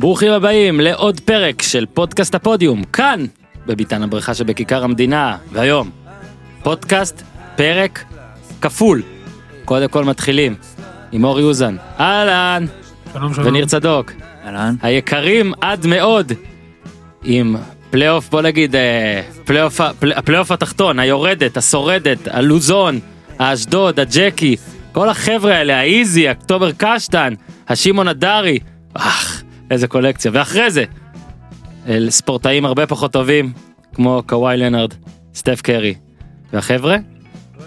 ברוכים הבאים לעוד פרק של פודקאסט הפודיום, כאן, בביתן הבריכה שבכיכר המדינה, והיום, פודקאסט, פרק, כפול. קודם כל מתחילים עם אורי אוזן, אהלן, שלום שלום. וניר צדוק, אהלן. היקרים עד מאוד, עם פלייאוף, בוא נגיד, אה, פלייאוף, הפלייאוף התחתון, היורדת, השורדת, הלוזון, האשדוד, הג'קי, כל החבר'ה האלה, האיזי, אוקטובר קשטן, השמעון הדרי, אך, איזה קולקציה, ואחרי זה, אל ספורטאים הרבה פחות טובים, כמו קוואי לנארד, סטף קרי, והחבר'ה,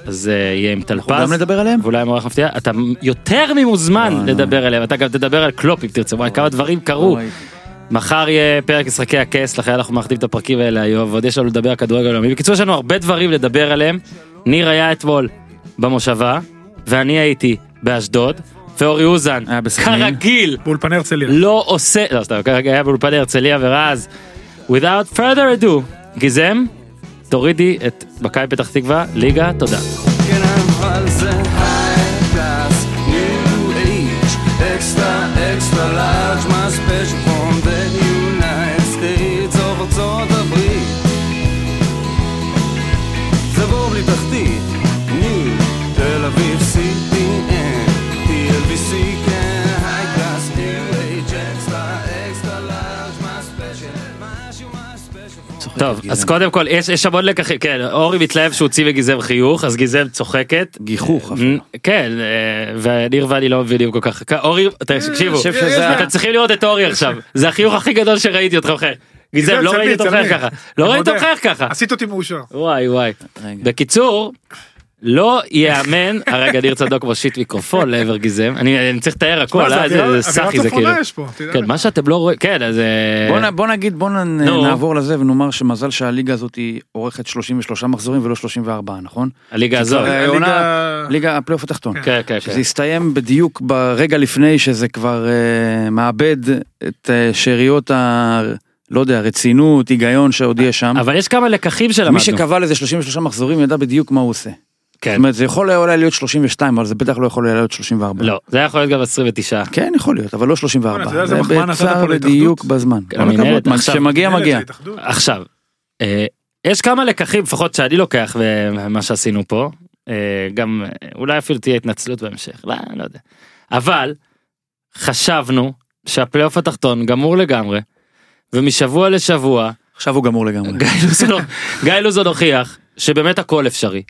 אז אה, יהיה עם טלפז. אנחנו גם נדבר עליהם? ואולי מורח מפתיע, אתה יותר ממוזמן וואי, לדבר עליהם, אתה גם תדבר על קלופ אם תרצה, וואי כמה דברים קרו. מחר יהיה פרק משחקי הכס, לכן אנחנו מאחדים את הפרקים האלה היום, ועוד יש לנו לדבר על כדורגל עולמי. בקיצור, יש לנו הרבה דברים לדבר עליהם. ניר היה אתמול במושבה, ואני הייתי באשדוד, ואורי אוזן, בסכנין. כרגיל, באולפני הרצליה. לא עושה, לא סתם, כרגע היה באולפני הרצליה ורז. without further ado, גיזם, תורידי את מכבי פתח תקווה, ליגה, תודה. כן extra extra large, special. צוחק טוב, גיזם. אז קודם כל, יש יש המון לקחים, כן, אורי מתלהב שהוא הוציא וגיזם חיוך, אז גיזם צוחקת. גיחוך אפילו. כן, אה, וניר ואני לא מבינים כל כך. אורי, תקשיבו, חושב שזה- אתם צריכים לראות את אורי עכשיו, זה החיוך הכי גדול שראיתי אותך מחייך. גיזם, לא ראיתי אותך ככה, לא ראיתי. אותך ככה. עשית אותי מאושר. וואי וואי. בקיצור, לא ייאמן, הרגע ניר צדוק מושיט מיקרופון לעבר גיזם, אני אני צריך לתאר הכל, מה, זה אה, זה סאחי זה כאילו. כן. מה שאתם לא רואים, כן, אז... אה, בוא נגיד בוא. נעבור לזה ונאמר שמזל שהליגה הזאת היא עורכת 33 מחזורים ולא 34 נכון? הליגה הזאת. ליגה הפלייאוף התחתון. כן, כן, שזה כן. הסתיים בדיוק ברגע לפני שזה כבר אה, מאבד את שאריות ה... לא יודע, רצינות, היגיון שעוד יש שם. אבל יש כמה לקחים שלמדנו. מי שקבע לזה 33 מחזורים ידע בדיוק מה הוא עושה. כן. זאת אומרת זה יכול היה אולי להיות 32 אבל זה בטח לא יכול היה להיות 34. לא, זה היה יכול להיות גם 29. כן יכול להיות אבל לא 34. אתה יודע, זה בצער? בדיוק בזמן. כל המנהלת הכבוד, מה עכשיו- שמגיע מנהלת מגיע. עכשיו, אה, יש כמה לקחים לפחות שאני לוקח ומה שעשינו פה, אה, גם אה, אולי אפילו תהיה התנצלות בהמשך, לא, לא יודע. אבל חשבנו שהפלייאוף התחתון גמור לגמרי, ומשבוע לשבוע עכשיו הוא גמור לגמרי. גיא לוזון הוכיח שבאמת הכל אפשרי.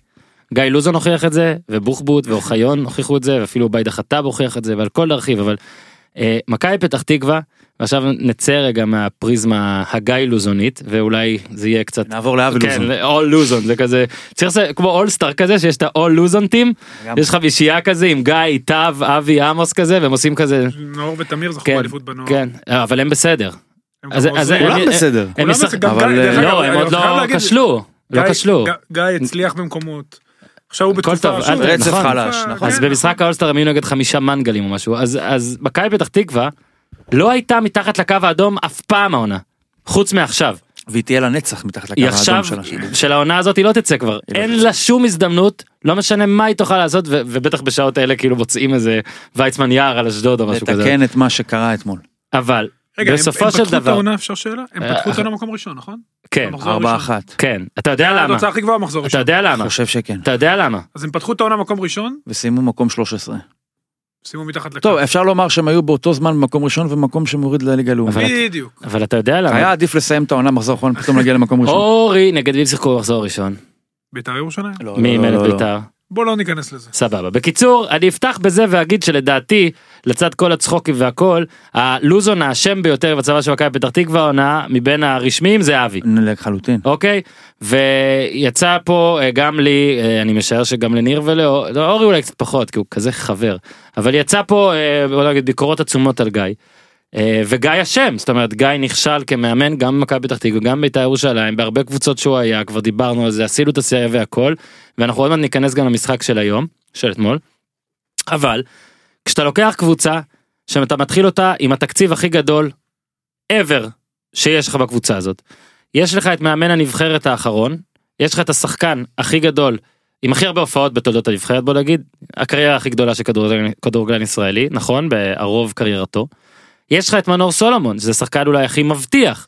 גיא לוזון הוכיח את זה, ובוחבוט ואוחיון הוכיחו את זה, ואפילו ביידה חטב הוכיח את זה, ועל כל להרחיב, אבל אה, מכבי פתח תקווה, ועכשיו נצא רגע מהפריזמה הגיא לוזונית, ואולי זה יהיה קצת... נעבור לאבי כן, לוזון. אול לוזון זה כזה צריך לעשות כמו אולסטאר כזה שיש את האול לוזון טים. יש חמישייה כזה עם גיא טב אבי עמוס כזה והם עושים כזה נאור ותמיר זכו כן באליפות בנוער. כן אבל הם בסדר הם אז- גם אז עוזרים. כולם אני- בסדר. הם בסדר, גם אבל, אה, לא הם עוד לא כשלו לא גיא- כשלו. גיא- גיא הצליח במקומות. עכשיו הוא בתקופה... טוב, שוב, רצף נכון. חלש, כן, נכון. אז במשחק האולסטר הם היו נגד חמישה מנגלים או משהו אז אז מכבי פתח תקווה לא הייתה מתחת לקו האדום אף פעם העונה חוץ מעכשיו והיא תהיה לנצח מתחת לקו היא האדום עכשיו של השני. של העונה הזאת היא לא תצא כבר היא לא אין. לה שום הזדמנות לא משנה מה היא תוכל לעשות ו- ובטח בשעות האלה כאילו מוצאים איזה ויצמן יער על אשדוד או משהו כזה לתקן את מה שקרה אתמול. אבל רגע, הם- בסופו הם של פתחו את דבר העונה אפשר שאלה? הם אה, פתחו את העונה במקום ראשון נכון? כן ארבע. אחת. כן אתה יודע למה התוצאה הכי גבוהה במחזור אתה ראשון. יודע למה חושב שכן. אתה יודע למה אז הם פתחו את העונה במקום ראשון, וסיימו מקום 13. שימו מתחת לקו. טוב אפשר לומר שהם היו באותו זמן במקום ראשון ומקום שמוריד לליגה הלאומית. בדיוק. אבל אתה יודע למה היה עדיף לסיים את העונה מחזור אחרון פתאום להגיע למקום ראשון. אורי נגד מי שיחקו במחזור ראשון בית"ר ירושלים? לא, מי לא, אימן את לא. בית"ר בוא לא ניכנס לזה. סבבה. בקיצור, אני אפתח בזה ואגיד שלדעתי, לצד כל הצחוקים והכל, הלוזון האשם ביותר בצבא של מכבי פתח תקווה העונה מבין הרשמיים זה אבי. לחלוטין. אוקיי? ויצא פה אה, גם לי, אה, אני משער שגם לניר ולאור, לא, אולי קצת פחות, כי הוא כזה חבר, אבל יצא פה, אה, בוא נגיד, ביקורות עצומות על גיא. אה, וגיא אשם, זאת אומרת גיא נכשל כמאמן גם במכבי פתח תקווה, גם בית"ר ירושלים, בהרבה קבוצות שהוא היה, כבר דיברנו על זה, עשינו את הסייה והכל, ואנחנו עוד מעט ניכנס גם למשחק של היום, של אתמול. אבל, כשאתה לוקח קבוצה, שאתה מתחיל אותה עם התקציב הכי גדול ever שיש לך בקבוצה הזאת. יש לך את מאמן הנבחרת האחרון, יש לך את השחקן הכי גדול, עם הכי הרבה הופעות בתולדות הנבחרת בוא נגיד, הקריירה הכי גדולה של כדורגלן ישראלי, נכון? בערוב קריירתו. יש לך את מנור סולומון, שזה שחקן אולי הכי מבטיח.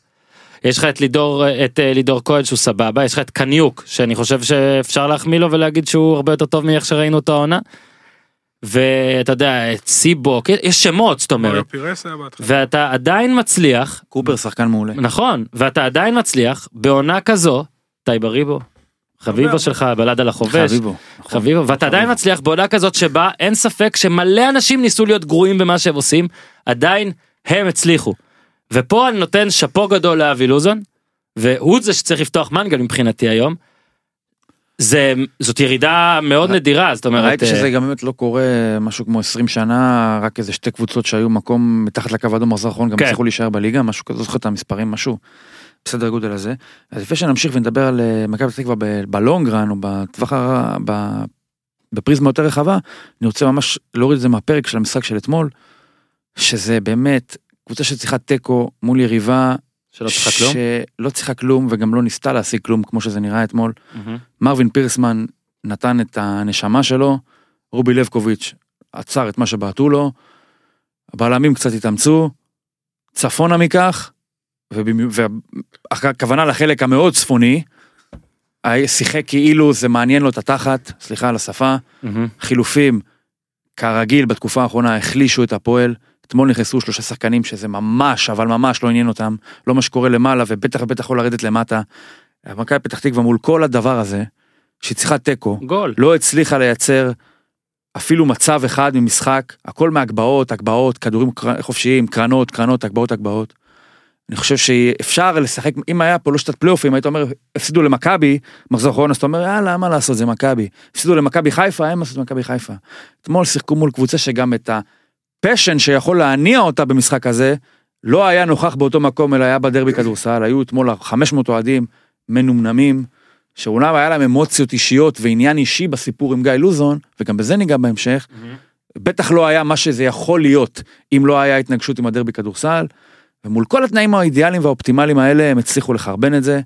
יש לך את לידור, את אה, לידור כהן שהוא סבבה, יש לך את קניוק, שאני חושב שאפשר להחמיא לו ולהגיד שהוא הרבה יותר טוב מאיך שראינו אותו העונה. ואתה יודע, את סיבוק, יש שמות, זאת אומרת. ואתה עדיין מצליח, קופר שחקן מעולה. נכון, ואתה עדיין מצליח, בעונה כזו, טייבה ריבו, חביבו. שלך, בלד על החובש, חביבו. נכון. חביבו, ואתה עדיין מצליח בעונה כזאת שבה אין ספק שמלא אנשים ניסו להיות גרועים במה שהם עושים, עדיין הם הצליחו. ופה אני נותן שאפו גדול לאבי לוזון, והוא זה שצריך לפתוח מנגל מבחינתי היום. זה, זאת ירידה מאוד נדירה, זאת אומרת, ראיתי אה, שזה גם באמת לא קורה משהו כמו 20 שנה, רק איזה שתי קבוצות שהיו מקום מתחת לקו האדום האחרון גם כן. הצליחו להישאר בליגה, משהו כזה, לא זוכר את המספרים, משהו בסדר גודל הזה. אז לפני שנמשיך ונדבר על אה, מכבי פתח תקווה בלונגרן או בטווח ה... ב- בפריזמה יותר רחבה, אני רוצה ממש להוריד את זה מהפרק של המשחק של אתמול, שזה באמת קבוצה שצריכה תיקו מול יריבה שלא צריכה כלום. שלא צריכה כלום וגם לא ניסתה להשיג כלום כמו שזה נראה אתמול. מהמם. מרווין פירסמן נתן את הנשמה שלו, רובי לבקוביץ' עצר את מה שבעטו לו, הבלמים קצת התאמצו, צפונה מכך, והכוונה לחלק המאוד צפוני, שיחק כאילו זה מעניין לו את התחת, סליחה על השפה, מהמם. חילופים, כרגיל בתקופה האחרונה החלישו את הפועל, אתמול נכנסו שלושה שחקנים שזה ממש, אבל ממש לא עניין אותם, לא מה שקורה למעלה ובטח ובטח לא לרדת למטה. מכבי פתח תקווה מול כל הדבר הזה, שהיא צריכה תיקו, גול. לא הצליחה לייצר אפילו מצב אחד ממשחק, הכל מהגבהות, הגבהות, כדורים חופשיים, קרנות, קרנות, הגבהות, הגבהות. אני חושב שאפשר לשחק, אם היה פה לא שיטת פלייאופים, היית אומר, הפסידו למכבי, מחזור אחרון, אז אתה אומר, יאללה, מה לעשות, זה מכבי. הפסידו למכבי חיפה, אין מה לעשות למכבי חיפה. אתמול שיחקו מול קבוצה שגם את הפשן שיכול להניע אותה במשחק הזה, לא היה נוכח באותו מקום, אלא היה בדרבי כדורסל, היו אתמול 500 אוהדים מנומנמים, שאומנם היה להם אמוציות אישיות ועניין אישי בסיפור עם גיא לוזון, וגם בזה ניגע בהמשך, בטח לא היה מה שזה יכול להיות אם לא היה התנגשות עם הדרבי כדורסל, ומול כל התנאים האידיאליים והאופטימליים האלה הם הצליחו לחרבן את זה,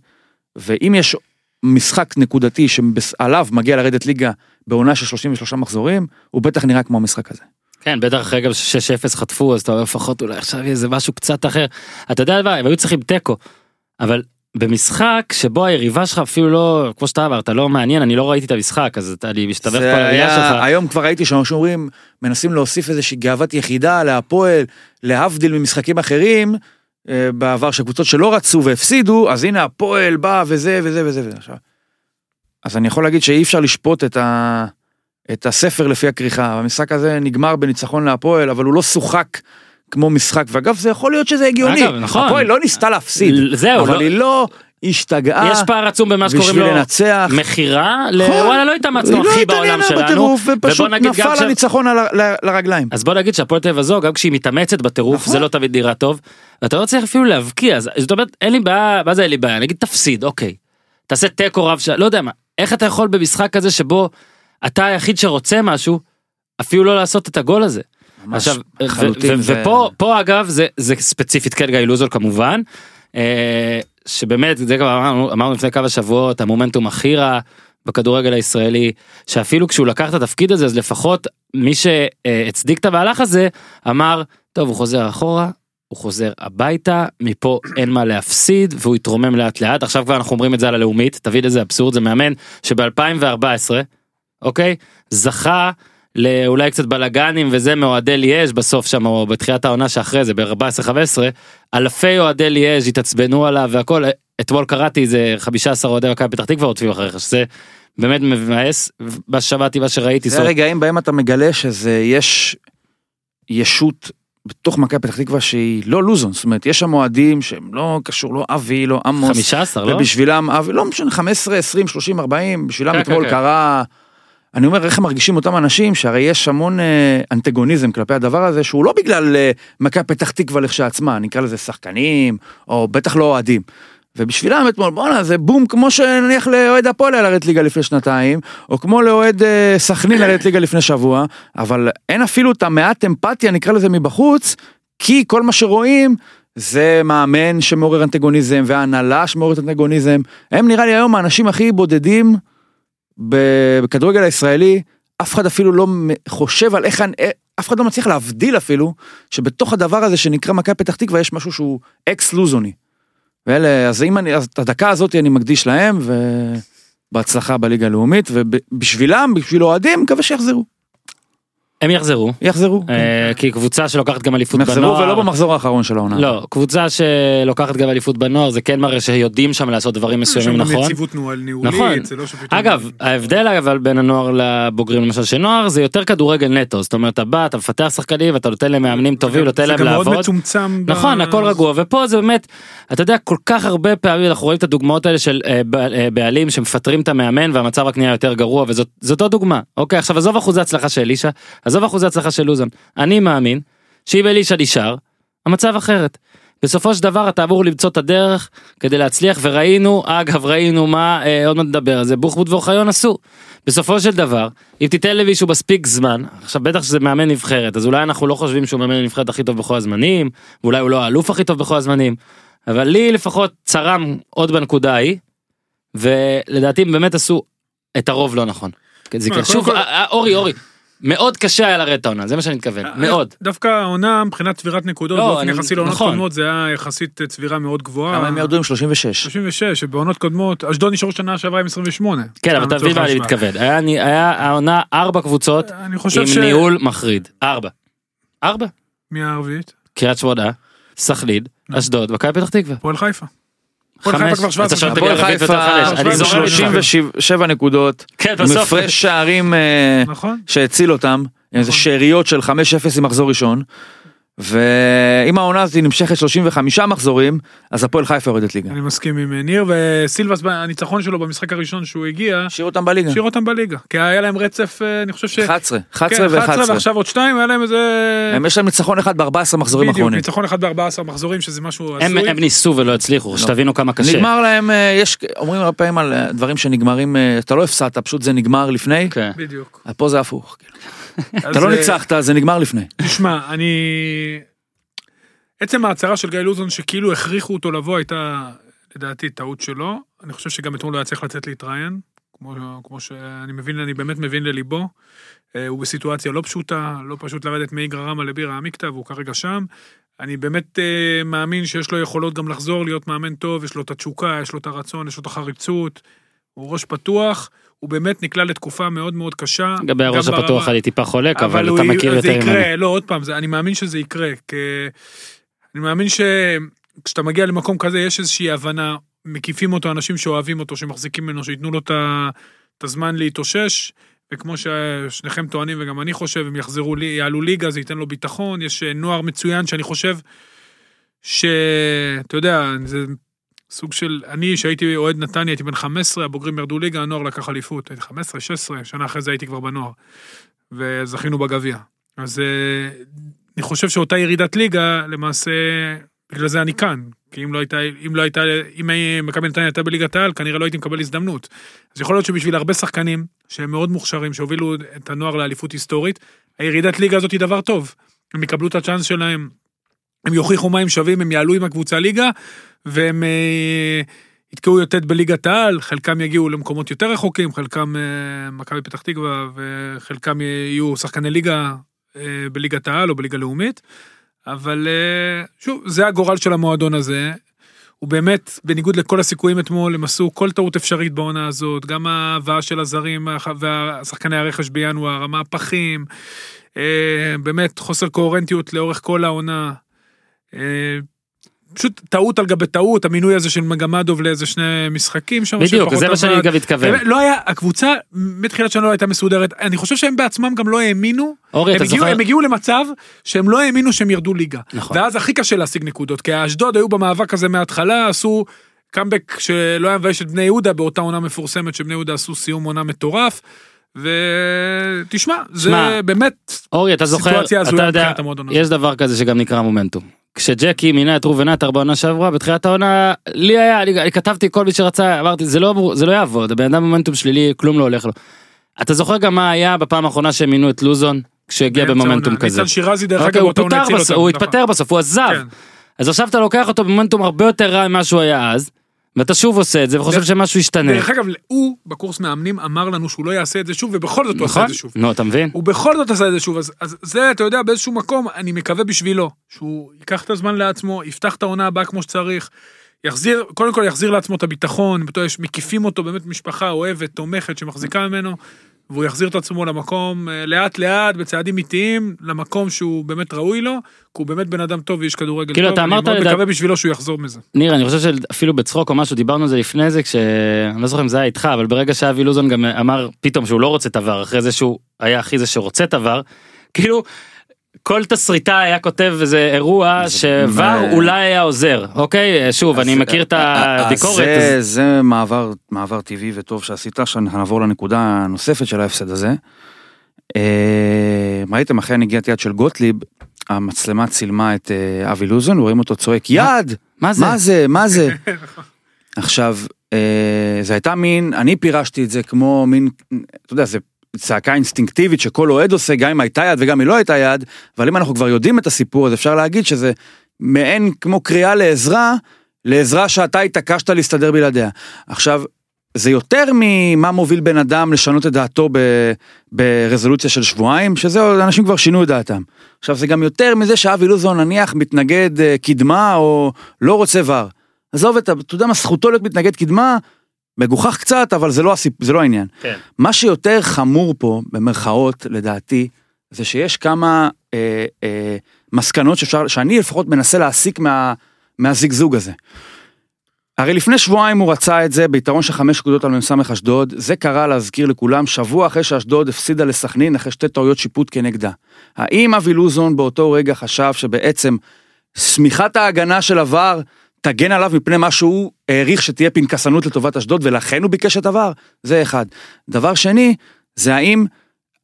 ואם יש משחק נקודתי שעליו מגיע לרדת ליגה בעונה של 33 מחזורים, הוא בטח נראה כמו המשחק הזה. כן, בטח אחרי גם 6-0 חטפו, אז אתה אומר לפחות אולי עכשיו יהיה איזה משהו קצת אחר. אתה יודע מה, הם היו צריכים תיקו. אבל במשחק שבו היריבה שלך אפילו לא, כמו שאתה אמרת, לא מעניין, אני לא ראיתי את המשחק, אז אני מסתבך פה על הראייה שלך. היום כבר ראיתי שאנשים אומרים, מנסים להוסיף איזושהי גאוות יחידה להפועל, להבדיל ממשחקים אחרים, אה, בעבר של קבוצות שלא רצו והפסידו, אז הנה הפועל בא וזה וזה וזה וזה. עכשיו, אז אני יכול להגיד שאי אפשר לשפוט את, ה, את הספר לפי הכריכה, המשחק הזה נגמר בניצחון להפועל, אבל הוא לא שוחק כמו משחק, ואגב זה יכול להיות שזה הגיוני, אגב, נכון. הפועל לא ניסתה להפסיד, זהו, אבל לא- היא לא השתגעה יש פער עצום במה שקוראים לו לנצח. מכירה, נכון. וואלה לא התאמצנו היא לא הכי בעולם שלנו. בטירוף, ופשוט נפל הניצחון על לרגליים. אז בוא נגיד שהפועל תל אביב הזו גם כשהיא מתאמצת בטירוף נכון. זה לא תמיד נראה טוב. ואתה לא צריך אפילו להבקיע זאת אומרת אין לי בעיה מה זה אין לי בעיה נגיד תפסיד אוקיי. תעשה תיקו רב לא יודע מה איך אתה יכול במשחק כזה שבו אתה היחיד שרוצה משהו אפילו לא לעשות את הגול הזה. ממש עכשיו ו- לחלוטין ו- זה- ופה פה אגב זה זה ספציפית כן גיא לוזון כמובן. אה, שבאמת זה כבר אמרנו, אמרנו לפני כמה שבועות המומנטום הכי רע בכדורגל הישראלי שאפילו כשהוא לקח את התפקיד הזה אז לפחות מי שהצדיק את המהלך הזה אמר טוב הוא חוזר אחורה הוא חוזר הביתה מפה אין מה להפסיד והוא יתרומם לאט לאט עכשיו כבר אנחנו אומרים את זה על הלאומית תבין איזה אבסורד זה מאמן שב2014 אוקיי? זכה לאולי קצת בלאגנים וזה מאוהדי ליאז' בסוף שם או בתחילת העונה שאחרי זה ב-14-15. אלפי אוהדי ליאז' התעצבנו עליו והכל. אתמול קראתי איזה 15 אוהדי מכבי פתח תקווה עוטפים אחריך שזה באמת מבאס מה ששמעתי מה שראיתי זה הרגעים בהם אתה מגלה שזה יש ישות בתוך מכבי פתח תקווה שהיא לא לוזון, זאת אומרת יש שם אוהדים שהם לא קשור לא אבי לא עמוס, 15 לא? ובשבילם אבי לא משנה 15 20 30 40 בשבילם כן, אתמול כן, קרה. אני אומר איך הם מרגישים אותם אנשים שהרי יש המון אה, אנטגוניזם כלפי הדבר הזה שהוא לא בגלל אה, מכבי פתח תקווה לכשעצמה נקרא לזה שחקנים או בטח לא אוהדים. ובשבילם אתמול בואנה זה בום כמו שנניח לאוהד הפועל היה לרדת ליגה לפני שנתיים או כמו לאוהד אה, סכנין לרדת ליגה לפני שבוע אבל אין אפילו את המעט אמפתיה נקרא לזה מבחוץ כי כל מה שרואים זה מאמן שמעורר אנטגוניזם והנהלה שמעוררת אנטגוניזם הם נראה לי היום האנשים הכי בודדים בכדורגל הישראלי אף אחד אפילו לא חושב על איך אני- אף אחד לא מצליח להבדיל אפילו, שבתוך הדבר הזה שנקרא מכבי פתח תקווה יש משהו שהוא אקס לוזוני. ואלה, אז אם אני, אז את הדקה הזאת אני מקדיש להם, ובהצלחה בליגה הלאומית, ובשבילם, בשביל אוהדים, מקווה שיחזרו. הם יחזרו. יחזרו. אה, כי קבוצה שלוקחת גם אליפות הם יחזרו בנוער. ולא במחזור האחרון של העונה. לא, קבוצה שלוקחת גם אליפות בנוער זה כן מראה שיודעים שם לעשות דברים מסוימים יש שם גם נכון. יציבות ניהול- ניהולית, נכון. לא. אגב, ההבדל אבל בין הנוער לבוגרים למשל שנוער זה יותר כדורגל נטו, זאת אומרת אתה בא, אתה מפתח שחקנים, אתה נותן להם מאמנים טובים, נותן להם זה גם מאוד לעבוד. מצומצם. ב- נכון, הכל רגוע, ופה זה באמת, אתה יודע, כל כך הרבה פעמים אנחנו רואים את הדוגמאות האלה של אה, ב- אה, בעלים שמפטרים את המאמן והמצב רק נהיה יותר גרוע, וזאת דוגמה. אוקיי, עכשיו עזוב אחוזי הצלחה של אלישע, עזוב אחוזי הצלחה של לוזון. אני מאמין שאם אלישע נשאר, המצב אחרת. בסופו של דבר אתה אמור למצוא את הדרך כדי להצליח וראינו אגב ראינו מה אה, עוד מעט נדבר על זה בוחבוט ואוחיון עשו. בסופו של דבר אם תיתן למישהו מספיק זמן עכשיו בטח שזה מאמן נבחרת אז אולי אנחנו לא חושבים שהוא מאמן הנבחרת הכי טוב בכל הזמנים ואולי הוא לא האלוף הכי טוב בכל הזמנים. אבל לי לפחות צרם עוד בנקודה ההיא. ולדעתי באמת עשו את הרוב לא נכון. זה קודם שוב אה, אה, אורי אורי מאוד קשה היה לרדת העונה זה מה שאני מתכוון מאוד. דווקא העונה מבחינת צבירת נקודות לא, באופן אני- יחסי לעונות נכון. קודמות זה היה יחסית צבירה מאוד גבוהה. למה הם ירדו עם 36? 36 שבעונות קודמות אשדוד נשארו שנה שעברה עם 28. כן אבל תבין מה אני. מתכוון היה העונה ארבע קבוצות אני חושב עם ש... ניהול מחריד ארבע. ארבע. מי הערבית? קריית שמונה, סכנין, אשדוד, מכבי פתח תקווה. הפועל חיפה. הפועל חיפה חמש. כבר 17 אתה שואל שנה. אותי הפועל חיפה חמש, אני עם זורם איתך. 37 נקודות, כן עם. הפרש שערים אה, נכון. שהציל אותם, איזה נכון. שאריות של 5-0 עם מחזור ראשון. ואם העונה הזאת נמשכת 35 מחזורים, אז הפועל חיפה יורדת ליגה. אני מסכים עם אה, ניר וסילבס הניצחון שלו במשחק הראשון שהוא הגיע. השאיר אותם בליגה. השאיר אותם בליגה. כי היה להם רצף אה, אני חושב ש... 11, כן, 11 ו-11. ועכשיו עוד שתיים היה להם איזה... יש להם ניצחון אחד ב-14 מחזורים בדיוק, האחרונים. ניצחון אחד ב-14 מחזורים שזה משהו הם הזוי. הם ניסו ולא הצליחו, שתבינו כמה קשה. נגמר להם, אה, יש, אומרים הרבה פעמים על דברים שנגמרים, אתה לא הפסדת, פשוט זה נגמר לפני, כן. בדיוק. פה זה הפוך. אתה לא אה, ניצחת, זה נגמר לפני. תשמע, אני... עצם ההצהרה של גיא לוזון שכאילו הכריחו אותו לבוא הייתה לדעתי טעות שלו. אני חושב שגם אתמול הוא היה צריך לצאת להתראיין, כמו, כמו שאני מבין, אני באמת מבין לליבו. אה, הוא בסיטואציה לא פשוטה, לא פשוט לרדת מאיגרא רמא לבירה עמיקתא, והוא כרגע שם. אני באמת אה, מאמין שיש לו יכולות גם לחזור להיות מאמן טוב, יש לו את התשוקה, יש לו את הרצון, יש לו את החריצות, הוא ראש פתוח, הוא באמת נקלע לתקופה מאוד מאוד קשה. לגבי הראש הפתוח אני טיפה חולק, אבל הוא אתה מכיר זה יותר ממני. יקרה, לא, עוד פעם, זה, אני מאמין שזה יקרה. כי... אני מאמין שכשאתה מגיע למקום כזה, יש איזושהי הבנה, מקיפים אותו אנשים שאוהבים אותו, שמחזיקים ממנו, שייתנו לו את הזמן להתאושש, וכמו ששניכם טוענים, וגם אני חושב, הם יחזרו, יעלו ליגה, זה ייתן לו ביטחון, יש אה, נוער מצוין שאני חושב שאתה יודע, זה סוג של, אני שהייתי אוהד נתניה, הייתי בן 15, הבוגרים ירדו ליגה, הנוער לקח אליפות, הייתי 15, 16, שנה אחרי זה הייתי כבר בנוער, וזכינו בגביע. אז אה, אני חושב שאותה ירידת ליגה, למעשה, בגלל זה אני כאן. כי אם לא הייתה, אם לא הייתה, אם מכבי נתניה הייתה בליגת העל, כנראה לא הייתי מקבל הזדמנות. אז יכול להיות שבשביל הרבה שחקנים, שהם מאוד מוכשרים, שהובילו את הנוער לאליפות היסטורית, הירידת ליגה הזאת היא דבר טוב. הם יקבלו את הצ'אנס שלהם, הם יוכיחו מה הם שווים, הם יעלו עם הקבוצה ליגה, והם אה, יתקעו י"ט בליגת העל, חלקם יגיעו למקומות יותר רחוקים, חלקם אה, מכבי פתח תקווה, וחלקם יהיו שחקני ליגה אה, בליגת העל או בליגה לאומית. אבל אה, שוב, זה הגורל של המועדון הזה. הוא באמת, בניגוד לכל הסיכויים אתמול, הם עשו כל טעות אפשרית בעונה הזאת, גם ההבאה של הזרים והשחקני הרכש בינואר, המהפכים, אה, באמת חוסר קוהרנטיות לאורך כל העונה. אה, פשוט טעות על גבי טעות, המינוי הזה של מגמדוב לאיזה שני משחקים שם. בדיוק, זה מה שאני. גם מתכוון. לא היה, הקבוצה מתחילת שנה לא הייתה מסודרת, אני חושב שהם בעצמם גם לא האמינו, אורי, הם אתה הגיעו, זוכר? הם הגיעו למצב שהם לא האמינו שהם ירדו ליגה. נכון. ואז הכי קשה להשיג נקודות, כי האשדוד היו במאבק הזה מההתחלה, עשו קאמבק שלא היה מבייש את בני יהודה באותה עונה מפורסמת שבני יהודה עשו סיום עונה מטורף. ותשמע, זה שמע, באמת אורי, אתה זוכר, סיטואציה אתה הזויה יודע, מבחינת המועדון הזה. יש דבר כזה שגם נקרא מומנטום. כשג'קי מינה את ראובן עטר בעונה שעברה, בתחילת העונה, לי היה, אני, אני כתבתי כל מי שרצה, אמרתי, זה לא, זה לא יעבוד, הבן אדם מומנטום שלילי, כלום לא הולך לו. אתה זוכר גם מה היה בפעם האחרונה שהם מינו את לוזון, כשהגיע במומנטום. כזה. שירזי דרך אוקיי, אגב. הוא נכון. התפטר בסוף, הוא עזב. כן. אז עכשיו אתה לוקח אותו במומנטום הרבה יותר רע ממה שהוא היה אז, ואתה שוב עושה את זה וחושב שמשהו ישתנה. דרך אגב, הוא בקורס מאמנים אמר לנו שהוא לא יעשה את זה שוב, ובכל זאת הוא עשה נכון? את זה שוב. נו, אתה מבין? הוא בכל זאת עשה את זה שוב, אז, זה, אתה יודע, באיזשהו מקום, אני מקווה בשבילו, שהוא ייקח את הזמן לעצמו, יפתח את העונה הבאה כמו שצריך, יחזיר, קודם כל יחזיר לעצמו את הביטחון, מקיפים אותו באמת משפחה אוהבת, תומכת, שמחזיקה ממנו, והוא יחזיר את עצמו למקום, אה, לאט לאט, בצעדים איטיים, למקום שהוא באמת ראוי לו, כי הוא באמת בן אדם טוב ואיש כדורגל כאילו, טוב, אתה אמרת אני מאוד לדע- מקווה בשבילו שהוא יחזור מזה. ניר, אני חושב שאפילו בצחוק או משהו, דיברנו על זה לפני זה, כש... אני לא זוכר אם זה היה איתך, אבל ברגע שאבי לוזון גם אמר פתאום שהוא לא רוצה את אחרי זה שהוא היה הכי זה שרוצה את כאילו, כל תסריטאי היה כותב איזה אירוע שוור מה- אולי היה עוזר, אוקיי? שוב, אני מכיר את הביקורת. זה, אז- זה מעבר, מעבר טבעי וטוב שעשית, עכשיו נעבור לנקודה הנוספת של ההפסד הזה. אה, ראיתם אחרי הנגיעת יד של גוטליב, המצלמה צילמה את אה, אבי לוזון, רואים אותו צועק יד, מה זה? מה זה, מה זה? עכשיו, אה, זה הייתה מין, אני פירשתי את זה כמו מין, אתה יודע, זה צעקה אינסטינקטיבית שכל אוהד עושה, גם אם הייתה יד וגם אם לא הייתה יד, אבל אם אנחנו כבר יודעים את הסיפור, אז אפשר להגיד שזה מעין כמו קריאה לעזרה, לעזרה שאתה התעקשת להסתדר בלעדיה. עכשיו, זה יותר ממה מוביל בן אדם לשנות את דעתו ב- ברזולוציה של שבועיים, שזה אנשים כבר שינו את דעתם. עכשיו זה גם יותר מזה שאבי לוזון נניח מתנגד אה, קדמה או לא רוצה ור. עזוב את ה... אתה יודע מה, זכותו להיות מתנגד קדמה, מגוחך קצת, אבל זה לא, הסיפ... זה לא העניין. כן. מה שיותר חמור פה, במרכאות, לדעתי, זה שיש כמה אה, אה, מסקנות שאפשר, שאני לפחות מנסה להסיק מה, מהזיגזוג הזה. הרי לפני שבועיים הוא רצה את זה ביתרון של חמש נקודות על מ"ס אשדוד, זה קרה להזכיר לכולם שבוע אחרי שאשדוד הפסידה לסכנין אחרי שתי טעויות שיפוט כנגדה. האם אבי לוזון באותו רגע חשב שבעצם שמיכת ההגנה של עבר תגן עליו מפני מה שהוא העריך שתהיה פנקסנות לטובת אשדוד ולכן הוא ביקש את עבר? זה אחד. דבר שני, זה האם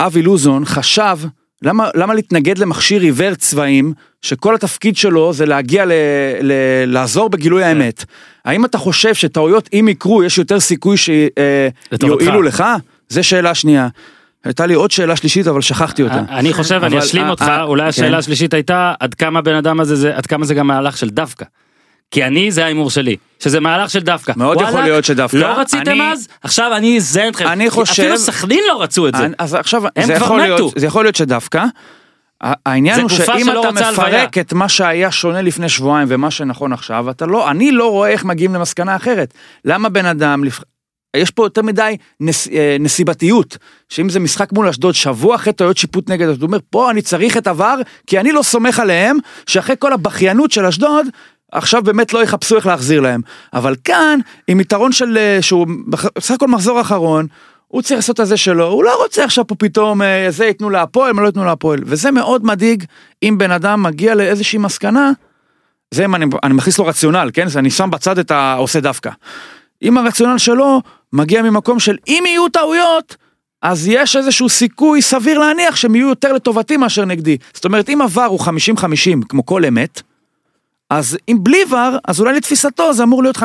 אבי לוזון חשב למה, למה להתנגד למכשיר עיוור צבעים שכל התפקיד שלו זה להגיע ל, ל, לעזור בגילוי האמת? האם אתה חושב שטעויות אם יקרו יש יותר סיכוי. שיועילו לך? זה שאלה שנייה. הייתה לי עוד שאלה שלישית אבל שכחתי אותה. אני חושב, אני אשלים אה, אותך, אה, אולי כן. השאלה השלישית הייתה עד כמה בן אדם הזה, זה- עד כמה זה גם מהלך של דווקא. כי אני זה ההימור שלי, שזה מהלך של דווקא. מאוד יכול וואלה, להיות שדווקא. לא רציתם אני- אז? עכשיו אני אזיין אתכם. אני חושב- אפילו סכנין לא רצו את זה. אני- אז עכשיו הם זה כבר יכול להיות. זה יכול להיות שדווקא. העניין הוא שאם אתה מפרק הלוויה. את מה שהיה שונה לפני שבועיים ומה שנכון עכשיו, אתה לא, אני לא רואה איך מגיעים למסקנה אחרת. למה בן אדם, לפ- יש פה יותר מדי נס, אה, נסיבתיות, שאם זה משחק מול אשדוד שבוע אחרי טעויות שיפוט נגד אשדוד, הוא אומר פה אני צריך את עבר, כי אני לא סומך עליהם, שאחרי כל הבכיינות של אשדוד, עכשיו באמת לא יחפשו איך להחזיר להם. אבל כאן, עם יתרון של, אה, שהוא בסך הכל מחזור אחרון, הוא צריך לעשות את זה שלו, הוא לא רוצה עכשיו פה פתאום, אה, זה ייתנו להפועל, מה לא ייתנו להפועל. וזה מאוד מדאיג אם בן אדם מגיע לאיזושהי מסקנה, זה אם אני, אני מכניס לו רציונל, כן? אני שם בצד את העושה דווקא. אם הרציונל שלו מגיע ממקום של אם יהיו טעויות, אז יש איזשהו סיכוי סביר להניח שהם יהיו יותר לטובתי מאשר נגדי. זאת אומרת, אם עבר הוא 50-50 כמו כל אמת, אז אם בלי ור, אז אולי לתפיסתו זה אמור להיות 55-45.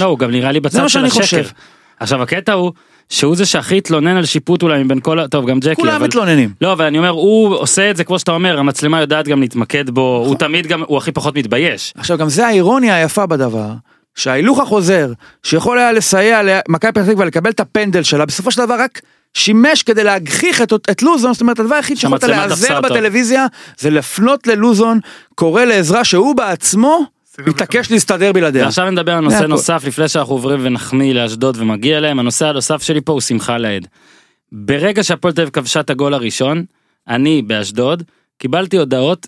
לא, הוא גם נראה לי בצד של השקר. חושב. עכשיו הקטע הוא שהוא זה שהכי התלונן על שיפוט אולי מבין כל ה... טוב גם ג'קי. כולם אבל- מתלוננים. לא אבל אני אומר הוא עושה את זה כמו שאתה אומר המצלמה יודעת גם להתמקד בו הוא תמיד גם הוא הכי פחות מתבייש. עכשיו גם זה האירוניה היפה בדבר, שההילוך החוזר, שיכול היה לסייע למכבי פתח תקווה לקבל את הפנדל שלה, בסופו של דבר רק שימש כדי להגחיך את, את לוזון, זאת אומרת הדבר היחיד שיכולת להיעזר. בטלוויזיה, זה לפנות ללוזון, קורא לעזרה שהוא בעצמו מתעקש להסתדר בלעדיה. ועכשיו נדבר על נושא. נוסף לפני שאנחנו עוברים ונחמיא לאשדוד ומגיע אליהם הנושא הנוסף שלי פה הוא שמחה לאיד. ברגע שהפועל תל אביב כבשה את הגול הראשון אני באשדוד קיבלתי הודעות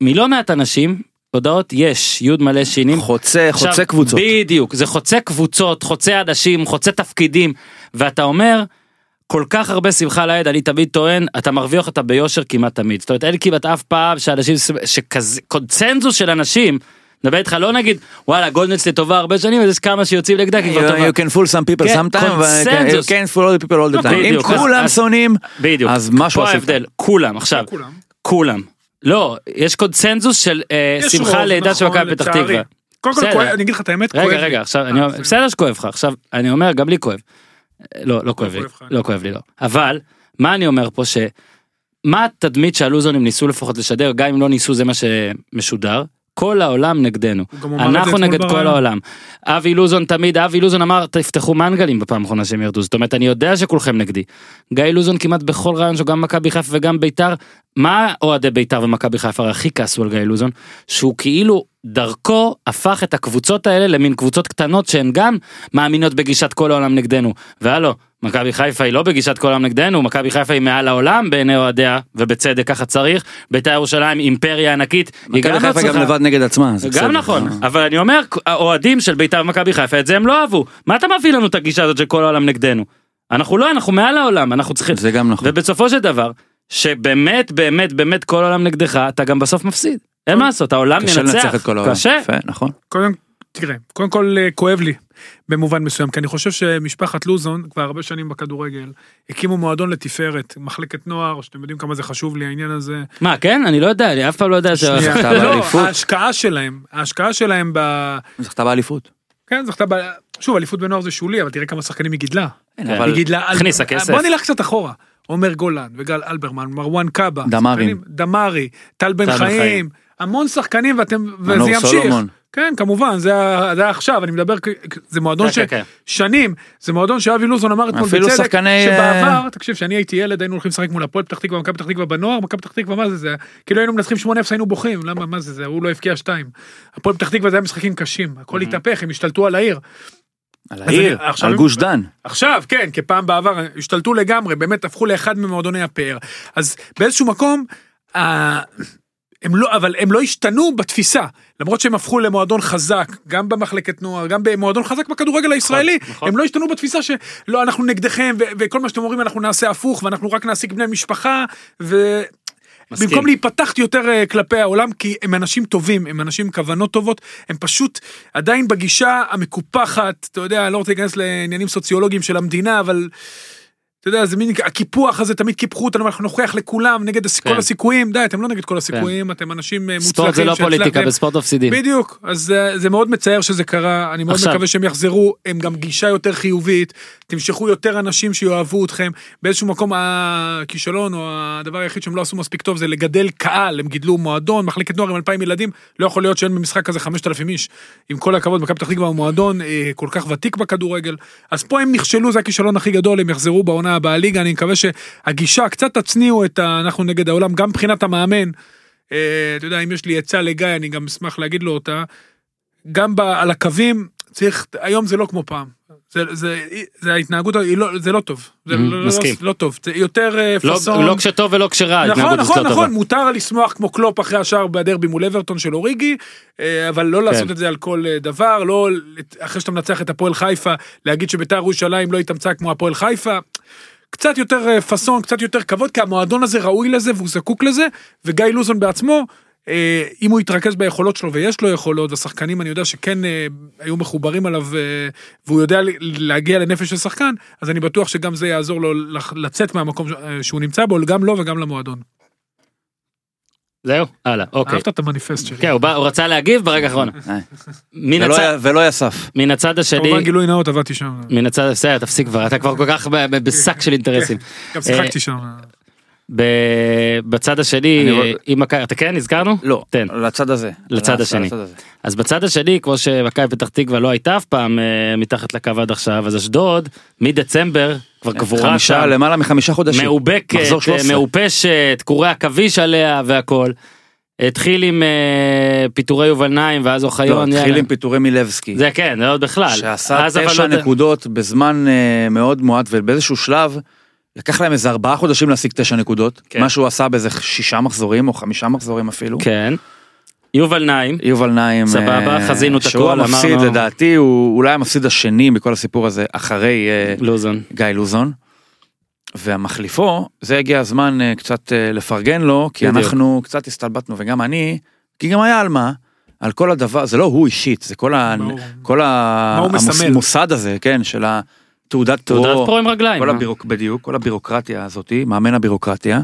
מלא מעט אנשים הודעות יש יוד מלא שינים חוצה, חוצה עכשיו, קבוצות. בדיוק, זה חוצה קבוצות, חוצה אנשים, חוצה תפקידים, ואתה אומר, כל כך הרבה שמחה לאיד, אני תמיד טוען, אתה מרוויח אותה ביושר כמעט תמיד. זאת אומרת, אין כמעט אף פעם שאנשים, שכזה, קונצנזוס של אנשים, מדבר איתך לא נגיד, וואלה, גולדנץ לטובה הרבה שנים, אז יש כמה שיוצאים נגדה, כי כבר טובה. You can fool some people כן, sometime, but קונצנזוס. you can't fool all the people all the time. אם כולם שונאים, בדיוק, אז משהו פה עשית. ההבדל, כולם, עכשיו, לא כולם. לא, יש קונצנזוס של אה, שמחה לידה של נכון, מכבי פתח. תקווה. קודם כל, אני אגיד לך את האמת, כואב רגע לי. רגע עכשיו אה, אני אומר בסדר. בסדר שכואב לך עכשיו אני אומר גם לי כואב. לא לא כואב לי כואב לך. לא כואב לי לא אבל מה אני אומר פה שמה התדמית שהלוזונים ניסו לפחות לשדר גם אם לא ניסו זה מה שמשודר כל העולם נגדנו. אנחנו נגד כל. העולם. אבי לוזון תמיד, אבי לוזון אמר תפתחו מנגלים בפעם האחרונה שהם ירדו, זאת אומרת אני יודע שכולכם נגדי. גיא לוזון כמעט בכל רעיון שלו, גם מכבי חיפה וגם ביתר, מה אוהדי ביתר ומכבי חיפה הכי כעסו על גיא לוזון? שהוא כאילו דרכו הפך את הקבוצות האלה למין קבוצות קטנות שהן גם מאמינות בגישת כל העולם נגדנו. והלו, מכבי חיפה היא לא בגישת כל העולם נגדנו, מכבי חיפה היא מעל העולם בעיני אוהדיה, ובצדק ככה צריך. ביתר ירושלים אימפריה ענקית, היא גם מכבי לא חיפה גם צריכה- לבד נגד עצמה. זה בסדר. גם נכון, אה. אבל אני אומר, האוהדים של בית"ר ומכבי חיפה, את זה הם לא אהבו. מה אתה מביא לנו את הגישה הזאת של כל העולם נגדנו? אנחנו לא, אנחנו מעל העולם, אנחנו צריכים... זה גם נכון. ובסופו של דבר, שבאמת, באמת, באמת כל העולם נגדך, אתה גם בסוף מפסיד. אין מה לעשות, העולם קשה ינצח. לנצח את כל העולם. קשה. יפה, נכון. קודם, תראה, קודם כל אה, כואב לי במובן מסוים, כי אני חושב שמשפחת לוזון, כבר הרבה שנים בכדורגל, הקימו מועדון לתפארת, מחלקת נוער, שאתם יודעים כמה זה חשוב לי העניין הזה. מה, כן? אני לא יודע, אני אף פעם לא יודע ש... שנייה. זכתה לא, באליפות. ההשקעה שלהם, ההשקעה שלהם ב... זכתה באליפות. כן, זכתה ב... שוב, אליפות בנוער זה שולי, אבל תראה כמה שחקנים היא גידלה. כן, היא גידלה... הכניסה כסף. בוא נלך קצת אחורה. עומר גולן וגל אלברמן, מרואן קאבה. דמארי. דמארי, טל בן חיים. המון שחקנים ואתם, וזה ימשיך. כן, כמובן, זה ה- זה עכשיו, אני מדבר, זה מועדון כן, כן, כן. ששנים, זה מועדון שאבי לוזון אמר אתמול בצדק, שחקני, שבעבר, תקשיב, כשאני הייתי ילד היינו הולכים לשחק מול הפועל פתח תקווה, מכבי פתח תקווה בנוער, מכבי פתח תקווה, מה זה, זה, כאילו היינו מנצחים 8-0 היינו בוכים, למה, מה זה, זה, הוא לא הבקיע 2. הפועל פתח תקווה זה היה משחקים קשים, הכל התהפך, הם השתלטו על העיר. על העיר, אני- עכשיו על גוש דן. עכשיו, כן, כפעם בעבר, השתלטו לגמרי, באמת הפכו לאחד ממועדוני הפאר. אז באיזשהו מקום, אה, הם לא, אבל הם לא השתנו בתפיסה, למרות שהם הפכו למועדון חזק, גם במחלקת נוער, גם במועדון חזק בכדורגל הישראלי, נכון. הם לא השתנו בתפיסה שלא, אנחנו נגדכם, ו- וכל מה שאתם אומרים אנחנו נעשה הפוך, ואנחנו רק נעסיק בני משפחה, ו... מסכים. במקום להיפתח יותר אה, כלפי העולם, כי הם אנשים טובים, הם אנשים עם כוונות טובות, הם פשוט עדיין בגישה המקופחת, אתה יודע, אני לא רוצה להיכנס לעניינים סוציולוגיים של המדינה, אבל... אתה יודע, זה מין, הקיפוח הזה, תמיד קיפחו אותנו, אנחנו נוכיח לכולם, נגד כן. כל הסיכויים, די, אתם לא נגד כל הסיכויים, אתם אנשים אה, מוצלחים. ספורט זה לא פוליטיקה. בספורט מפסידים. בדיוק, אז זה, זה מאוד מצער שזה קרה, אני מאוד עכשיו. מקווה שהם יחזרו, הם גם גישה יותר חיובית, תמשכו יותר אנשים שיאהבו אתכם, באיזשהו מקום הכישלון או הדבר היחיד שהם לא עשו מספיק טוב זה לגדל קהל, הם גידלו מועדון, מחלקת נוער עם 2,000 ילדים, לא יכול להיות שאין במשחק כזה 5,000 איש, עם כל הכבוד, מכבי פתח תקווה הוא מועדון אה, כל כך ותיק בכדורגל, אז פה הם נכשלו, זה הכישלון הכי גדול, הם יחזרו בעונה הבאה ליגה, אני מקווה שהגישה, קצת תצניעו את ה... אנחנו נגד העולם, גם מבחינת המאמן, אה, אתה יודע, אם יש לי עצה לגיא, אני גם אשמח להגיד לו אותה. גם ב, על הקווים, צריך, היום זה לא כמו פעם. זה, זה, זה ההתנהגות, לא, זה לא טוב. זה Mhm, לא, מסכים. לא, לא טוב. זה יותר אה, לא- פאסון. לא כשטוב ולא כשרע, נכון, נכון, לא נכון, טובה. מותר לשמוח כמו קלופ אחרי השער בדרבי מול אברטון של אוריגי, אה, אבל לא כן. לעשות את זה על כל אה, דבר, לא אחרי שאתה מנצח את הפועל חיפה, להגיד שביתר ירושלים לא התאמצה כמו הפועל חיפה. קצת יותר פאסון, קצת יותר כבוד, כי המועדון הזה ראוי לזה והוא זקוק לזה, וגיא לוזון בעצמו, אם הוא יתרכז ביכולות שלו, ויש לו יכולות, והשחקנים אני יודע שכן אה, היו מחוברים עליו, אה, והוא יודע ל- להגיע לנפש של שחקן, אז אני בטוח שגם זה יעזור לו לצאת מהמקום אה, שהוא נמצא בו, גם לו וגם למועדון. זהו, הלאה, אוקיי. אהבת את המניפסט שלי. כן, הוא בא- הוא רצה להגיב ברגע האחרון. אה. ולא יסף. מן הצד השני, כמובן גילוי נאות עבדתי שם. מן הצד, בסדר, תפסיק כבר, אתה כבר כל כך בשק של אינטרסים. גם שיחקתי שם. בצד השני, אם מכבי, אתה כן, הזכרנו? לא, תן. לצד הזה. לצד השני. אז בצד השני, כמו שמכבי פתח תקווה לא הייתה אף פעם אה, מתחת לקו עד עכשיו, אז אשדוד, מדצמבר, כבר קבורה חמישה, שם, למעלה מחמישה חודשים. מאובקת, מחזור 13. מעופשת, קורי עכביש עליה והכל. התחיל עם אה, פיטורי יובל נעים ואז לא, אוחיון, התחיל יאללה. עם פיטורי מילבסקי. זה כן, זה עוד בכלל. שעשה תשע לא נקודות בזמן אה, מאוד מועט ובאיזשהו שלב לקח להם איזה ארבעה חודשים להשיג תשע נקודות כן. מה שהוא עשה באיזה שישה מחזורים או חמישה מחזורים אפילו. כן. יובל נעים, יובל נעים סבבה, אה, חזינו את שהוא הכל, המפסיד אמרנו. לדעתי הוא אולי המפסיד השני בכל הסיפור הזה אחרי אה, לוזון. גיא לוזון. והמחליפו זה הגיע הזמן אה, קצת אה, לפרגן לו כי בדיוק. אנחנו קצת הסתלבטנו וגם אני כי גם היה על מה. על כל הדבר זה לא הוא אישית זה כל, ה. כל ה. המוסד הזה כן של התעודת תעודת פרו, פרו עם רגליים. כל מה? הבירוק, בדיוק כל הבירוקרטיה הזאתי מאמן הבירוקרטיה.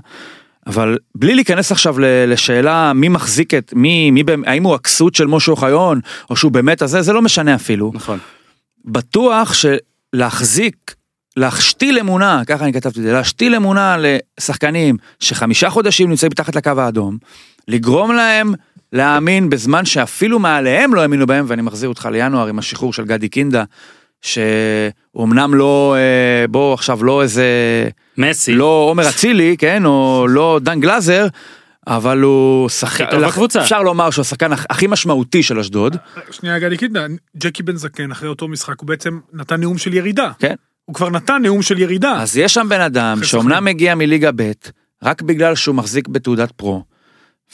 אבל בלי להיכנס עכשיו לשאלה מי מחזיק את מי מי האם הוא הכסות של משה אוחיון או שהוא באמת הזה זה לא משנה אפילו נכון. בטוח שלהחזיק, להשתיל אמונה, ככה אני כתבתי את זה, להשתיל אמונה לשחקנים שחמישה חודשים נמצאים מתחת לקו האדום, לגרום להם להאמין בזמן שאפילו מעליהם לא האמינו בהם, ואני מחזיר אותך לינואר עם השחרור של גדי קינדה, שהוא אמנם לא, אה, בוא עכשיו לא איזה, מסי. לא עומר אצילי, כן, או לא דן גלאזר, אבל הוא שחקן, הכי טוב בקבוצה. אפשר לומר שהוא השחקן הכ- הכי משמעותי של אשדוד, שנייה גדי קידה, ג'קי בן זקן אחרי אותו משחק הוא בעצם נתן נאום של ירידה. כן. הוא כבר נתן נאום של ירידה. אז יש שם בן אדם שאומנם. מגיע מליגה ב', רק בגלל שהוא מחזיק בתעודת פרו,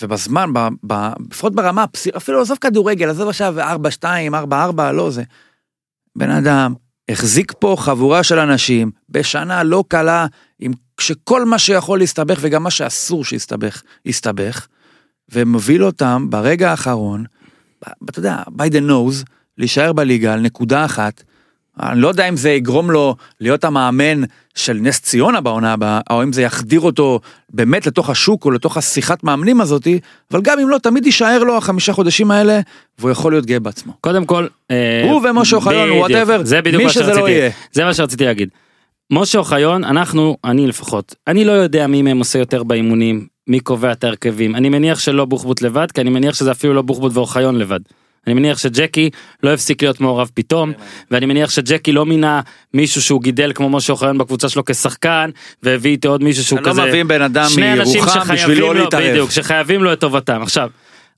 ובזמן, ב, ב, לפחות ברמה, אפילו עזוב כדורגל, עזוב עכשיו 4-2, 4-4, לא זה. בן אדם החזיק פה חבורה של אנשים בשנה לא קלה, עם שכל מה שיכול להסתבך וגם מה שאסור שיסתבך, יסתבך, ומוביל אותם ברגע האחרון, אתה יודע, by the nose, להישאר בליגה על נקודה אחת. אני לא יודע אם זה יגרום לו להיות המאמן של נס ציונה בעונה הבאה, או אם זה יחדיר אותו באמת לתוך השוק או לתוך השיחת מאמנים הזאתי, אבל גם אם לא, תמיד יישאר לו החמישה חודשים האלה, והוא יכול להיות גאה בעצמו. קודם כל, אה, הוא ומשה אוחיון, בדיוק מי שזה לא יהיה. זה מה שרציתי להגיד. משה אוחיון, אנחנו, אני לפחות, אני לא יודע מי מהם עושה יותר באימונים, מי קובע את ההרכבים. אני מניח שלא בוחבוט לבד, כי אני מניח שזה אפילו לא בוחבוט ואוחיון לבד. אני מניח שג'קי לא הפסיק להיות מעורב פתאום, ואני מניח שג'קי לא מינה מישהו שהוא גידל כמו משה אוחיון בקבוצה שלו כשחקן, והביא איתו עוד מישהו שהוא אני לא כזה... מביא בן אדם מירוחם בשביל לא להתערב. בדיוק, שחייבים לו את טובתם. עכשיו,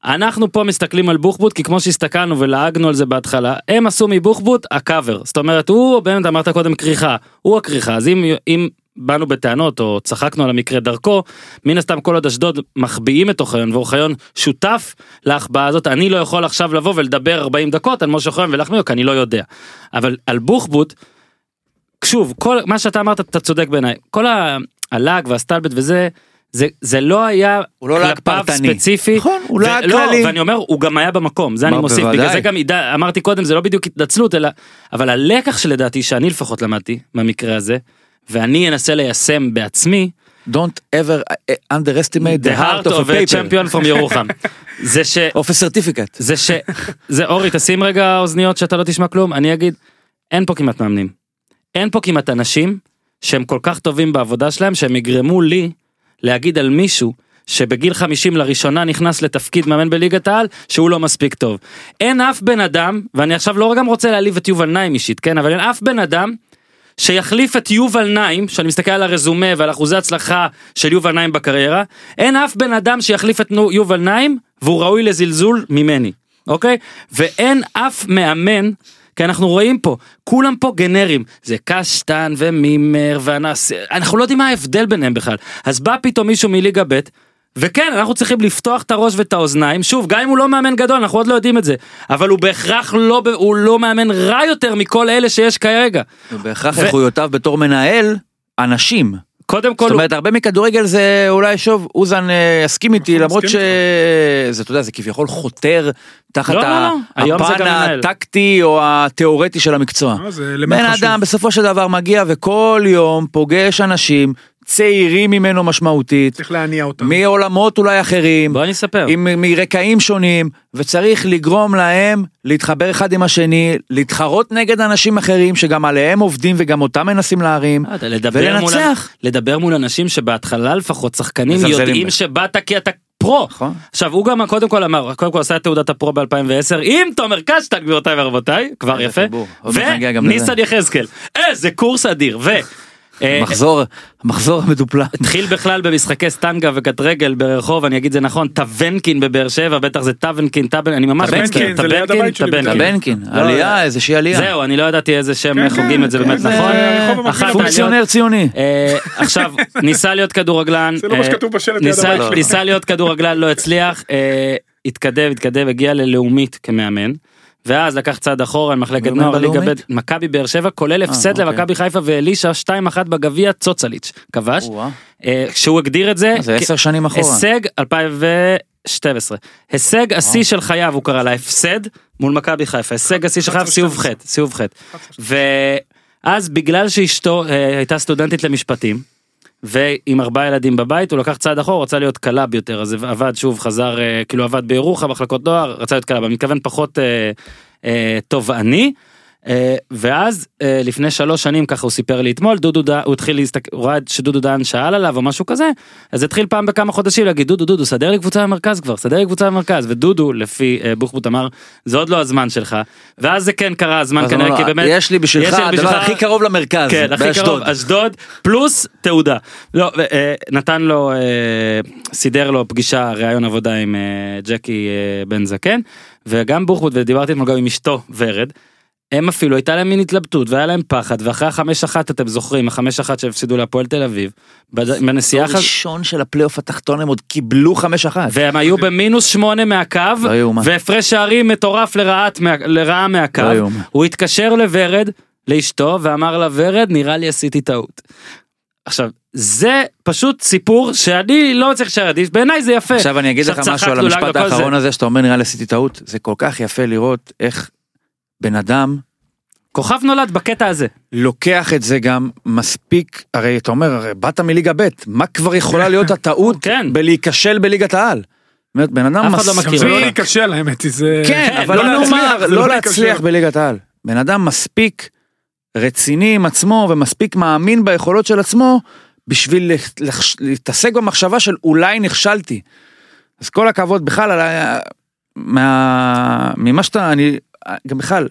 אנחנו פה מסתכלים על בוחבוט כי כמו שהסתכלנו ולעגנו על זה בהתחלה הם עשו מבוחבוט הקאבר זאת אומרת הוא באמת אמרת קודם כריכה הוא הכריכה אז אם אם באנו בטענות או צחקנו על המקרה דרכו מן הסתם כל עוד אשדוד מחביאים את אוחיון ואוחיון שותף להחבאה הזאת אני לא יכול עכשיו לבוא ולדבר 40 דקות על משה אוחיון ולהחמיא כי אני לא יודע אבל על בוחבוט. שוב כל מה שאתה אמרת אתה צודק בעיניי כל הלעג והסטלבט וזה. זה, זה לא היה הוא לא כלפיו פרטני. ספציפי, נכון, הוא לא, כללי. ואני אומר הוא גם היה במקום זה אני מוסיף בגלל בוודאי. זה גם אמרתי קודם זה לא בדיוק התנצלות אלא אבל הלקח שלדעתי שאני לפחות למדתי במקרה הזה ואני אנסה ליישם בעצמי Don't ever underestimate the heart of a paper. champion from ירוחם זה ש... of a certificate. זה ש... זה אורי תשים רגע אוזניות שאתה לא תשמע כלום אני אגיד אין פה כמעט מאמנים. אין פה כמעט אנשים שהם כל כך טובים בעבודה שלהם שהם יגרמו לי להגיד על מישהו שבגיל 50 לראשונה נכנס לתפקיד מאמן בליגת העל שהוא לא מספיק טוב. אין אף בן אדם ואני עכשיו לא גם רוצה להעליב את יובל נעים אישית כן אבל אין אף בן אדם שיחליף את יובל נעים שאני מסתכל על הרזומה ועל אחוזי הצלחה של יובל נעים בקריירה אין אף בן אדם שיחליף את יובל נעים והוא ראוי לזלזול ממני אוקיי? ואין אף מאמן כי אנחנו רואים פה כולם פה גנרים. זה קשטן ומימר ואנס אנחנו לא יודעים מה ההבדל ביניהם בכלל. אז בא פתאום מישהו מליגה ב' וכן אנחנו צריכים לפתוח את הראש ואת האוזניים שוב גם אם הוא לא מאמן גדול אנחנו עוד לא יודעים את זה אבל הוא בהכרח לא הוא לא מאמן רע יותר מכל אלה שיש כרגע ובהכרח ו- איכויותיו בתור מנהל, אנשים. קודם כל זאת אומרת, הרבה מכדורגל זה אולי שוב, אוזן אה, יסכים איתי, למרות שזה, אתה יודע, זה כביכול חותר תחת לא, לא, ה- לא. זה הפן. הטקטי או התיאורטי של המקצוע. זה אלמנט בן. אדם בסופו של דבר מגיע וכל יום פוגש אנשים צעירים ממנו משמעותית, צריך להניע אותם. מעולמות אולי אחרים, בוא אני אספר עם, מרקעים שונים, וצריך לגרום להם להתחבר אחד עם השני, להתחרות נגד אנשים אחרים שגם עליהם עובדים וגם אותם מנסים להרים, יודע, לדבר מול, ולנצח. לדבר מול אנשים שבהתחלה לפחות שחקנים יודעים. שבאת כי אתה פרו. נכון. עכשיו הוא גם קודם כל אמר קודם כל עשה את תעודת הפרו ב2010 עם תומר קשטן גבירותיי ורבותיי כבר יפה וניסן. יחזקאל איזה קורס אדיר ו... אה, מחזור, המחזור המדופלם. התחיל בכלל במשחקי סטנגה וקטרגל ברחוב אני אגיד זה נכון טוונקין בבאר שבע בטח זה טוונקין טאבן אני ממש טבנקין, טבנקין, שלי טבנקין. בטח. בנקין, לא, עלייה, איזושהי עלייה. זהו אני לא ידעתי איזה שם כן, איך הוגים את זה כן, באמת זה נכון. פונקציונר ציוני. אה, עכשיו ניסה להיות כדורגלן לא אה, ניסה- להיות כדורגלן לא הצליח אה, התקדם התקדם הגיע ללאומית כמאמן. ואז לקח צעד אחורה למחלקת מאמן נוער ליגה ב'? מכבי באר שבע כולל הפסד אוקיי. למכבי חיפה ואלישע 2-1 בגביע צוצליץ' כבש. אה, כשהוא הגדיר את זה זה כ- עשר שנים אחורה. הישג 2012 הישג השיא של חייו הוא קרא לה הפסד מול מכבי חיפה הישג השיא של חייו 11, סיבוב ח' סיבוב ח' ואז בגלל שאשתו אה, הייתה סטודנטית למשפטים ועם ארבעה ילדים בבית הוא לקח צעד אחורה רצה להיות קלאב יותר אז עבד שוב חזר אה, כאילו עבד בירוחם מחלקות נוער רצה להיות קלאב אני מתכוון פחות אה, אה, תובעני. אה, ואז אה, לפני שלוש שנים ככה הוא סיפר לי אתמול דודו דהן הוא התחיל להסתכל הוא ראה שדודו דהן שאל עליו או משהו כזה אז התחיל פעם בכמה חודשים להגיד דודו דודו סדר לי קבוצה במרכז כבר סדר לי קבוצה במרכז ודודו לפי אה, בוחבוט אמר זה עוד לא הזמן שלך ואז זה כן קרה הזמן כנראה כי באמת יש לי בשבילך הדבר הכי קרוב למרכז, כן, הכי. קרוב, אשדוד, פלוס תעודה. לא, נתן לו, סידר לו פגישה, ראיון עבודה עם ג'קי בן זקן, וגם בוחבוט, ודיברתי אתמול גם עם אשתו, ורד. הם אפילו הייתה להם מין התלבטות והיה להם פחד ואחרי החמש אחת אתם זוכרים החמש אחת שהפסידו להפועל תל אביב בנסיעה חז... ראשון של הפלייאוף התחתון הם עוד קיבלו חמש אחת. והם היו במינוס שמונה מהקו לא. והפרש שערים מטורף לרעה מהקו לא. הוא התקשר לוורד לאשתו ואמר לה ורד נראה לי עשיתי טעות. עכשיו זה פשוט סיפור שאני לא צריך להישאר אדיש בעיניי זה יפה. עכשיו אני אגיד לך משהו על המשפט האחרון זה. הזה שאתה אומר נראה לי עשיתי טעות זה כל כך יפה לראות איך בן אדם כוכב נולד בקטע הזה. לוקח את זה גם מספיק הרי אתה אומר הרי באת מליגה ב' מה כבר יכולה להיות הטעות כן. בלהיכשל בליגת העל. אומרת, בן אדם אף אחד לא מספיק- מכיר זה לא. להיכשל האמת היא זה... כן, כן, אבל לא לא להצליח, נאמר, לא לא להצליח. בליגת העל. בן אדם מספיק רציני עם עצמו ומספיק מאמין ביכולות של עצמו בשביל להתעסק במחשבה של אולי נכשלתי. אז כל הכבוד בכלל. ממה שאתה, אני, גם בכלל,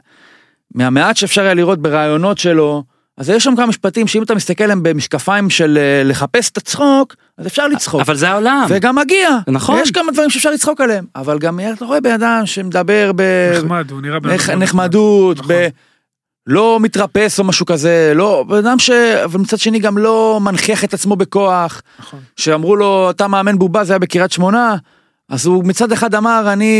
מהמעט שאפשר היה לראות ברעיונות שלו, אז יש שם כמה משפטים שאם אתה מסתכל עליהם במשקפיים של אה, לחפש את הצחוק, אז אפשר לצחוק. אבל זה העולם. וגם מגיע, נכון. יש כמה דברים שאפשר לצחוק עליהם, אבל גם אתה רואה בן אדם שמדבר ב... נחמד, הוא נראה בן נח, נחמדות, נכון. ב... לא מתרפס או משהו כזה, לא, בן אדם ש... אבל מצד שני גם לא מנכיח את עצמו בכוח, נכון. שאמרו לו אתה מאמן בובה זה היה בקריית שמונה, אז הוא מצד אחד אמר אני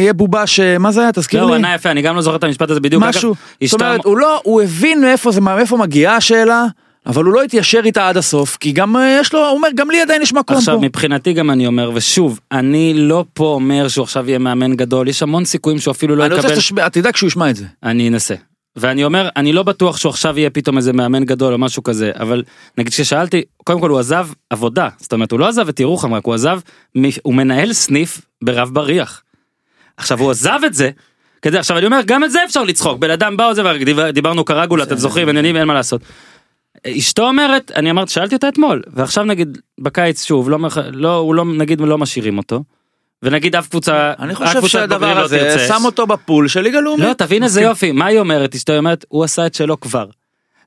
אהיה בובה ש... מה זה היה תזכיר לא, הוא לי? ענה יפה אני גם לא זוכר את המשפט הזה בדיוק. משהו, אגב, זאת אומרת הוא לא, הוא הבין מאיפה זה, מאיפה מגיעה השאלה, אבל הוא לא התיישר איתה עד הסוף, כי גם אה, יש לו, הוא אומר גם לי עדיין יש מקום עכשיו פה. מבחינתי גם אני אומר ושוב אני לא פה אומר שהוא עכשיו יהיה מאמן גדול יש המון סיכויים שהוא אפילו לא אני רוצה יקבל שתשמע, תדאג שהוא ישמע את זה. אני אנסה. ואני אומר אני לא בטוח שהוא עכשיו יהיה פתאום איזה מאמן גדול או משהו כזה אבל נגיד כששאלתי קודם כל הוא עזב עבודה זאת אומרת הוא לא עזב את ירוחם רק הוא עזב הוא מנהל סניף ברב בריח. עכשיו הוא עזב את זה. כדי עכשיו אני אומר גם את זה אפשר לצחוק בן אדם בא וזה דיברנו קרגולה אתם זוכרים עניינים אין מה לעשות. אשתו אומרת אני אמרתי שאלתי אותה אתמול ועכשיו נגיד בקיץ שוב לא לא הוא לא נגיד לא משאירים אותו. ונגיד אף קבוצה אני חושב שהדבר לא הזה תרצה. שם אותו בפול של ליגה לאומית. לא תבין איזה יופי מה היא אומרת אשתו היא אומרת הוא עשה את שלו כבר.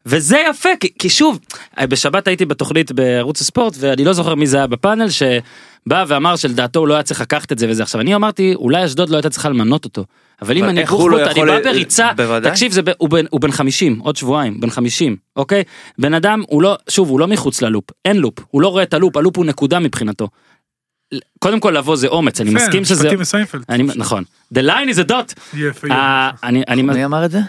וזה יפה כי, כי שוב בשבת הייתי בתוכנית בערוץ הספורט ואני לא זוכר מי זה היה בפאנל שבא ואמר שלדעתו הוא לא היה צריך לקחת את זה וזה עכשיו אני אמרתי אולי אשדוד לא הייתה צריכה למנות אותו אבל אם אני איך הוא לא אני בא בריצה בוודאי. תקשיב זה ב- הוא בן הוא בן 50 עוד שבועיים בן 50 אוקיי בן אדם הוא לא שוב הוא לא מחוץ ללופ אין לופ הוא לא רואה את הלופ הלופ הוא נקודה מבחינתו. קודם כל לבוא זה אומץ אני יפה, מסכים שזה משפטים מסיינפלד. אני נכון the line is a dot יפה, אה. אני אני מי אמר את זה?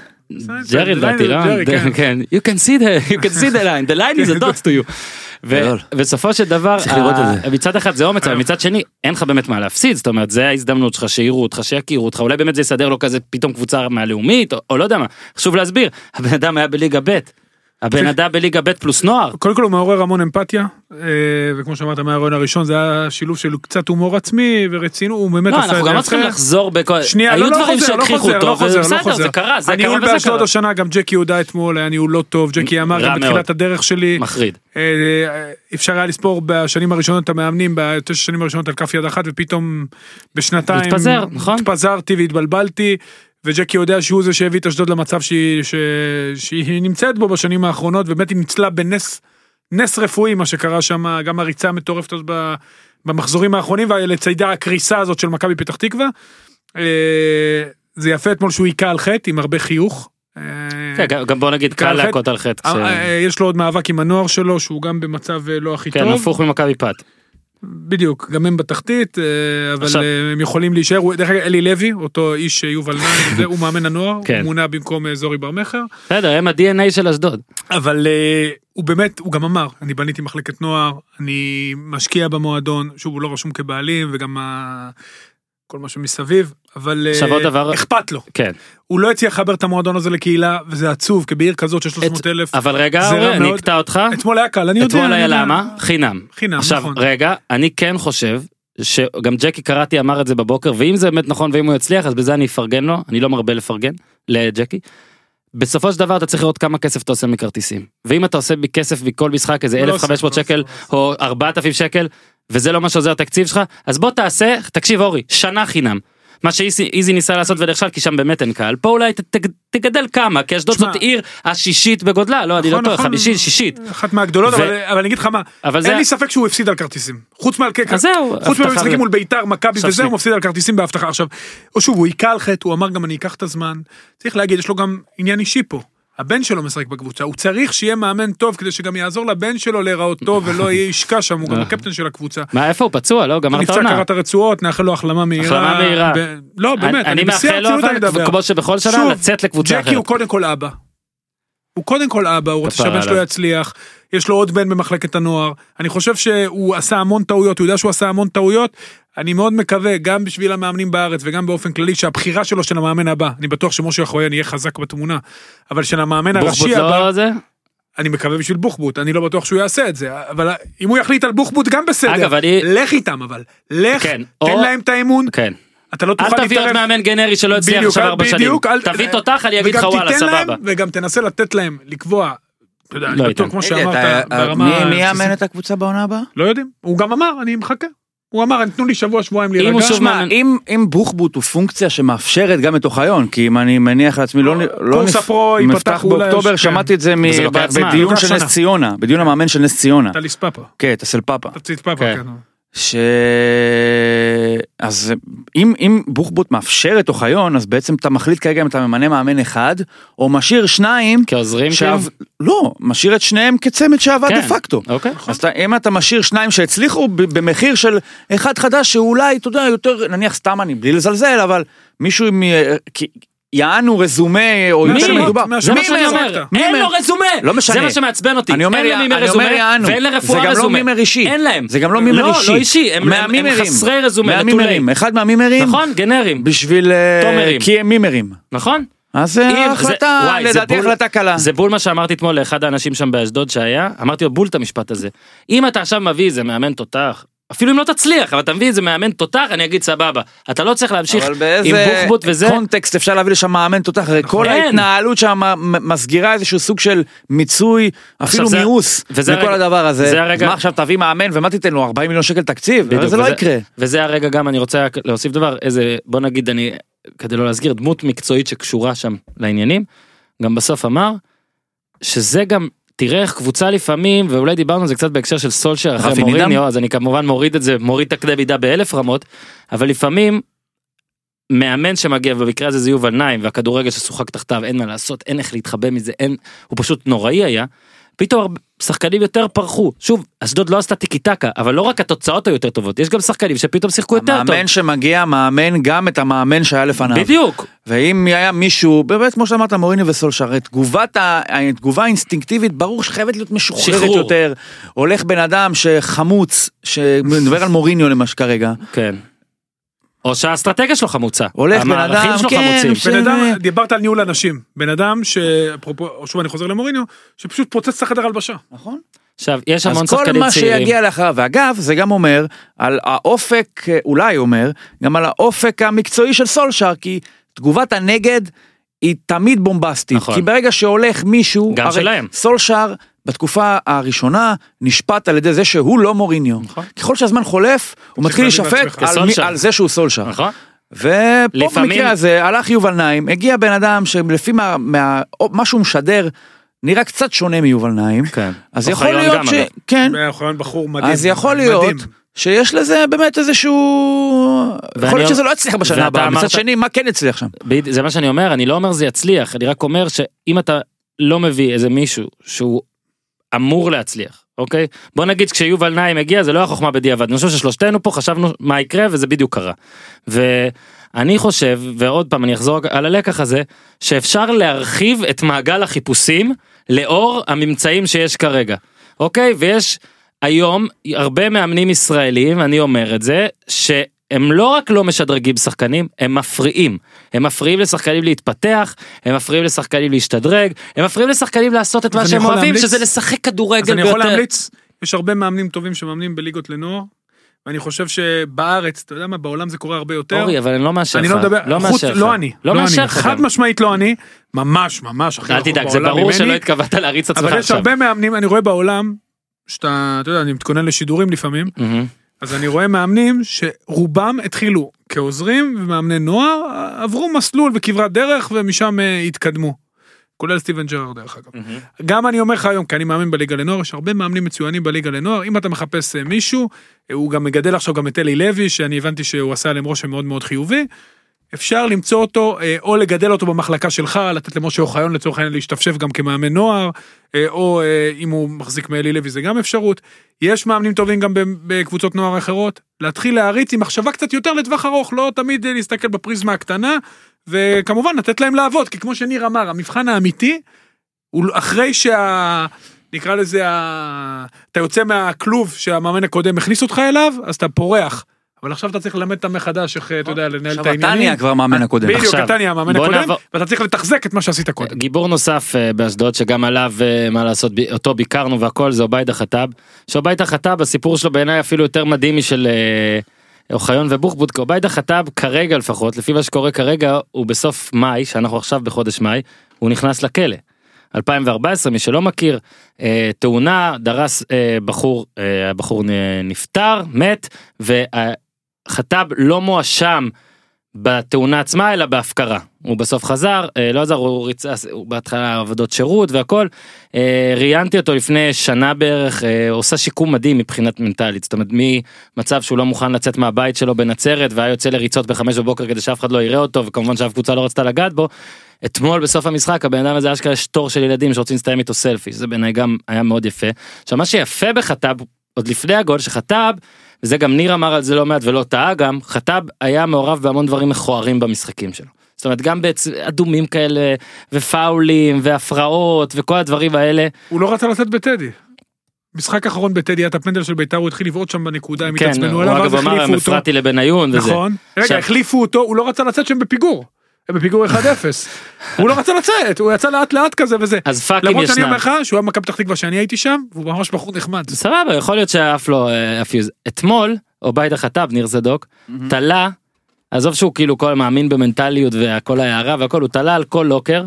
ג'רי לדעתי לא כן. כן you can see the you can see the line the line is a dot to you. ו- גדול. בסופו של דבר צריך לראות ה- את זה. מצד אחד זה אומץ אבל מצד שני אין לך באמת מה להפסיד זאת אומרת זה ההזדמנות שלך שיראו אותך שיכירו אותך אולי באמת זה יסדר לו כזה פתאום קבוצה מהלאומית או- או לא יודע מה חשוב להסביר הבן אדם היה בליגה ב' הבן אדם בליגה ב' פלוס נוער קודם כל הוא מעורר המון אמפתיה, אה, וכמו שאמרת מהרעיון הראשון זה היה שילוב של קצת הומור עצמי ורצינות, הוא באמת לא עשה את זה אנחנו גם לא. צריכים לחזור בכל שנייה, לא, לא חוזר, לא שהכריחו חוזר, לא חוזר, לא חוזר. זה קרה זה קרה הניהול וזה באשדוד קרה. השנה, גם ג'קי יהודה אתמול היה ניהול לא טוב, ג'קי אמר גם בתחילת. הדרך שלי, מחריד אה, אה, אפשר היה לספור בשנים הראשונות את המאמנים, בתשע שנים הראשונות על כף יד אחת, ופתאום בשנתיים, התפזר, נכון? התפזרתי והתבלבלתי, וג'קי יודע שהוא זה שהביא את אשדוד למצב שהיא, ש... שהיא נמצאת בו בשנים האחרונות, ובאמת היא ניצלה בנס, נס רפואי מה שקרה שם, גם הריצה המטורפת הזאת במחזורים האחרונים, ולצידה הקריסה הזאת של מכבי פתח תקווה. אה, זה יפה אתמול שהוא היכה על חטא עם הרבה חיוך. אה, כן, גם- בוא נגיד קל. להכות על חטא אה, יש לו עוד מאבק עם הנוער שלו שהוא גם במצב לא הכי כן טוב. הפוך ממכבי פת בדיוק, גם הם בתחתית, אה, אבל עכשיו- אה, הם יכולים להישאר. דרך אגב, אלי לוי, אותו איש שיובל נאי, הוא מאמן הנוער, כן. הוא מונה במקום אה, זורי בר מכר, בסדר הם ה-DNA של אשדוד אבל הוא באמת, הוא גם אמר, אני בניתי מחלקת נוער, אני משקיע במועדון, שוב, הוא לא רשום כבעלים, וגם כל מה שמסביב, אבל עוד דבר- אכפת לו. כן הוא לא הצליח לחבר את המועדון הזה לקהילה, וזה עצוב, כי בעיר כזאת של 300 אלף, אבל רגע אני. אקטע אותך אתמול היה קל, אני יודע. אתמול היה. למה חינם חינם, עכשיו נכון. רגע אני כן חושב שגם ג'קי קראתי אמר את זה בבוקר ואם זה באמת נכון ואם הוא יצליח אז בזה אני אפרגן לו אני לא מרבה לפרגן לג'קי. בסופו של דבר אתה צריך לראות כמה כסף אתה עושה מכרטיסים. ואם אתה עושה מכסף מכל משחק איזה הוא לא 1,500 עושה, הוא לא שקל הוא או 4,000 שקל, וזה לא מה שעוזר התקציב שלך, אז בוא תעשה, תקשיב אורי, שנה חינם. מה שאיזי ניסה לעשות ונכשל כי שם באמת אין קהל, פה אולי ת- ת- תגדל כמה, כי אשדוד זאת עיר השישית בגודלה, לא, אני לא נכון, טועה, נכון. חמישית, שישית. אחת מהגדולות, ו- אבל אבל אני אגיד לך מה, אבל זה... אין לי ספק שהוא הפסיד על כרטיסים. חוץ אז זהו, חוץ מהמשחקים מול ביתר, מכבי וזה. הוא מפסיד על כרטיסים בהבטחה. עכשיו, או שוב, הוא היכה על חטא, הוא אמר גם אני אקח את הזמן. צריך להגיד, יש לו גם עניין אישי פה. הבן שלו משחק בקבוצה, הוא צריך שיהיה מאמן טוב כדי שגם יעזור לבן שלו להיראות טוב ולא יהיה ישקע שם, הוא גם הקפטן של הקבוצה. מה, איפה הוא פצוע? לא, גמר הוא את נפצע העונה. קראת הרצועות, נאחל לו החלמה מהירה. החלמה מהירה. לא, באמת, אני בשיא הרצינות אני מדבר. כמו שבכל שנה, לצאת לקבוצה ג'קי אחרת. הוא קודם כל אבא. הוא קודם כל אבא, הוא רוצה שהבן שלו. יצליח, יש לו עוד בן במחלקת הנוער. אני חושב שהוא עשה המון טעויות, הוא יודע שהוא עשה המון טעויות. אני מאוד מקווה, גם בשביל המאמנים בארץ וגם באופן כללי, שהבחירה שלו של המאמן הבא, אני בטוח שמשה אחויין יהיה חזק בתמונה, אבל של המאמן בוחבוט הראשי הבא, לא זה? אני מקווה בשביל בוחבוט, אני לא בטוח שהוא יעשה את זה, אבל אם הוא יחליט על בוחבוט גם בסדר, אגב, אני- לך איתם אבל, לך, כן, תן או- להם את האמון, כן. אתה לא תוכל אל תביא עוד להתערב. מאמן גנרי שלא בדיוק, עכשיו ארבע שנים. בדיוק, אל- תביא תותח, אני אגיד לך וואלה, תיתן להם, סבבה. וגם תנסה לתת להם לקבוע, אתה יודע, לא אני. בטוח כמו שאמרת, ברמה... מי-. יאמן את הקבוצה בעונה הבאה? לא יודעים, הוא גם אמר, אני מחכה. הוא אמר, תנו לי שבוע, שבועיים אם הוא להירגע. מאמן- אם אם בוחבוט הוא פונקציה שמאפשרת גם את אוחיון, כי אם אני מניח לעצמי לא לא קורס נפ- הפרו ייפתח באוקטובר, כן. שמעתי את זה זמן. בדיון של שנה. נס ציונה, בדיון המאמן של נס ציונה. טליס פאפה, כן, תסל פאפה. תפציץ פאפה, כן. ש... אז אם, אם בוחבוט מאפשר את אוחיון, אז בעצם אתה מחליט כרגע אם אתה ממנה מאמן אחד, או משאיר שניים, כעוזרים שעב... כאילו? לא, משאיר את שניהם כצמד שעבד כן. דה פקטו. אוקיי. אז אתה, אם אתה משאיר שניים שהצליחו במחיר של אחד חדש שאולי, אתה יודע, יותר, נניח סתם אני, בלי לזלזל, אבל מישהו עם... כי יענו רזומה, או מי? יותר מדובר. מהשמות זה מה מי שאני? אומר, אין? לו רזומה, לא משנה. זה מה שמעצבן אותי, אני אומר, אין למימר רזומה יענו. ואין לרפואה זה גם לא רזומה, מימר אישי. אין להם, זה גם לא מימר לא, אישי. לא אישי, הם- הם-. חסרי רזומה. מהמימרים, אחד מהמימרים, נכון, גנרים, בשביל... אה, תומרים. כי הם מימרים. נכון? אז זה אם- זה- החלטה, וואי, זה לדעתי החלטה קלה. זה בול מה שאמרתי אתמול לאחד האנשים שם באשדוד שהיה, אמרתי לו בול את המשפט הזה. אם אתה עכשיו מביא איזה מאמן תותח, אפילו אם לא תצליח, אבל אתה מביא איזה מאמן תותח, אני אגיד סבבה. אתה לא צריך להמשיך אבל עם באיזה בוחבוט וזה. קונטקסט אפשר להביא לשם מאמן תותח, הרי כל אין. ההתנהלות שם מסגירה איזשהו סוג של מיצוי, אפילו מיאוס, הרגע- הדבר הזה. זה הרגע- מה עכשיו תביא מאמן ומה תיתן לו 40 מיליון שקל תקציב? זה לא יקרה. וזה הרגע גם אני רוצה להוסיף דבר איזה בוא נגיד אני כדי לא להסגיר דמות מקצועית שקשורה שם לעניינים גם בסוף אמר שזה גם תראה איך קבוצה לפעמים ואולי דיברנו על זה קצת בהקשר של סולשר אחרי? מוריניו אז אני כמובן מוריד את זה מוריד את הקנה מידה באלף רמות אבל לפעמים. מאמן שמגיע במקרה הזה זה יובל נעים והכדורגל ששוחק תחתיו אין מה לעשות אין איך להתחבא מזה אין הוא פשוט נוראי היה. פתאום שחקנים יותר פרחו שוב אשדוד לא עשתה טיקי טקה אבל לא רק התוצאות היו יותר טובות יש גם שחקנים שפתאום שיחקו יותר טוב. המאמן שמגיע מאמן גם את המאמן שהיה לפניו. בדיוק ואם היה מישהו, באמת כמו שאמרת מוריני וסולשר, תגובת, התגובה האינסטינקטיבית ברור שחייבת להיות משוחררת שחרור. יותר. הולך בן אדם שחמוץ, שמדבר על מוריניו למשל כרגע, כן. או שהאסטרטגיה שלו חמוצה. הולך בן אדם, שלו כן, חמוצים. ש- בן אדם, דיברת על ניהול אנשים, בן אדם שאפרופו, שוב אני חוזר למוריניו, שפשוט פוצץ את החדר הלבשה. נכון. עכשיו יש המון אז כל שחקנים מה צעירים. שיגיע לאחריו, ואגב זה גם אומר על האופק, אולי אומר, גם על האופק המקצועי של סולשר, כי תגובת הנגד היא תמיד בומבסטית, נכון. כי ברגע שהולך מישהו, גם שלהם. סולשר בתקופה הראשונה נשפט על ידי זה שהוא לא מוריניו. נכון. ככל שהזמן חולף, הוא מתחיל להישפט. על, מי-. על זה שהוא סולשר. נכון? ופה לפעמים- במקרה הזה הלך יובל נעים, הגיע בן אדם שלפי מה, מה, מה שהוא משדר, נראה קצת שונה מיובל נעים. כן. אז יכול להיות גם, ש... אגב. כן. אוחיון בחור מדהים. אז יכול להיות מדהים. שיש לזה באמת איזשהו... יכול להיות שזה לא יצליח בשנה הבאה, אמרת- מצד שני מה כן יצליח שם? זה מה שאני אומר אני לא אומר זה יצליח אני רק אומר שאם אתה לא מביא איזה מישהו שהוא אמור להצליח אוקיי? בוא נגיד כשיובל נעים הגיע זה לא היה חוכמה בדיעבד. אני חושב ששלושתנו פה חשבנו מה יקרה וזה בדיוק קרה. ואני חושב ועוד פעם אני אחזור על הלקח הזה שאפשר להרחיב את מעגל החיפושים לאור הממצאים שיש כרגע אוקיי? ויש היום הרבה מאמנים ישראלים אני אומר את זה שהם לא רק לא משדרגים שחקנים הם מפריעים הם מפריעים לשחקנים להתפתח הם מפריעים לשחקנים להשתדרג הם מפריעים לשחקנים לעשות את אז מה שהם אוהבים להמליץ? שזה לשחק אז כדורגל אני יכול ביותר. להמליץ, יש הרבה מאמנים טובים שמאמנים בליגות לנוער, ואני חושב שבארץ, אתה יודע מה, בעולם זה קורה הרבה יותר. אורי, אבל אני לא מאשר לך. אני לא מדבר, לא חוץ, מאשר. לא אני, לא לא מאשר לך חד. משמעית לא אני, ממש ממש הכי אל תדאג, זה ברור ממני. שלא התכוונת להריץ עצמך אבל יש עכשיו. הרבה מאמנים, אני רואה בעולם, שאתה, אתה יודע, אני מתכונן לשידורים לפעמים, מהמם. אז אני רואה מאמנים שרובם התחילו כעוזרים ומאמני נוער, עברו מסלול וכברת דרך ומשם אה, התקדמו. כולל סטיבן ג'רארד דרך אגב. מהמם. גם אני אומר לך היום, כי אני מאמין בליגה לנוער, יש הרבה מאמנים מצוינים בליגה לנוער, אם אתה מחפש אה, מישהו, אה, הוא גם מגדל עכשיו גם את אלי לוי, שאני הבנתי שהוא עשה עליהם רושם מאוד מאוד חיובי, אפשר למצוא אותו, אה, או לגדל אותו במחלקה שלך, לתת למשה אוחיון לצורך העניין להשתפשף גם כמאמן נוער, אה, או אה, אם הוא מחזיק מאלי לוי זה גם אפשרות. יש מאמנים טובים גם בקבוצות נוער אחרות, להתחיל להריץ עם מחשבה קצת יותר לטווח ארוך, לא תמיד להסתכל בפריזמה הקטנה, וכמובן לתת להם לעבוד, כי כמו שניר אמר, המבחן האמיתי, הוא אחרי שה... נקרא לזה, ה... אתה יוצא מהכלוב שהמאמן הקודם הכניס אותך אליו, אז אתה פורח. אבל עכשיו אתה צריך ללמד אותם מחדש איך, אתה יודע, לנהל את עכשיו אתה העניינים. נהיה כבר מאמן הקודם. בדיוק, אתה נהיה המאמן הקודם, ואתה צריך לתחזק את מה שעשית קודם. גיבור נוסף אה, באשדוד שגם עליו אה, מה לעשות אותו ביקרנו והכל זה עוביידה חטאב. שעוביידה חטאב הסיפור שלו בעיניי אפילו יותר מדהים משל אה, אוחיון ובוחבוט כי עוביידה חטאב כרגע לפחות לפי מה שקורה כרגע הוא בסוף מאי שאנחנו עכשיו בחודש מאי הוא נכנס לכלא. 2014 מי שלא מכיר אה, תאונה דרס אה, בחור אה, הבחור נפטר מת וחטאב לא מואשם בתאונה עצמה אלא בהפקרה הוא בסוף חזר אה, לא עזר הוא ריצה הוא בהתחלה עבודות שירות והכל אה, ראיינתי אותו לפני שנה בערך אה, עושה שיקום מדהים מבחינת מנטלית זאת אומרת ממצב שהוא לא מוכן לצאת מהבית שלו בנצרת והיה יוצא לריצות בחמש בבוקר כדי שאף אחד לא יראה אותו וכמובן שאף קבוצה לא רצתה לגעת בו. אתמול בסוף המשחק הבן אדם הזה אשכרה יש תור של ילדים שרוצים להסתיים איתו סלפי זה בעיניי גם היה מאוד יפה. עכשיו מה שיפה בחטאב עוד לפני הגול שחטאב וזה גם ניר אמר על זה לא מעט ולא טעה גם חטאב היה מעורב בהמון דברים מכוערים במשחקים שלו. זאת אומרת גם באדומים כאלה ופאולים והפרעות וכל הדברים האלה הוא לא רצה לצאת בטדי. משחק אחרון בטדי היה את הפנדל של ביתר הוא התחיל לבעוט שם בנקודה הם כן התעצבנו הוא עליו אגב ואז אמר החליפו הם. הפרעתי לבניון. נכון. רגע החליפו אותו הוא לא רצה לצאת שהם בפיגור. הם בפיגור 1-0. הוא לא רצה לצאת הוא יצא לאט לאט כזה וזה. אז פאקים למרות שאני ישנם. אומר לך שהוא היה מכבי פתח תקווה שאני הייתי שם והוא ממש בחור נחמד. סבבה יכול להיות שהיה אף לא אה, אפיוז אתמול עוביידה חטאב ניר זדוק תלה עזוב שהוא כאילו כל מאמין במנטליות והכל ההערה והכל הוא תלה על כל לוקר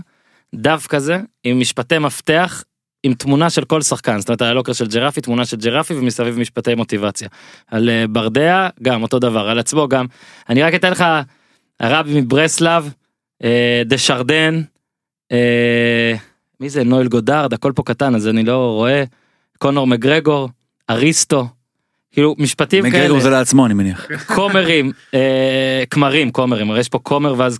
דף כזה עם משפטי מפתח עם תמונה של כל שחקן זאת אומרת על הלוקר של ג'רפי תמונה של ג'רפי ומסביב משפטי מוטיבציה על אה, ברדע גם אותו דבר על עצמו גם אני רק אתן לך הרבי מברסלב אה, דה שרדן אה, מי זה? נואל גודארד הכל פה קטן אז אני לא רואה. קונור מגרגור אריסטו. כאילו משפטים כאלה. מגרגור זה לעצמו אני מניח. כומרים אה, כמרים כומרים. הרי יש פה כומר ואז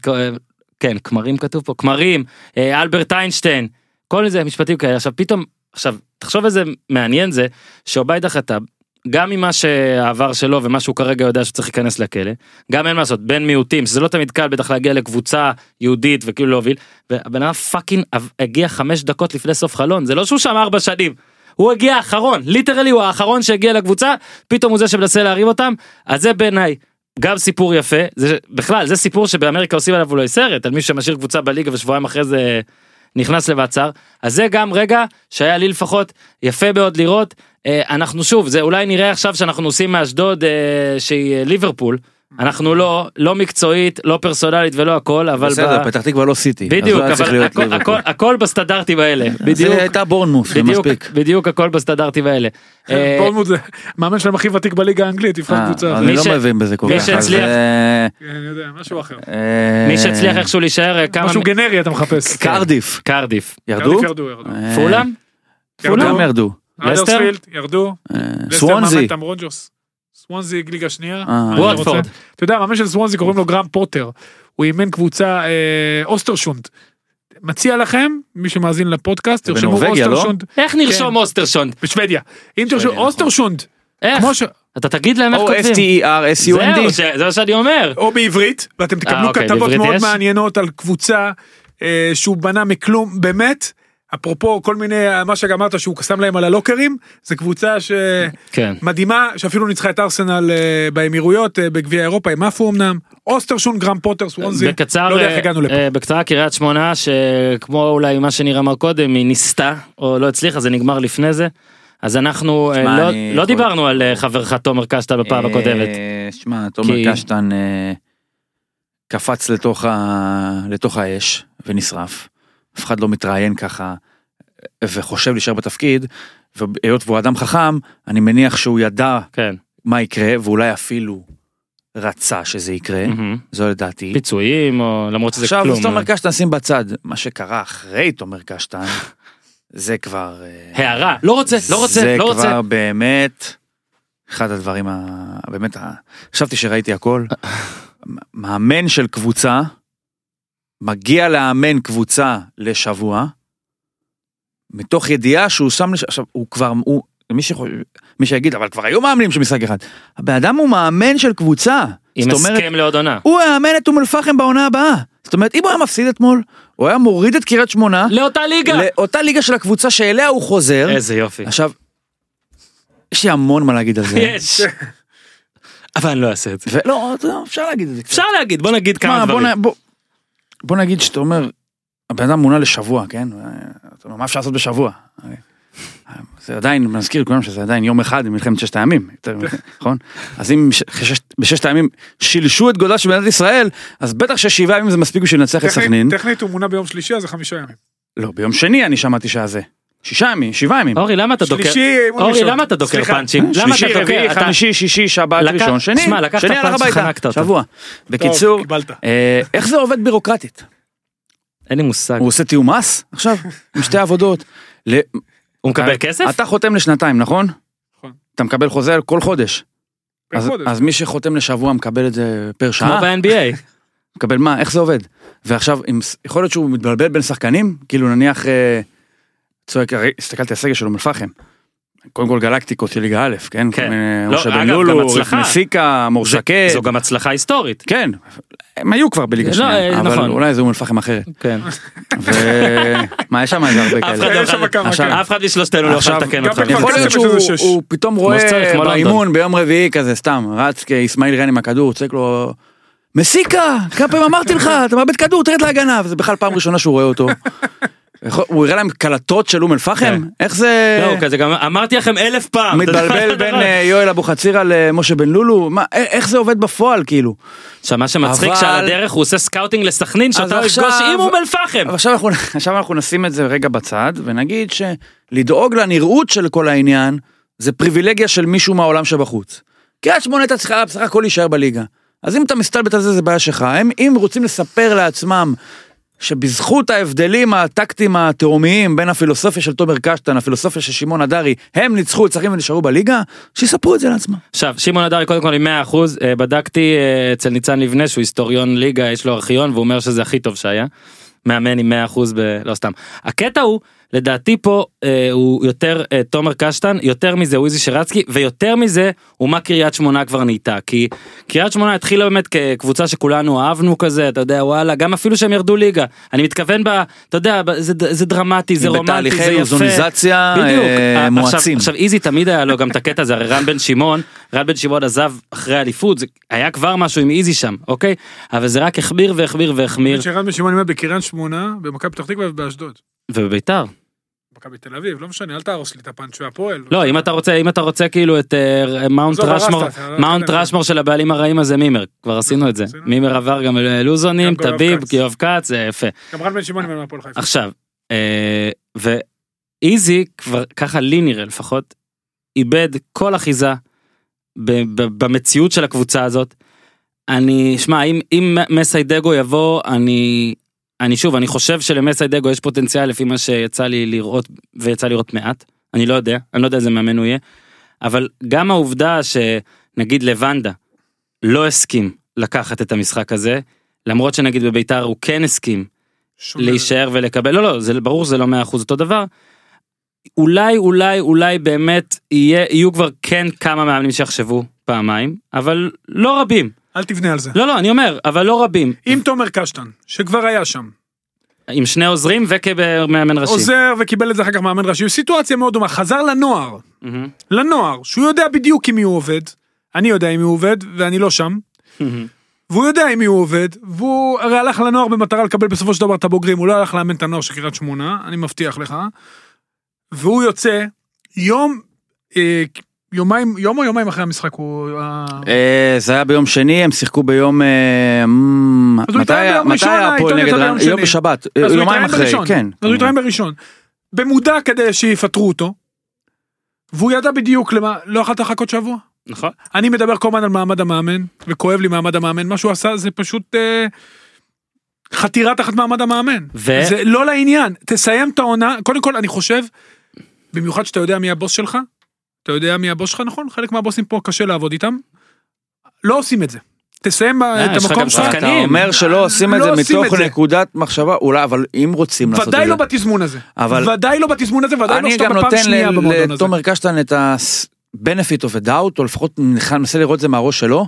כן כמרים כתוב פה. כמרים אה, אלברט איינשטיין. כל זה משפטים כאלה. עכשיו פתאום עכשיו תחשוב איזה מעניין זה שעוביידה חטאב גם ממה שהעבר שלו ומה שהוא כרגע יודע שצריך להיכנס לכלא גם אין מה לעשות בן מיעוטים שזה לא תמיד קל בטח להגיע לקבוצה יהודית וכאילו להוביל והבן אדם fucking הגיע חמש דקות לפני סוף חלון זה לא שהוא שם ארבע שנים. הוא הגיע האחרון literally הוא האחרון שהגיע לקבוצה פתאום הוא זה שמנסה להרים אותם אז זה בעיניי גם סיפור יפה זה בכלל זה סיפור שבאמריקה עושים עליו אולי סרט על מי שמשאיר קבוצה בליגה ושבועיים אחרי זה נכנס למעצר אז זה גם רגע שהיה לי לפחות יפה מאוד לראות אנחנו שוב זה אולי נראה עכשיו שאנחנו עושים מאשדוד אה, שהיא אה, ליברפול אנחנו לא לא מקצועית לא פרסונלית ולא הכל אבל בסדר ב- פתח תקווה לא סיטי. בדיוק לא אבל הכל, ליברפול. הכל, הכל בסטנדרטים האלה בדיוק הייתה בורנמוס בדיוק. בדיוק הכל בסטנדרטים האלה. אה, בורנמוט זה מאמן שלהם הכי ותיק בליגה האנגלית יבחר אה, קבוצה. אני לא מבין בזה כל כך. אה, כן, אני יודע משהו אחר. אה, מי שהצליח איכשהו להישאר אה, כמה משהו גנרי אתה מחפש. קרדיף. קרדיף ירדו? אה, פולאם ירדו. לסטר? האדרספילד ירדו. אה, סוונזי. סוונזי ליגה שנייה. אה. רוצה- אתה יודע המאמן של סוונזי קוראים לו גרם פוטר. הוא אימן קבוצה אה, אוסטרשונד. מציע לכם מי שמאזין לפודקאסט תרשמו לא? אוסטרשונד איך נרשום אוסטרשונד בשוודיה. אם תרשמו. אוסטרשונד. איך. אתה תגיד להם איך או כותבים O-S-T-E-R-S-U-N-D. זהו, ש- זה מה שאני אומר או בעברית ואתם תקבלו אוקיי, כתבות מאוד? מעניינות על קבוצה שהוא בנה מכלום באמת. אפרופו כל מיני מה שגם אמרת שהוא שם להם על הלוקרים זה קבוצה כן שמדהימה שאפילו ניצחה את ארסנל אה, באמירויות אה, בגביע אירופה הם עפו אמנם אוסטרשון גרם פוטר סוונזי בקצר לא יודע איך אה, הגענו לפה. אה, בקצרה קריית שמונה שכמו אולי מה שניר אמר קודם היא ניסתה או לא הצליחה זה נגמר לפני זה אז אנחנו אה, שמע, לא- אני לא יכול- דיברנו על אה, חברך תומר קשטה בפעם הקודמת. אה, שמע, תומר כי- קשטן אה, קפץ לתוך ה- לתוך האש ונשרף. אף אחד לא מתראיין ככה וחושב להישאר בתפקיד, והיות והוא אדם חכם, אני מניח שהוא ידע כן. מה יקרה, ואולי אפילו רצה שזה יקרה, מהמם. זו לדעתי. פיצויים או למרות שזה עכשיו, כלום. אז תומר קשטן שים בצד, מה שקרה אחרי תומר קשטן, זה כבר... אה, הערה. לא רוצה, לא רוצה, זה לא רוצה. כבר באמת אחד הדברים ה... באמת, ה... חשבתי שראיתי הכל. מאמן של קבוצה, מגיע לאמן קבוצה לשבוע, מתוך ידיעה שהוא שם, לש... עכשיו הוא כבר, הוא, מי, שחושב, מי שיגיד, אבל כבר היו מאמנים של משחק אחד. הבן אדם הוא מאמן של קבוצה. עם אומרת, הסכם לעוד עונה. הוא יאמן את אום אל-פחם בעונה הבאה. זאת אומרת, אם הוא היה מפסיד אתמול, הוא היה מוריד את קריית שמונה, לאותה ליגה. לאותה ליגה של הקבוצה שאליה הוא חוזר. איזה יופי. עכשיו, יש לי המון מה להגיד על זה. יש. אבל אני לא אעשה את זה. יודע, אפשר להגיד את זה. אפשר להגיד, בוא נגיד מה, כמה דברים. בוא- נגיד שאתה אומר, הבן אדם מונה לשבוע, כן? אתה אומר, מה אפשר לעשות בשבוע? זה עדיין, מזכיר לכולם שזה עדיין יום אחד במלחמת ששת הימים, נכון? אז אם בששת הימים שילשו את גודלה של מדינת ישראל, אז בטח ששבעה ימים זה מספיק בשביל לנצח את סכנין. טכנית הוא מונה ביום שלישי, אז זה חמישה ימים. לא, ביום שני אני שמעתי שהיה זה. שישה ימים, שבעה ימים. אורי, למה אתה דוקר? שלישי, אימון אורי, ראשון. למה אתה דוקר. פאנצ'ים? למה אתה שלישי, דוקר? חמישי, שישי, שבת, ראשון, שני, שמע, לקחת הביתה, חנקת אותו. שבוע. בקיצור. אה, איך זה עובד בירוקרטית? אין לי מושג. הוא עושה תיאום מס עכשיו? עם שתי עבודות. הוא מקבל כסף? אתה חותם לשנתיים, נכון? נכון. אתה מקבל חוזה כל חודש. אז- מי שחותם לשבוע מקבל את זה פר כמו שעה? ב-NBA. מקבל מה? איך זה עובד? ועכשיו, יכול להיות שהוא מתבלבל בין שחקנים? כאילו נניח, אה, צועק, הרי הסתכלתי על הסגל של אום אל-פחם. קודם כל גלקטיקות של ליגה א', כן? כן. אה, לא, משה אגב, בן גם לולו, הצלחה. מסיקה, מור זה- שקד. זו גם הצלחה היסטורית. כן, הם היו כבר בליגה לא, שנייה, אה, אבל נכון. אולי זה אום אל-פחם אחרת. כן. ומה, יש שם איזה הרבה כאלה. לא. אף אחד משלושתנו לא יכול לתקן אותך. יכול להיות שהוא פתאום רואה. באימון ביום רביעי כזה סתם רץ כאיסמעיל רן עם הכדור צועק לו מסיקה כמה פעמים אמרתי לך אתה מאבד כדור תרד להגנה וזה בכלל פעם ראשונה שהוא רואה אותו. הוא הראה להם קלטות של אום אל פחם כן. איך זה לא, כזה גם אמרתי לכם אלף פעם. מתבלבל בין אה, יואל אבוחצירא למשה בן לולו מה א- איך זה עובד בפועל כאילו. עכשיו מה שמצחיק שעל הדרך הוא עושה סקאוטינג לסכנין שאתה יפגוש עם אום אל פחם. עכשיו אנחנו עכשיו אנחנו נשים את זה רגע בצד ונגיד שלדאוג לנראות של כל העניין זה פריבילגיה של מישהו מהעולם שבחוץ. קריית שמונה הייתה צריכה בסך הכל להישאר בליגה. אז אם אתה מסתלבט על זה זה בעיה שלך הם אם רוצים לספר לעצמם שבזכות ההבדלים הטקטיים התהומיים בין הפילוסופיה של תומר קשטן הפילוסופיה של שמעון הדרי הם ניצחו את צחים ונשארו בליגה שיספרו את זה לעצמם. עכשיו שמעון הדרי קודם כל עם 100% אה, בדקתי אה, אצל ניצן לבנה שהוא היסטוריון ליגה יש לו ארכיון והוא אומר שזה הכי טוב שהיה. מאמן עם 100% ב... לא סתם. הקטע הוא לדעתי פה הוא יותר אה, תומר קשטן יותר מזה הוא איזי שרצקי ויותר מזה הוא מה קריית שמונה כבר נהייתה כי קריית שמונה התחילה באמת כקבוצה שכולנו אהבנו כזה אתה יודע וואלה גם אפילו שהם ירדו ליגה אני מתכוון ב... אתה יודע זה, זה דרמטי זה רומנטי זה בתהליכי יפה. אוזוניזציה בדיוק. אה, עכשיו- מואצים. עכשיו איזי תמיד היה לו גם את הקטע הזה, הרי רן בן שמעון, רן בן שמעון עזב אחרי אליפות, זה היה כבר משהו עם איזי שם, אוקיי? אבל זה רק החמיר והחמיר והחמיר, שרן בן שמעון בקריית שמונה, במכבי פתח תקווה ובאשדוד. ובביתר. מכבי תל אביב, לא משנה, אל תהרוס לי את הפאנץ' והפועל. לא, אם אתה רוצה, אם אתה רוצה כאילו את אה, מאונט רשמור, לא מאונט. רשמור של הבעלים הרעים הזה מימר, כבר עשינו את זה. מימר עבר גם יואב טביב. יואב כץ, זה יפה. גם רן בן שמעון מהפועל חיפה. עכשיו, אה, ואיזי כבר ככה לי נראה לפחות, איבד כל אחיזה במציאות של הקבוצה הזאת. אני, שמע, אם, אם מסיידגו יבוא, אני, אני שוב, אני חושב שלמסיידגו יש פוטנציאל לפי מה שיצא לי לראות, ויצא לראות מעט. אני לא יודע, אני לא יודע איזה מאמן הוא יהיה. אבל גם העובדה שנגיד לבנדה לא הסכים לקחת את המשחק הזה, למרות שנגיד בביתר הוא כן הסכים שונה. להישאר ולקבל לא לא זה ברור שזה לא מאה אחוז אותו דבר. אולי אולי אולי באמת יהיה יהיו כבר כן כמה מאמנים שיחשבו פעמיים אבל לא רבים אל תבנה על זה. לא לא אני אומר אבל לא רבים עם תומר קשטן, שכבר היה שם, עם שני עוזרים וכמאמן ראשי. עוזר וקיבל את זה אחר כך מאמן ראשי, סיטואציה מאוד דומה, חזר לנוער, מהמם. לנוער, שהוא יודע בדיוק עם מי הוא עובד, אני יודע עם מי הוא עובד, ואני לא שם, מהמם. והוא יודע עם מי הוא עובד, והוא הרי הלך לנוער במטרה לקבל בסופו של דבר את הבוגרים, הוא לא הלך לאמן את הנוער של קריית שמונה, אני מבטיח לך, והוא יוצא, יום אה, יומיים, יום או יומיים אחרי המשחק הוא... אה, זה היה ביום שני, הם שיחקו ביום... אה, מתי היה הפועל העיתון נגד רעננה? יום בשבת, יומיים אחרי. כן. אז הוא התראיין בראשון. במודע כדי שיפטרו אותו. והוא ידע בדיוק למה, לא יכולת לחכות שבוע. נכון. אני מדבר כל הזמן על מעמד המאמן, וכואב לי מעמד המאמן, מה שהוא עשה זה פשוט אה, חתירה תחת מעמד המאמן. ו- זה לא לעניין, תסיים את העונה, קודם כל אני חושב, במיוחד שאתה יודע מי הבוס שלך, אתה יודע מי הבוס שלך, נכון? חלק מהבוסים פה קשה לעבוד איתם. לא עושים את זה. תסיים אה, את המקום גם שלך. אתה אומר שלא עושים את לא זה עושים מתוך את זה. נקודת מחשבה, אולי, אבל אם רוצים לעשות את זה. ודאי לא בתזמון הזה. אבל- ודאי לא בתזמון הזה, ודאי לא אני שאתה גם בפעם נותן שנייה במועדון הזה. לתומר קשטן את ה-benefit of a doubt, או לפחות מנסה לראות את זה מהראש שלו.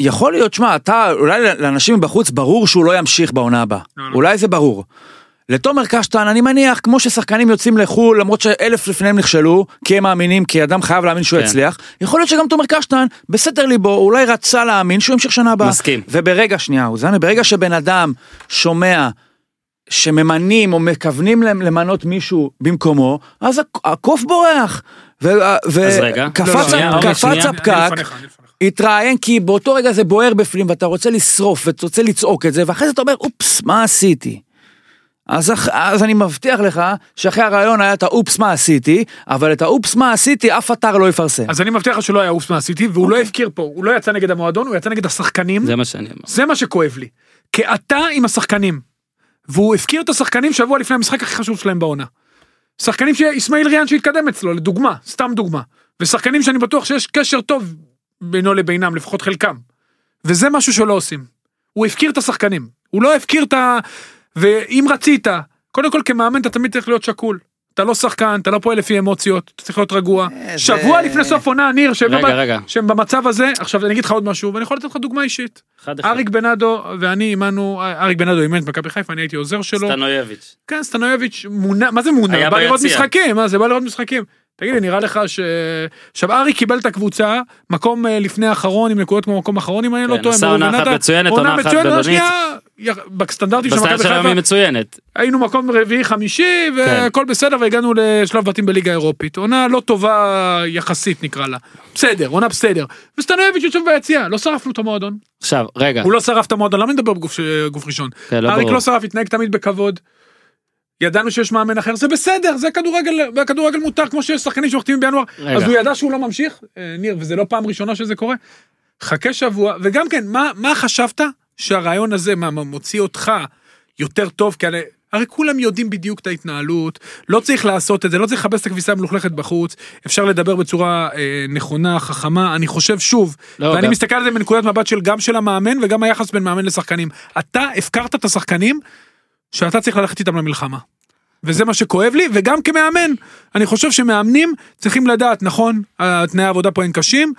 יכול להיות, שמע, אתה, אולי לאנשים מבחוץ ברור שהוא לא ימשיך בעונה הבאה. לא, לא. אולי זה ברור. לתומר קשטן, אני מניח, כמו ששחקנים יוצאים לחו"ל, למרות שאלף לפניהם נכשלו, כי הם מאמינים, כי אדם חייב להאמין שהוא כן. יצליח, יכול להיות שגם תומר קשטן, בסתר ליבו, אולי רצה להאמין שהוא ימשיך שנה הבאה. מסכים. וברגע, שנייה, אוזנה, ברגע שבן אדם שומע שממנים או מכוונים להם למנות מישהו במקומו, אז הק- הקוף בורח. ו- אז רגע. וקפץ לא, לא, אני הפקק. התראיין כי באותו רגע זה בוער בפנים ואתה רוצה לשרוף ואתה רוצה לצעוק את זה ואחרי זה אתה אומר אופס מה עשיתי. אז, אח- אז אני מבטיח לך שאחרי הרעיון היה את האופס מה עשיתי אבל את האופס מה עשיתי אף אתר לא יפרסם. אז אני מבטיח לך שלא היה אופס מהסיטי, והוא לא הפקיר פה, הוא לא יצא נגד המועדון, הוא יצא נגד השחקנים. זה מה שאני אומר. זה מה שכואב לי. כי אתה עם השחקנים, והוא הפקיר את השחקנים שבוע לפני המשחק הכי חשוב שלהם בעונה. שחקנים שאיסמעיל ריאן שהתקדם אצלו, לדוגמה, סתם דוגמה. ושחקנים שאני בטוח שיש קשר טוב בינו לבינם, לפחות חלקם. וזה משהו שלא עושים. הוא הפקיר את השחקנים. הוא לא הפקיר את ה... ואם רצית, קודם כל כמאמן אתה תמיד צריך להיות שקול. אתה לא שחקן, אתה לא פועל לפי אמוציות, אתה צריך להיות רגוע. אה, שבוע לפני סוף עונה, ניר, שהם רגע, בב- רגע. שהם במצב הזה, עכשיו אני אגיד לך עוד משהו, ואני יכול לתת לך דוגמה אישית. אריק בנאדו ואני אימנו, אריק בנאדו אימן את מכבי חיפה, אני הייתי עוזר שלו. סטנויביץ'. כן, סטנויביץ' מונה, מה זה מונה? היה בא לראות. משחקים, מה זה בא לראות משחקים. תגיד לי, נראה לך ש... עכשיו אריק קיבל את הקבוצה, מקום אה, לפני האחרון עם נקודות כמו מקום אחרון, אם אני לא כן, טועה. עשה מאור עונה אחת. מצוינת, עונה אחת בינונית. בסטנדרטים של מכבי חיפה, היא מצוינת. היינו מקום רביעי חמישי, כן. והכל בסדר, והגענו לשלב בתים בליגה האירופית. עונה לא טובה יחסית נקרא לה. בסדר, עונה בסדר. וסטנויביץ' יושב ביציע, לא שרפנו את המועדון. עכשיו, רגע. הוא לא שרף את המועדון, למה אני מדבר בגוף ראשון? כן, לא אריק. לא שרף, התנהג תמיד בכבוד. ידענו שיש מאמן אחר, זה בסדר, זה כדורגל, בכדורגל מותר, כמו שיש שחקנים שמחתימים בינואר. אז הוא ידע שהוא לא ממשיך, אה, ניר, וזה לא פעם ראשונה שזה קורה. חכה שבוע, וגם כן, מה, מה חשבת שהרעיון הזה, מה, מוציא אותך יותר טוב? כי הרי, הרי כולם יודעים בדיוק את ההתנהלות, לא צריך לעשות את זה, לא צריך לכבס את הכביסה המלוכלכת בחוץ, אפשר לדבר בצורה אה, נכונה, חכמה, אני חושב שוב, לא, ואני גם- מסתכל על זה מנקודת מבט של גם של המאמן וגם היחס בין מאמן לשחקנים. אתה הפקרת את השחקנים שאתה צריך ללכת איתם למלחמה. וזה מה שכואב לי, וגם כמאמן, אני חושב שמאמנים צריכים לדעת, נכון, תנאי העבודה פה הם קשים,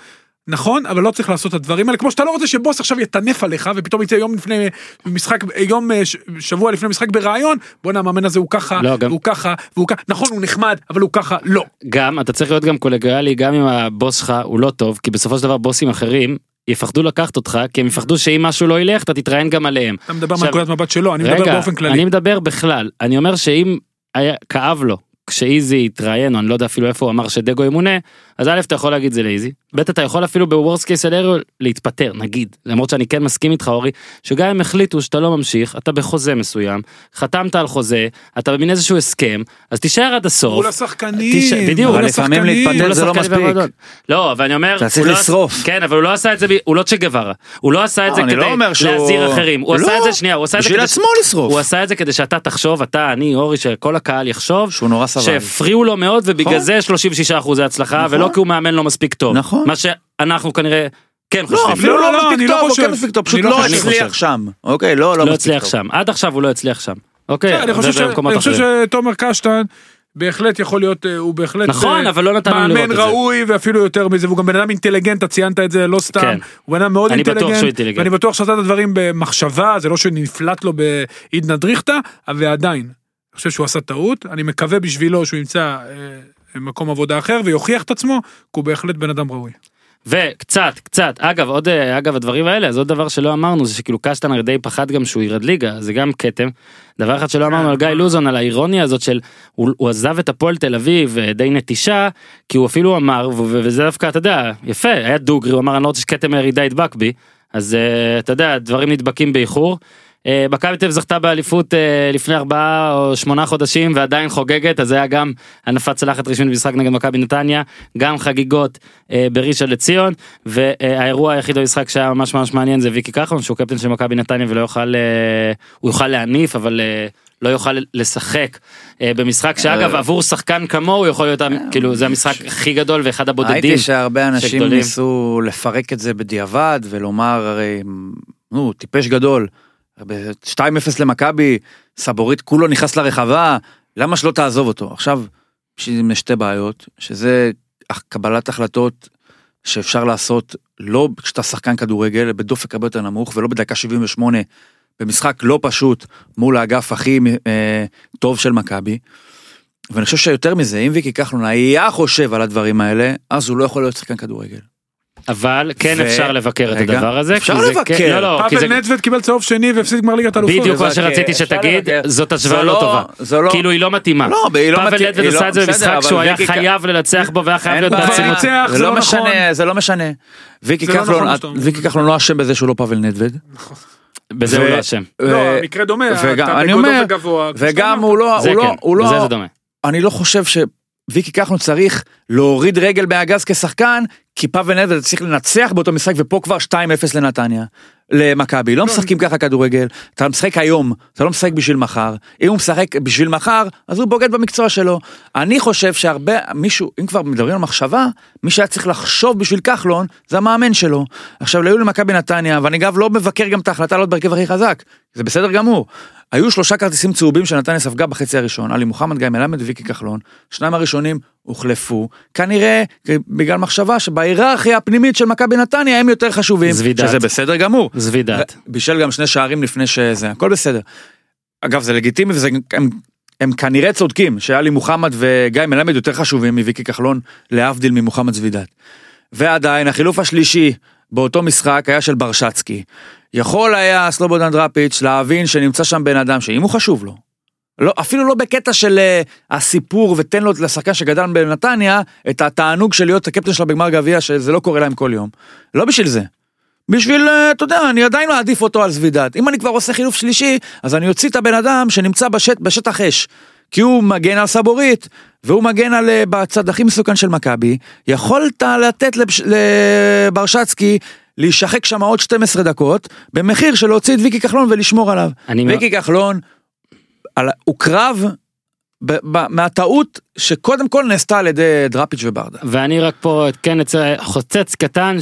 נכון, אבל לא צריך לעשות את הדברים האלה, כמו שאתה לא רוצה שבוס עכשיו יטנף עליך, ופתאום יצא יום לפני משחק, יום, אה, שבוע לפני משחק בראיון, בואנה המאמן הזה הוא ככה, לא, גם- והוא ככה, והוא ככה, נכון, הוא נחמד, אבל הוא ככה, לא. גם, אתה צריך להיות גם קולגיאלי, גם אם הבוס שלך הוא לא טוב, כי בסופו של דבר בוסים אחרים יפחדו לקחת אותך, כי הם יפחדו שאם משהו לא ילך, אתה תתראיין גם עליהם. אתה מדבר מנקודת מבט שלו, אני מדבר רגע, באופן כללי. אני מדבר בכלל. אני אומר שאם היה כאב לו כשאיזי התראיין, או אני לא יודע אפילו איפה הוא אמר שדגו ימונה, אז א' אתה יכול להגיד זה לאיזי, ב' אתה יכול אפילו בוורסט קייס סלריו להתפטר, נגיד, למרות שאני כן מסכים איתך אורי, שגם אם החליטו שאתה לא ממשיך, אתה בחוזה מסוים, חתמת על חוזה, אתה במין איזשהו הסכם, אז תישאר עד הסוף. מול השחקנים, תשע- בדיוק. מול אבל לפעמים השחקנים. להתפטר מול זה לא השחקנים מספיק. והמועדון. לא, אבל אני אומר, אתה צריך לא- לשרוף. כן, אבל הוא לא עשה את זה, ב- הוא לא צ'ה גווארה, הוא לא עשה את לא, זה כדי לא אומר שהוא- להזהיר אחרים, הוא עשה לא, את זה, שנייה, הוא עשה את זה בשביל כדי- עצמו לשרוף. הוא עשה את זה כדי שאתה תחשוב, אתה, אני, אורי, שכל הקהל יחשוב, שהוא נורא סבל. שהפריעו לו מאוד ובגלל. זה 36 אחוזי הצלחה. ולא כי הוא מאמן לא מספיק טוב. נכון. מה שאנחנו כנראה כן לא, חושבים. אפילו לא, לא לא, מספיק לא טוב, או חושב. כן מספיק טוב, פשוט לא לא. הצליח שם. אוקיי, לא, לא לא מספיק הצליח טוב. שם, עד עכשיו הוא לא הצליח שם. אוקיי, אני חושב ש- ובמקומות אני חושב. שתומר קשטן בהחלט יכול להיות, אה, הוא בהחלט נכון, אה, אבל לא נתנו מאמן את זה. ראוי ואפילו יותר מזה, והוא גם בן אדם אינטליגנט, אתה ציינת את זה לא סתם, כן. הוא בן אדם מאוד אני בטוח אינטליגנט, שהוא אינטליגנט. ואני בטוח שעשה את הדברים במחשבה, זה לא שנפלט לו בעידנא דריכטא, ועדיין, אני חושב שהוא עשה טעות, אני מקווה בשבילו שהוא ימצא אה, מקום עבודה אחר ויוכיח את עצמו, כי הוא בהחלט בן אדם ראוי. וקצת, קצת, אגב, עוד, אה, אגב, הדברים האלה, אז עוד דבר שלא אמרנו, זה שכאילו קשטן הרי די פחד גם שהוא ירד ליגה, זה גם כתם. דבר אחד שלא אמרנו על גיא לוזון, על האירוניה הזאת של, הוא, הוא עזב את הפועל תל אביב אה, די נטישה, כי הוא אפילו אמר, ו- ו- וזה דווקא, אתה יודע, יפה, היה דוגרי, הוא אמר, אני לא רוצה שכתם הירידה ידבק בי, אז אה, אתה יודע, דברים נדבקים באיחור. אה, מכבי תל אביב זכתה באליפות אה, לפני ארבעה או שמונה חודשים ועדיין חוגגת אז היה גם הנפת צלחת רשמית במשחק נגד מכבי נתניה גם חגיגות אה, בראשון לציון והאירוע היחיד במשחק שהיה ממש ממש מעניין זה ויקי כחלון שהוא קפטן של מכבי נתניה ולא יוכל הוא יוכל להניף אבל לא יוכל לשחק במשחק שאגב. עבור שחקן כמוהו יכול להיות כאילו זה המשחק הכי גדול ואחד הבודדים. ראיתי שהרבה אנשים. ניסו לפרק את זה בדיעבד ולומר הרי נו טיפש גדול. ב-2-0 למכבי סבורית כולו נכנס לרחבה למה שלא תעזוב אותו עכשיו יש לי שתי בעיות שזה קבלת החלטות שאפשר לעשות לא כשאתה שחקן כדורגל בדופק הרבה יותר נמוך ולא בדקה 78 במשחק לא פשוט מול האגף הכי אה, טוב של מכבי. ואני חושב שיותר מזה אם ויקי כחלון היה חושב על הדברים האלה אז הוא לא יכול להיות שחקן כדורגל. אבל כן ו- אפשר לבקר את רגע, הדבר הזה. אפשר לבקר. כן- לא, לא, כי זה- פאבל נדווד קיבל צהוב שני והפסיד גמר ליגת אלופות. בדיוק מה שרציתי שתגיד, לבקר. זאת זה השוואה לא לא- טובה. זה לא- כאילו היא לא מתאימה. לא, היא לא פאבל מתאים- נדווד היא עשה לא- את זה במשחק שהוא היה ויקי- חייב לנצח בו והיה חייב להיות. בעצימות. ניצח, זה זה לא לא נכון. משנה זה לא משנה. ויקי לא כחלון נכון. ויקי כחלון לא אשם בזה שהוא לא פאבל נדווד. בזה הוא לא אשם. לא, המקרה דומה, וגם אתה בגודל. הוא לא זה הוא לא כן, לא. אני לא חושב שוויקי כחלון צריך להוריד רגל מהגז כשחקן כי פאבל נדווד צריך לנצח באותו משחק ופה כבר 2-0 לנתניה. למכבי. לא משחקים ככה כדורגל. אתה משחק היום אתה לא משחק בשביל מחר. אם הוא משחק בשביל מחר אז הוא בוגד במקצוע שלו. אני חושב שהרבה מישהו אם כבר מדברים על מחשבה מי שהיה צריך לחשוב בשביל כחלון זה המאמן שלו. עכשיו היו למכבי נתניה ואני אגב לא מבקר גם את ההחלטה לעלות בהרכב הכי חזק. זה בסדר גמור. היו שלושה כרטיסים צהובים שנתניה ספגה בחצי הראשון עלי מוחמד גיא מלמד וויקי כחלון שניים הראשונים הוחלפו כנראה בגלל מחשבה שבהיררכיה הפנימית של מכבי נתניה הם יותר חשובים זווידת. שזה בסדר גמור. זבי דעת. בישל גם שני שערים לפני שזה הכל בסדר. אגב זה לגיטימי וזה הם, הם כנראה צודקים שאלי מוחמד וגיא מלמד יותר חשובים מוויקי כחלון להבדיל ממוחמד זבידת. ועדיין החילוף השלישי באותו משחק היה של ברשצקי. יכול היה סלובודן דראפיץ' להבין שנמצא שם בן אדם שאם הוא חשוב לו. לא, אפילו לא בקטע של uh, הסיפור ותן לו לשחקן שגדל בנתניה את התענוג של להיות הקפטן שלו בגמר גביע שזה לא קורה להם כל יום. לא בשביל זה. בשביל, אה, אתה יודע, אני עדיין מעדיף אותו על זבידת. אם אני כבר עושה חילוף שלישי, אז אני אוציא את הבן אדם שנמצא בשט, בשטח אש. כי הוא מגן על סבורית, והוא מגן על אה, בצד הכי מסוכן של מכבי. יכולת לתת לבש, לברשצקי להישחק שם עוד 12 דקות, במחיר של להוציא את ויקי כחלון ולשמור עליו. אני ויקי כחלון, על, הוא קרב ב, ב, מהטעות שקודם כל נעשתה על ידי דראפיץ' וברדה. ואני רק פה כן חוצץ קטן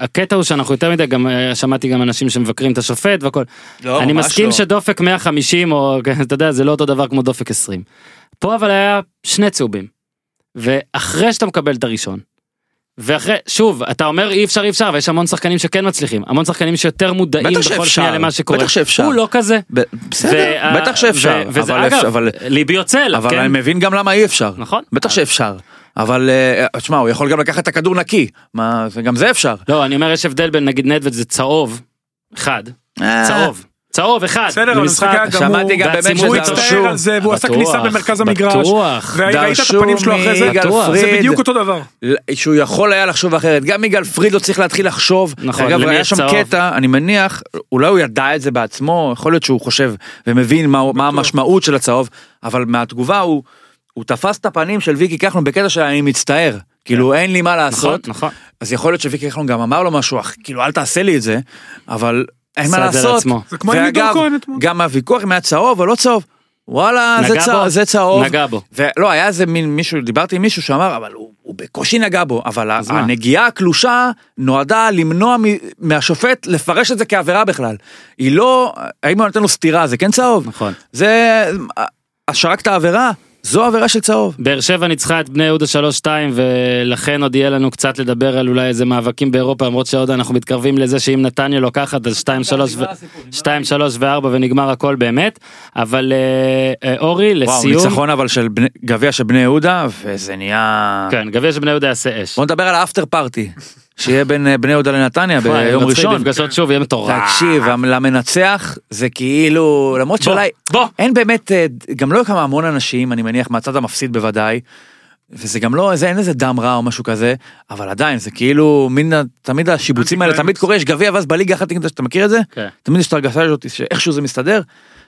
שהקטע הוא שאנחנו יותר מדי גם אה, שמעתי גם אנשים שמבקרים את השופט והכל. לא, אני מסכים לא. שדופק 150 או כן, אתה יודע זה לא אותו דבר כמו דופק 20. פה אבל היה שני צהובים. ואחרי שאתה מקבל את הראשון. ואחרי שוב אתה אומר אי אפשר אי אפשר ויש המון שחקנים שכן מצליחים המון שחקנים שיותר מודעים בטח בכל שאפשר, שנייה למה שקורה. בטח שאפשר. הוא לא כזה. ב- בסדר, וה- בטח שאפשר, ו- וזה אבל אגב אבל ליבי יוצא אבל כן. אני מבין גם למה אי אפשר. נכון. בטח שאפשר. אבל אה, תשמע, הוא יכול גם לקחת את הכדור נקי. מה, זה- גם זה אפשר. לא אני אומר יש הבדל בין נגיד נדווד זה צהוב. אחד. אה, צהוב. צהוב אחד. בסדר, אבל במשחק. המשחק היה גמור. שמעתי גם באמת בעצימות הוא שזה דרשו- הצטער על זה, והוא עשה כניסה במרכז המגרש. בטוח. וראית את הפנים שלו אחרי זה? זה בדיוק אותו דבר. שהוא יכול היה לחשוב אחרת. גם יגאל פריד לא צריך להתחיל לחשוב. נכון, אגב, היה שם? קטע, אני מניח, אולי הוא ידע את זה בעצמו, יכול להיות שהוא חושב ומבין מה, מה המשמעות של הצהוב, אבל מהתגובה הוא, הוא תפס את הפנים של ויקי כחלון בקטע של אני מצטער. כאילו אין לי מה נכון לעשות. נכון. אז יכול להיות שוויקי כחלון גם אמר לו משהו, "אח, כאילו אל תעשה לי את זה, אבל אין מה את לעשות. זה כמו עם לידור ואגב, כהן אתמול. גם הוויכוח אם היה צהוב או לא צהוב, וואלה, זה, בו? זה צהוב. נגע בו. ולא, היה איזה מין מישהו, דיברתי עם מישהו שאמר, אבל הוא, הוא בקושי נגע בו, אבל? הנגיעה הקלושה נועדה למנוע מ- מהשופט לפרש את זה כעבירה בכלל. היא לא, האם הוא נותן לו סטירה, זה כן צהוב? נכון. זה, אז שרקת עבירה, זו עבירה של צהוב. באר שבע ניצחה את בני יהודה 3-2 ולכן עוד יהיה לנו קצת לדבר על אולי איזה מאבקים באירופה למרות שעוד אנחנו מתקרבים לזה שאם נתניה לוקחת אז 2-3 ו... 2, 3 ו-4 ונגמר הכל באמת, אבל אה, אה, אורי וואו, לסיום, ניצחון אבל של בני- גביע של בני יהודה, וזה נהיה... כן, גביע של בני יהודה יעשה אש. בוא נדבר על האפטר פארטי, שיהיה בין אה, בני יהודה לנתניה ביום ראשון. נפגשות שוב יהיה מטורף. תקשיב, למנצח זה כאילו, למרות שאולי בוא. אין באמת, אה, גם לא כמה המון אנשים, אני מניח מהצד המפסיד בוודאי, וזה גם לא, זה, אין איזה דם רע או משהו כזה, אבל עדיין זה כאילו מין, תמיד השיבוצים האלה, תמיד קורה, יש גביע ואז בליגה אחת, אתה מכיר את זה? כן. תמיד יש את ההרגשה הזאת שאיכשהו זה מסתדר,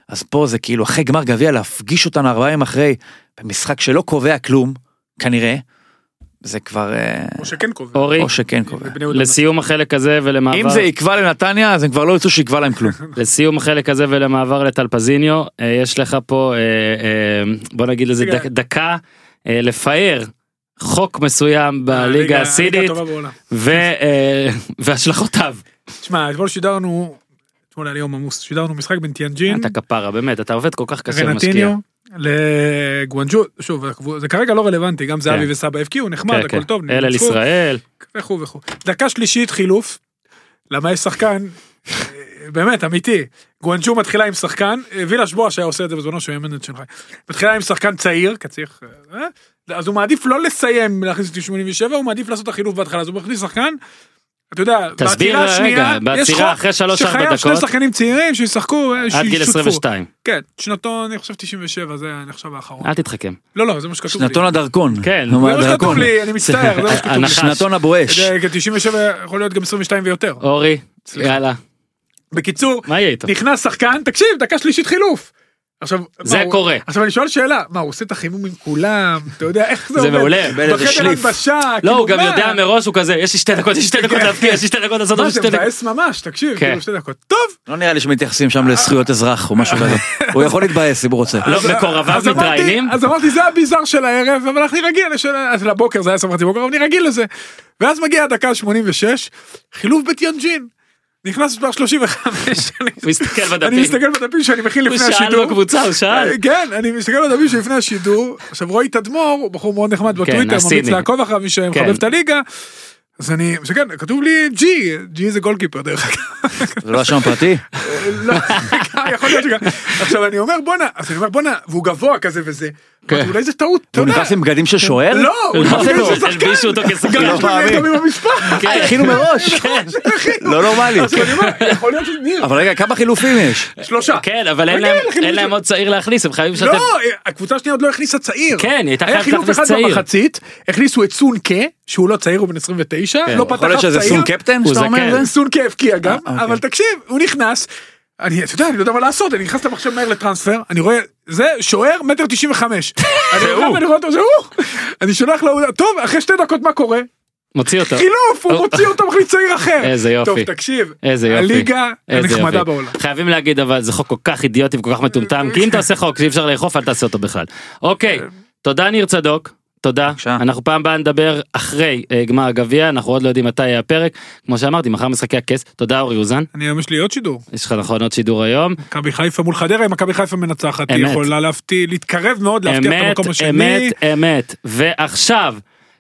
אז פה זה כאילו אחרי גמר גביע להפגיש אותנו ארבעה ימים אחרי, במשחק שלא קובע כלום, כנראה, זה כבר, אה, או שכן קובע. אורי, או שכן קובע. לסיום החלק הזה ולמעבר, אם זה יקבע לנתניה, אז הם כבר לא ירצו שיקבע להם כלום. לסיום החלק הזה ולמעבר לטלפזיניו, אה, יש לך פה, אה, בוא נגיד לזה דקה, לפאר חוק מסוים בליגה הסידית והשלכותיו. תשמע, אתמול שידרנו, אתמול היה לי יום עמוס, שידרנו משחק בין טיאנג'ין, אתה כפרה באמת אתה עובד כל כך קשה ומשקיע. לגואנג'ו, שוב, זה כרגע לא רלוונטי, גם זהבי כן. וסבא הבקיעו, נחמד, כן, הכל כן. טוב, אל ניצחו, ישראל. וכו' וכו'. דקה שלישית חילוף, למה יש שחקן, אה, באמת, אמיתי, גואנג'ו מתחילה עם שחקן, אה, וילש בואש היה עושה את זה בזמנו שהוא היה מנהל שלך, מתחילה עם שחקן צעיר, כי צריך, אה, אז הוא מעדיף לא לסיים להכניס אותי 87, הוא מעדיף לעשות את החילוף בהתחלה, אז הוא מכניס שחקן, אתה יודע, תסביר בעצירה השנייה, רגע, יש בעצירה אחרי 3-4 שחייב שני דקות. שחקנים צעירים שישחקו, אה, עד גיל שישותפו. 22 כן, שנתון, אני חושב 97, זה נחשב האחרון. אל תתחכם. לא, לא, זה מה שכתוב לי. שנתון הדרכון. כן. זה מה שכתוב. לי, אני מצטער, זה מה שכתוב לי. שנתון הבואש. זה- כי 97 יכול להיות גם 22 ויותר. אורי. יאללה בקיצור, מה יהיה איתו? נכנס שחקן, תקשיב, דקה שלישית חילוף. עכשיו, זה מה, הוא- קורה. עכשיו אני שואל שאלה, מה הוא עושה את החימום עם כולם, אתה יודע איך זה זה עובד? מעולה. בחדר שליף. הלבשה, לא כאילו, הוא גם מה? יודע מראש הוא כזה יש לי שתי דקות יש לי שתי דקות להבקיע יש לי שתי דקות לעשות מה עוד זה שתי דקות. מבאס ממש, תקשיב, כן. כאילו שתי דקות. טוב, לא נראה לי שמתייחסים שם לזכויות אזרח או משהו כזה. הוא יכול להתבאס אם הוא רוצה. לא מקורביו מתראיינים. אז אמרתי זה הביזאר של הערב אבל אני רגיל לבוקר זה היה סמכתי בוקר אבל אני רגיל לזה. ואז מגיעה הדקה 86 חילוף בטיאנג'ין. נכנס מספר 35 אני- הוא מסתכל אני בדפים. מסתכל בדפים שאני מכין הוא לפני שאל השידור. בקבוצה הוא שאל. כן אני מסתכל בדפים שלפני השידור עכשיו רועי תדמור הוא בחור מאוד נחמד בטוויטר ממליץ. לעקוב אחריו מי כן. שמחבב את הליגה. אז אני מסתכל כתוב לי ג'י ג'י זה גולקיפר דרך אגב. זה לא השם הפרטי? לא, יכול להיות שגם. עכשיו אני אומר בואנה, אז אני אומר בואנה, והוא גבוה כזה וזה. כן. אולי זה טעות, אתה הוא. נכנס עם בגדים של שוער? לא, הוא לא? שהוא שחקן. הלבישו אותו כשחקן. גם לא יש לו מאמין. גם עם המשפחה. כן. הכינו מראש. לא נורמלי. שניר, אבל רגע, כמה חילופים יש? שלושה. כן אבל אין להם עוד צעיר להכניס הם חייבים לשתף. לא, הקבוצה השנייה עוד לא הכניסה צעיר. כן, היא הייתה היה חייבת חילוף להכניס אחד צעיר. במחצית, הכניסו את סונקה, שהוא לא צעיר, הוא בן 29, כן. לא פתח יכול להיות אף שזה צעיר. סון קפטן הוא שאתה אומר? סונקה הבקיע גם, אה, אוקיי. אבל תקשיב, הוא נכנס, אני, אתה יודע, אני לא יודע מה לעשות, אני נכנס למחשב מהר לטרנספר, אני רואה, זה שוער מטר תשעים וחמש. אני רואה אותו, זה הוא. אני שולח לו, טוב, אחרי שתי דקות מה קורה? מוציא אותו. חילוף, הוא או- מוציא אותו מחליט צעיר אחר. איזה יופי. טוב, תקשיב, איזה יופי. הליגה הנחמדה. בעולם. חייבים להגיד אבל זה חוק כל כך אידיוטי וכל כך מטומטם כי אם אתה עושה חוק שאי אפשר לאכוף אל תעשה אותו בכלל. אוקיי תודה ניר צדוק. תודה, בבקשה. אנחנו פעם הבאה נדבר אחרי אה, גמר הגביע, אנחנו עוד לא יודעים מתי יהיה הפרק, כמו שאמרתי, מחר משחקי הכס, תודה אורי אוזן, אני היום יש לי עוד שידור. יש לך נכון עוד שידור היום, מכבי חיפה מול חדרה, אם מכבי חיפה מנצחת, היא אמת. יכולה להפתיע, להתקרב מאוד, להבטיח את אמת, המקום השני. אמת, אמת, ועכשיו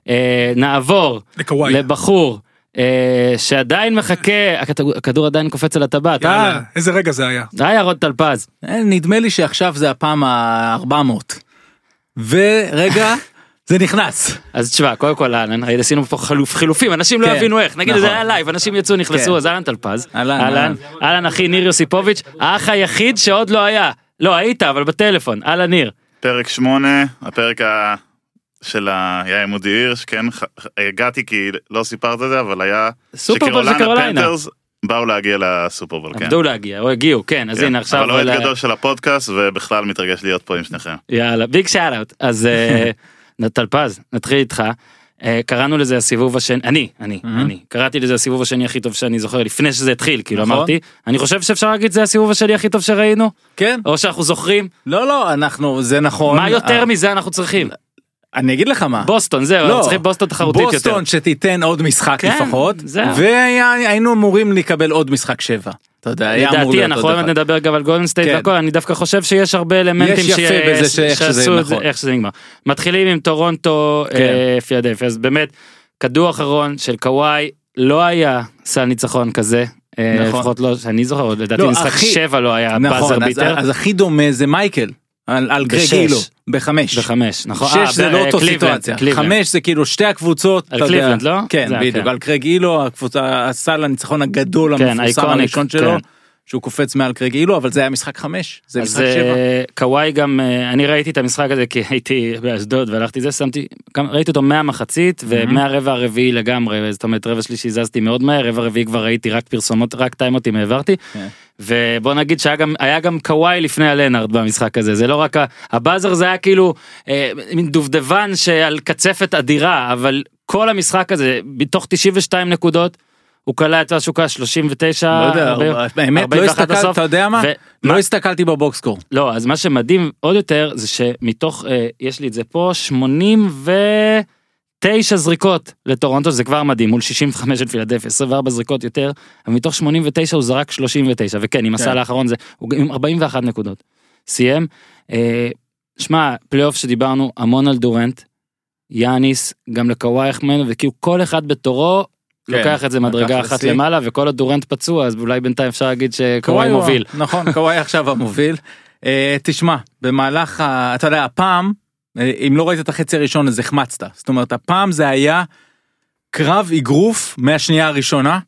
אה, נעבור לקוואי. לבחור אה, שעדיין מחכה, הכדור- עדיין קופץ על הטבעת, יאללה, איזה רגע זה היה. היה רוד טלפז, אה, נדמה לי שעכשיו זה הפעם ה-400. ורגע, זה נכנס. אז תשמע, קודם כל אהלן, עשינו פה חילוף, חילופים, אנשים לא כן, יבינו איך, נגיד נכון. זה היה לייב, אנשים יצאו נכנסו, כן. אז אהלן טלפז, אהלן, אהלן, אחי ניר יוסיפוביץ', האח היחיד שעוד לא היה, לא היית אבל בטלפון, אהלן ניר, פרק שמונה, הפרק ה... של עם מודי הירש, כן, הגעתי כי לא סיפרת את זה, אבל היה... סופרבול זה קרוליינה, באו להגיע לסופרבול, כן. עבדו להגיע, או הגיעו, כן, אז כן. הנה עכשיו, אבל אוהד אולי- גדול של הפודקאסט, ובכלל מתרגש להיות פה עם שניכם. יאללה, ביג שאט אז אה, טלפז, נתחיל איתך. אה, קראנו לזה הסיבוב השני, אני, אני, אני, קראתי לזה הסיבוב השני הכי טוב שאני זוכר לפני שזה התחיל, כאילו נכון. אמרתי, אני חושב שאפשר להגיד זה הסיבוב השני הכי טוב שראינו, כן. או שאנחנו זוכרים, לא, לא, אנחנו, זה נכון. מה יותר מזה אנחנו צריכים, אני אגיד לך מה. בוסטון זהו, אנחנו צריכים בוסטון תחרותית יותר. בוסטון שתיתן עוד משחק כן, לפחות, זהו. והיינו אמורים לקבל עוד משחק שבע. אתה יודע, היה אמור להיות אנחנו עוד. מעט נדבר גם על גולדן סטייט כן. והכל אני דווקא חושב שיש הרבה אלמנטים יש יפה בזה ש- איך שזה שעשו את זה נכון. איך שזה נגמר. מתחילים עם טורונטו כן. אה, פילדלפיה אז באמת כדור אחרון של קוואי לא היה סל ניצחון כזה. אה, נכון. לפחות לא שאני זוכר לדעתי לא, משחק הכי- שבע לא היה באזר נכון, אז, ביטר. אז הכי דומה זה מייקל, על, על גרג בשש. אילו, בחמש. בחמש נכון. שש אה, זה ב- לא אותו קליבלנד, סיטואציה, קליבלנד. חמש זה כאילו שתי הקבוצות, על. קליבלנד, לא? כן, בדיוק, כן. על אילו, הקבוצה, הסל הניצחון הגדול כן, המפורסם הראשון שלו, כן. שהוא קופץ מעל קרג אילו, אבל זה היה משחק חמש, זה משחק שבע. אה, קוואי גם אה, אני ראיתי את המשחק הזה כי הייתי באשדוד והלכתי זה שמתי גם ראיתי אותו מהמחצית ומהרבע הרביעי לגמרי זאת אומרת רבע שלישי זזתי מאוד מהר רבע רביעי כבר ראיתי רק פרסומות רק טיימוטים העברתי כן. ובוא נגיד שהיה גם היה גם קוואי לפני הלנארד במשחק הזה זה לא רק הבאזר זה היה כאילו אה, מין דובדבן שעל קצפת אדירה אבל כל המשחק הזה מתוך 92 נקודות. הוא קלע את כזה 39 לא יודע, באמת לא 41 הסתכלת, בסוף. אתה יודע מה? ו- לא הסתכלתי בבוקסקור. לא אז מה שמדהים עוד יותר זה שמתוך אה, יש לי את זה פה 89 זריקות לטורונטו זה כבר מדהים מול 65 של פילדלפיה 24 זריקות יותר אבל מתוך 89 הוא זרק 39 וכן עם הסל האחרון זה הוא עם 41 נקודות. סיים. אה, שמע פלייאוף שדיברנו המון על דורנט. יאניס גם לקוואי החמאנו וכאילו כל אחד בתורו. כן, לוקח את זה מדרגה אחת לשיא. למעלה וכל עוד דורנט פצוע אז אולי בינתיים אפשר להגיד שקוואי מוביל. נכון, קוואי עכשיו המוביל. אה, תשמע, במהלך, ה- אתה יודע, הפעם, אה, אם לא ראית את החצי הראשון אז החמצת. זאת אומרת, הפעם זה היה קרב אגרוף מהשנייה הראשונה,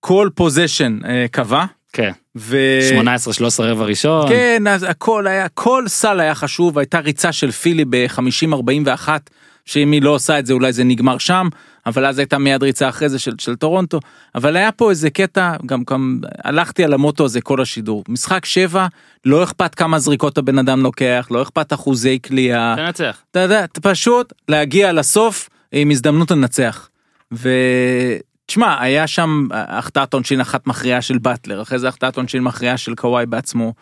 כל פוזיישן קבע. כן. ו... 18 13 רבע ראשון. כן, אז הכל היה, כל סל היה חשוב, הייתה ריצה של פילי ב-50-41, שאם היא לא עושה את זה אולי זה נגמר שם, אבל אז הייתה מיד ריצה אחרי זה של, של טורונטו, אבל היה פה איזה קטע, גם, גם הלכתי על המוטו הזה כל השידור, משחק 7, לא אכפת כמה זריקות הבן אדם לוקח, לא אכפת אחוזי קליעה, תנצח. אתה יודע, פשוט להגיע לסוף עם הזדמנות לנצח. ותשמע, היה שם החטאת עונשין אחת מכריעה של באטלר, אחרי זה החטאת עונשין מכריעה של קוואי בעצמו,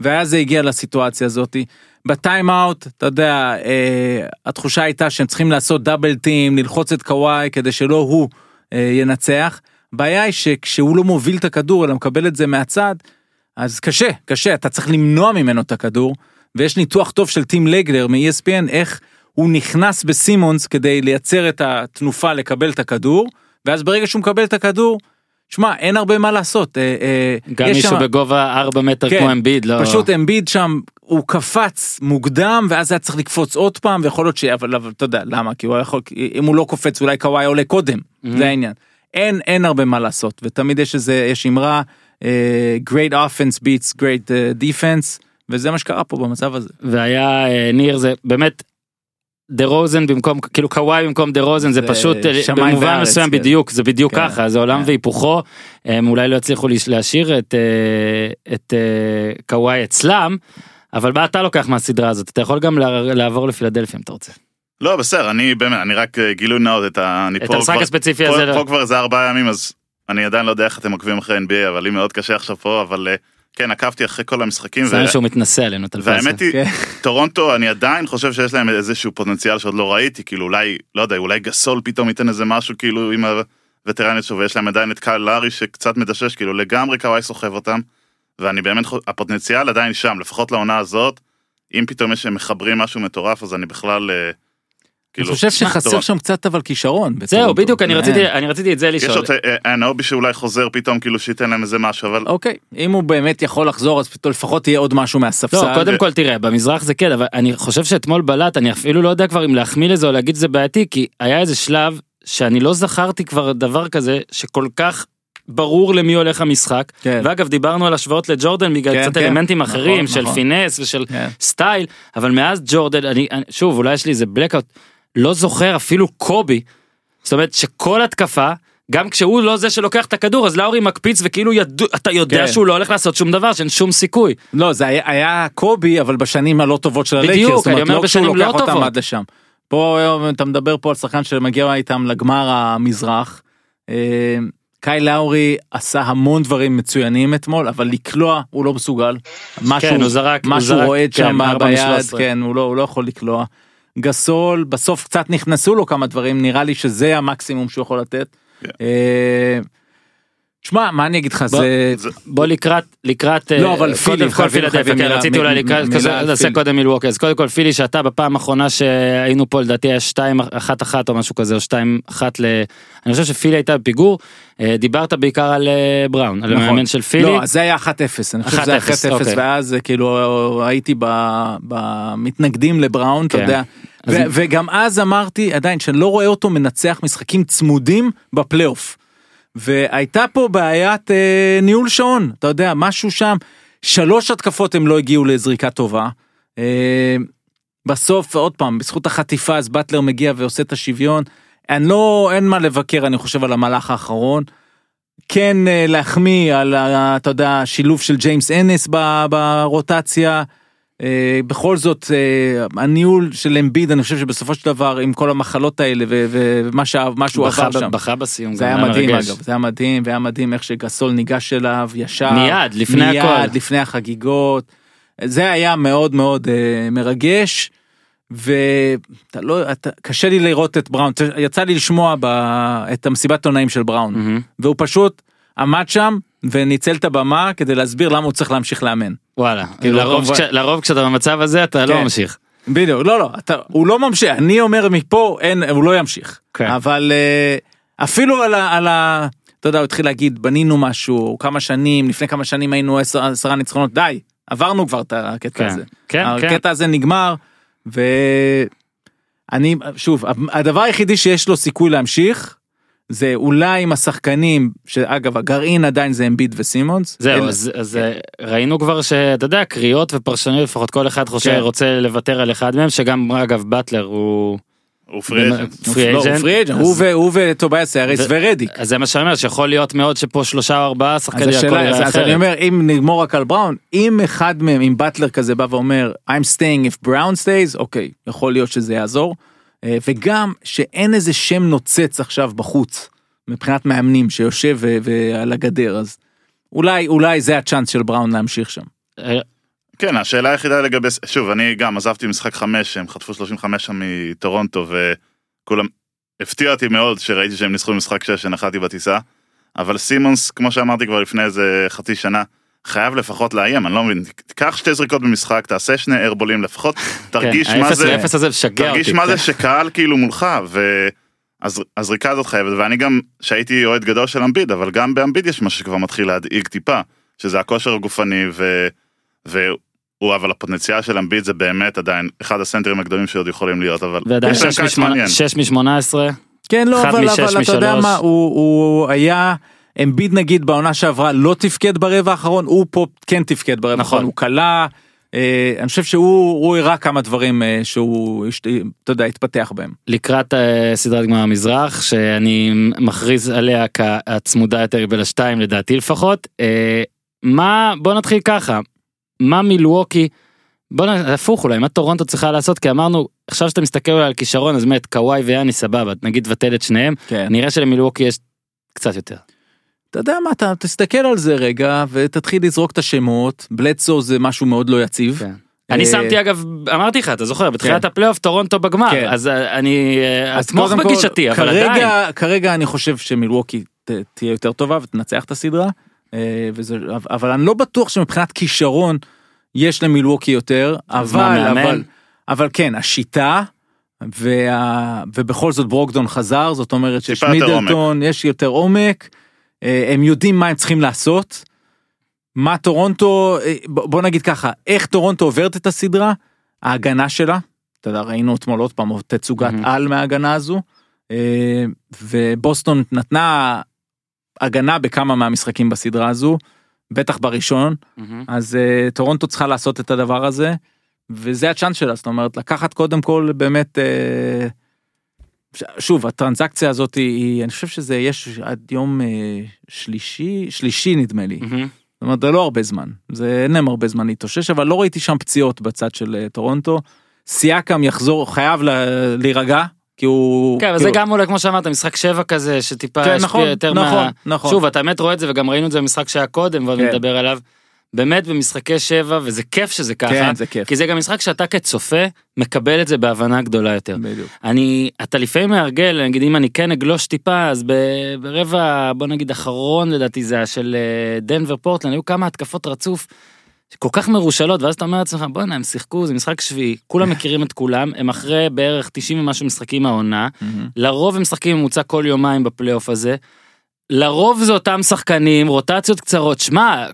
ואז זה הגיע לסיטואציה הזאתי. בטיים אאוט, אתה יודע, אה, התחושה הייתה שהם צריכים לעשות דאבל טים, ללחוץ את קוואי כדי שלא הוא אה, ינצח. הבעיה היא שכשהוא לא מוביל את הכדור אלא מקבל את זה מהצד, אז קשה, קשה, אתה צריך למנוע ממנו את הכדור, ויש ניתוח טוב של טים לגלר מ-ESPN איך הוא נכנס בסימונס כדי לייצר את התנופה לקבל את הכדור, ואז ברגע שהוא מקבל את הכדור, שמע, אין הרבה מה לעשות. אה, אה, גם יש מישהו שם- בגובה 4 מטר כן, כמו אמביד לא. פשוט אמביד שם, הוא קפץ מוקדם, ואז היה צריך לקפוץ עוד פעם, ויכול להיות ש... אבל, אבל אתה יודע, למה? כי הוא יכול... אם הוא לא קופץ, אולי קוואי עולה קודם, זה העניין. אין, אין הרבה מה לעשות, ותמיד יש איזה, יש אמרה, אה, great offense beats great defense, וזה מה שקרה פה במצב הזה. והיה ניר זה באמת. דה רוזן במקום כאילו קוואי במקום דה רוזן זה זה פשוט אה, במובן וארץ, מסוים כן. בדיוק זה בדיוק כן, ככה זה עולם כן. והיפוכו הם אולי לא יצליחו להשאיר את אה, את אה, קוואי אצלם אבל מה אתה לוקח מהסדרה הזאת אתה יכול גם לעבור לפילדלפיה אם אתה רוצה לא בסדר אני באמת אני רק גילוי נאות את ה... אני את פה המשחק כבר- הספציפי פה- הזה לא. פה כבר איזה ארבעה ימים אז אני עדיין לא יודע איך אתם עוקבים אחרי NBA אבל לי מאוד קשה עכשיו פה אבל אה, כן עקבתי אחרי כל המשחקים. זה ו- שהוא מתנשא עלינו טלפסיה. והאמת היא, כן. טורונטו אני עדיין חושב שיש להם איזשהו פוטנציאל שעוד לא ראיתי כאילו אולי לא יודע אולי גסול פתאום ייתן איזה משהו כאילו עם הווטרנית שלו ויש להם עדיין את קהל לארי שקצת מדשש כאילו לגמרי קוואי סוחב אותם. ואני באמת הפוטנציאל עדיין שם לפחות לעונה הזאת. אם פתאום יש שהם מחברים משהו מטורף אז אני בכלל. אה, אני כאילו, חושב שחסר. שם קצת אבל כישרון. זהו. בדיוק אני אה. רציתי אני רציתי את זה יש לשאול. עוד אה, אנובי שאולי חוזר פתאום כאילו שייתן להם איזה משהו אבל אוקיי, אם הוא באמת יכול לחזור אז לפחות יהיה עוד משהו מהספסל. לא, קודם כל תראה, במזרח זה כן, אבל אני חושב שאתמול בלט, אני אפילו לא יודע כבר אם להחמיא לזה או להגיד שזה בעייתי, כי היה איזה שלב שאני לא זכרתי כבר דבר כזה, שכל כך ברור למי הולך המשחק. כן. ואגב, דיברנו על השוואות לג'ורדן בגלל כן, קצת כן. אלמנטים נכון, אחרים, של נכון. finesse ושל כן. style, אבל מאז ג'ורדן, אני, אני- שוב, אולי יש לי איזה blackout, לא זוכר אפילו קובי. זאת אומרת שכל התקפה, גם כשהוא לא זה שלוקח את הכדור, אז לאורי מקפיץ וכאילו ידוע, אתה יודע כן. שהוא לא הולך לעשות שום דבר, שאין שום סיכוי. לא, זה היה, היה קובי, אבל בשנים הלא טובות של הלייקרס. בדיוק, אני אומר לא בשנים לא אותם טובות. עד לשם. פה אתה מדבר פה על שחקן שמגיע איתם לגמר המזרח. אה, קאי לאורי עשה המון דברים מצוינים אתמול, אבל לקלוע הוא לא מסוגל. משהו, כן, הוא זרק- הוא משהו זרק, רועד כן, שם ביד, מ-13. כן, הוא לא, הוא לא יכול לקלוע. גסול, בסוף קצת נכנסו לו כמה דברים, נראה לי שזה המקסימום שהוא יכול לתת. כן. תשמע, מה אני אגיד לך, זה... בוא לקראת לקראת לא, אה, אבל פילי, מילה- רציתי אולי לקראת נעשה. קודם מילווקי אז קודם כל פילי שאתה בפעם האחרונה שהיינו פה לדעתי היה 2 1 1 או משהו כזה או 2 1 ל... אני חושב שפילי הייתה בפיגור אה, דיברת בעיקר על אה, בראון על נכון. המאמן של פילי. לא, זה היה 1-0, אני חושב שזה היה 1-0, 1-0, אוקיי. ואז כאילו הייתי במתנגדים לבראון, אתה כן. יודע. אז- וגם אז אמרתי עדיין שאני לא רואה אותו מנצח משחקים צמודים בפלייאוף. והייתה פה בעיית אה, ניהול שעון, אתה יודע, משהו שם, שלוש התקפות הם לא הגיעו לזריקה טובה. אה, בסוף, עוד פעם, בזכות החטיפה אז באטלר מגיע ועושה את השוויון. אני לא, אין מה לבקר, אני חושב, על המהלך האחרון. כן אה, להחמיא על, אתה יודע, השילוב של ג'יימס אנס ב- ברוטציה. אה, בכל זאת, אה, הניהול של אמביד, אני חושב שבסופו של דבר, עם כל המחלות האלה ומה שה- מה שהוא עבר שם. בכה בסיום. זה היה מדהים. אגב, זה היה מדהים, והיה מדהים איך שגסול ניגש אליו ישר. מיד, לפני מיד, הכל. לפני החגיגות. זה היה מאוד מאוד אה, מרגש. ואתה לא, אתה, קשה לי לראות את בראון, יצא לי לשמוע ב, את המסיבת עיתונאים של בראון, מהמם. והוא פשוט עמד שם וניצל את הבמה כדי להסביר למה הוא צריך להמשיך לאמן. וואלה כאילו, לרוב כמובן- כש- לרוב כשאתה במצב הזה אתה לא כן. ממשיך. בדיוק, לא, לא, אתה, הוא לא ממשיך, אני אומר מפה, אין, הוא לא ימשיך. כן. אבל אה, אפילו על ה... על ה אתה יודע, הוא התחיל להגיד, בנינו משהו, כמה שנים, לפני כמה שנים היינו עשר, עשרה ניצחונות, די, עברנו כבר את הקטע כן, הזה. כן, כן. הקטע הזה נגמר, ואני, שוב, הדבר היחידי שיש לו סיכוי להמשיך, זה אולי עם השחקנים, שאגב, הגרעין עדיין זה אמביד וסימונס. זהו אלה- אז, אז אה, ראינו כבר שאתה יודע קריאות ופרשנויות לפחות כל אחד חושב כן. רוצה לוותר על אחד מהם שגם אגב באטלר הוא הוא פרי אג'נט. וטובייס האריס ו- ורדיק. אז זה מה שאני אומר שיכול להיות מאוד שפה שלושה או ארבעה אז שחקנים אז, אני. אומר, אם נגמור רק על בראון, אם אחד מהם, אם באטלר כזה בא ואומר, I'm staying if Brown stays, אוקיי, יכול להיות שזה יעזור. אה, וגם שאין איזה שם נוצץ עכשיו בחוץ, מבחינת מאמנים שיושב ועל הגדר, אז אולי, אולי זה הצ'אנס של בראון להמשיך שם. אה, כן, השאלה היחידה לגבי, שוב, אני גם עזבתי משחק חמש, הם חטפו 35 שם מטורונטו, וכולם, הפתיע אותי מאוד שראיתי שהם ניצחו משחק 6 שנחתי בטיסה, אבל סימונס, כמו שאמרתי כבר לפני איזה חצי שנה, חייב לפחות לאיים, אני לא מבין, תיקח שתי זריקות במשחק, תעשה שני איירבולים לפחות, תרגיש כן, מה האפס- זה, האפס הזה משגע אותי. תרגיש מה זה כן. שקהל כאילו מולך, והזריקה הזאת חייבת, ואני גם, שהייתי אוהד גדול של אמביד, אבל גם באמביד יש משהו שכבר מתחיל להדאיג טיפה, שזה הכושר הגופני, ו... והוא, אבל הפוטנציאל של אמביד זה באמת עדיין אחד הסנטרים הגדולים שעוד יכולים להיות, אבל ועדיין יש להם שש קיץ משמונה- מעניין. שש משמונה עשרה כן, לא, אבל, אבל אתה יודע. מה, הוא, הוא היה, אמביד נגיד בעונה שעברה לא תפקד ברבע האחרון, הוא פה כן תפקד ברבע נכון. האחרון, הוא קלה, אה, אני חושב שהוא הוא הראה כמה דברים אה, שהוא, אתה יודע, התפתח בהם. לקראת אה, סדרת גמר המזרח שאני מכריז עליה כהצמודה יותר בין השתיים לדעתי לפחות. אה, מה בוא נתחיל ככה מה מילווקי בוא נ... הפוך אולי מה טורונטו צריכה לעשות כי אמרנו עכשיו שאתה מסתכל על כישרון אז באמת קוואי ויאני סבבה נגיד תבטל את שניהם כן. נראה שלמילווקי יש קצת יותר. אתה יודע מה, אתה תסתכל על זה רגע ותתחיל לזרוק את השמות, בלדסו זה משהו מאוד לא יציב. כן. אני אה, שמתי אגב אמרתי לך אתה זוכר בתחילת כן. הפלייאוף טורונטו בגמר כן. אז אה, אני אה, אתמוך בגישתי אבל עדיין. כרגע, אני חושב שמילווקי ת- תהיה יותר טובה ותנצח את הסדרה, וזה, אבל אני לא בטוח שמבחינת כישרון יש למילווקי יותר, אבל? אבל, אבל כן, השיטה, וה, ובכל זאת ברוקדון חזר, זאת אומרת שיש מידלטון, יש יותר עומק, הם יודעים מה הם צריכים לעשות. מה טורונטו, אה, בוא נגיד ככה, איך טורונטו עוברת את הסדרה, ההגנה שלה, אתה יודע, ראינו אתמול עוד פעם תצוגת מהמם. על מההגנה הזו, אה, ובוסטון נתנה הגנה בכמה מהמשחקים בסדרה הזו, בטח בראשון, מהמם. אז טורונטו צריכה לעשות את הדבר הזה, וזה ה chance שלה, זאת אומרת, לקחת קודם כל באמת, שוב, ה transaction הזאת היא, אני חושב שזה יש עד יום uh, שלישי, שלישי נדמה לי, מהמם. זאת אומרת, זה לא הרבה זמן, זה אין להם הרבה זמן להתאושש, אבל לא ראיתי שם פציעות בצד של uh, טורונטו. סיאקם יחזור, חייב ל- להירגע, כי הוא... כן, אבל זה הוא- גם אולי כמו שאמרת משחק שבע כזה שטיפה כן, השפיע נכון, יותר נכון, מה... נכון. שוב אתה באמת רואה את זה וגם ראינו את זה במשחק שהיה קודם ועוד כן. נדבר עליו. באמת במשחקי שבע וזה כיף שזה ככה. כן, זה כיף. כי זה גם משחק שאתה כצופה מקבל את זה בהבנה גדולה יותר. בדיוק. אני, אתה לפעמים מארגל, נגיד אם אני כן אגלוש טיפה, אז ברבע, בוא נגיד אחרון לדעתי זה של אה, דנבר פורטלנד, היו כמה התקפות רצוף. כל כך מרושלות ואז אתה אומר לעצמך בואנה הם שיחקו זה משחק שביעי כולם מכירים את כולם הם אחרי בערך 90 ומשהו משחקים העונה. לרוב הם משחקים ממוצע כל יומיים בפלייאוף הזה. לרוב זה אותם שחקנים רוטציות קצרות שמע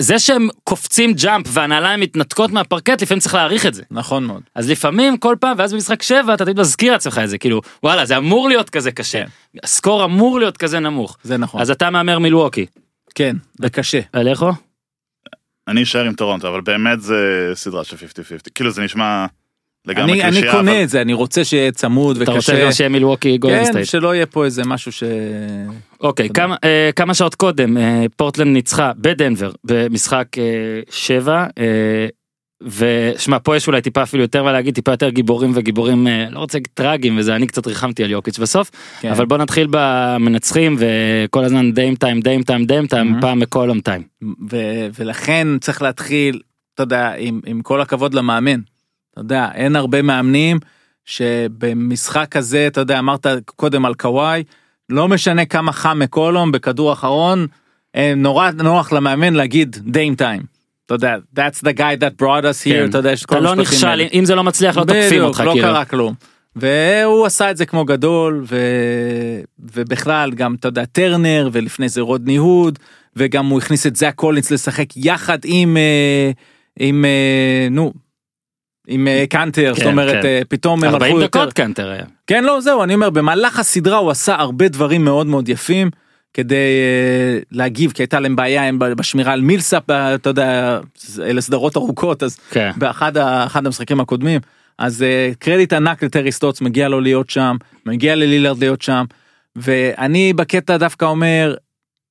זה שהם קופצים jump והנעליים מתנתקות מהפרקט לפעמים צריך להעריך את זה נכון מאוד. אז לפעמים כל פעם ואז במשחק 7 אתה תמיד מזכיר לעצמך את זה כאילו וואלה זה אמור להיות כזה קשה ה score אמור להיות כזה נמוך זה נכון. אז אתה מהמר מילווקי. כן, זה קשה. אלכו? אני אשאר עם טורונטו, אבל באמת זה סדרה של 50-50. כאילו זה נשמע לגמרי אני אני קלישאה, קונה אבל- את זה, אני רוצה שיהיה צמוד אתה רוצה וקשה. גם שיהיה מילווקי גולדן כן, סטייט. שלא יהיה פה איזה משהו ש... אוקיי. כמה, אה, כמה שעות קודם אה, פורטלנד ניצחה בדנבר במשחק אה, שבע. אה, ושמע פה יש אולי טיפה אפילו יותר מה להגיד טיפה יותר גיבורים וגיבורים אה, לא רוצה להגיד טרגיים וזה אני קצת ריחמתי על יוקיץ' בסוף כן. אבל בוא נתחיל במנצחים וכל הזמן Dame Time Dame Time Dame Time. פעם מקולום time. ולכן צריך להתחיל, אתה יודע, עם, עם כל הכבוד למאמן. אתה יודע, אין הרבה מאמנים שבמשחק כזה, אתה יודע, אמרת קודם על קוואי, לא משנה כמה חם מקולום בכדור אחרון, אה, נורא נוח למאמן להגיד דיים טיים. אתה יודע, that's the guy that brought us here, כן. אתה יודע, יש כל אתה לא המשפטים נכשל האלה. אם זה לא מצליח לא תוקפים אותך לא כאילו. קרה כלום. והוא עשה את זה כמו גדול ו... ובכלל גם אתה יודע טרנר ולפני זה רודני הוד וגם הוא הכניס את זאק קולינס לשחק יחד עם אה, עם אה, נו. עם אה, קאנטר זאת כן, אומרת כן. אה, פתאום הם 40 הלכו יותר דקות קאנטר היה. כן לא זהו אני אומר במהלך הסדרה הוא עשה הרבה דברים מאוד מאוד יפים כדי אה, להגיב כי הייתה להם בעיה הם בשמירה על מילסאפ אתה יודע אלה סדרות ארוכות אז כן. באחד אחד המשחקים הקודמים אז קרדיט ענק לטרי סטוטס מגיע לו להיות שם מגיע ללילארד להיות שם ואני בקטע דווקא אומר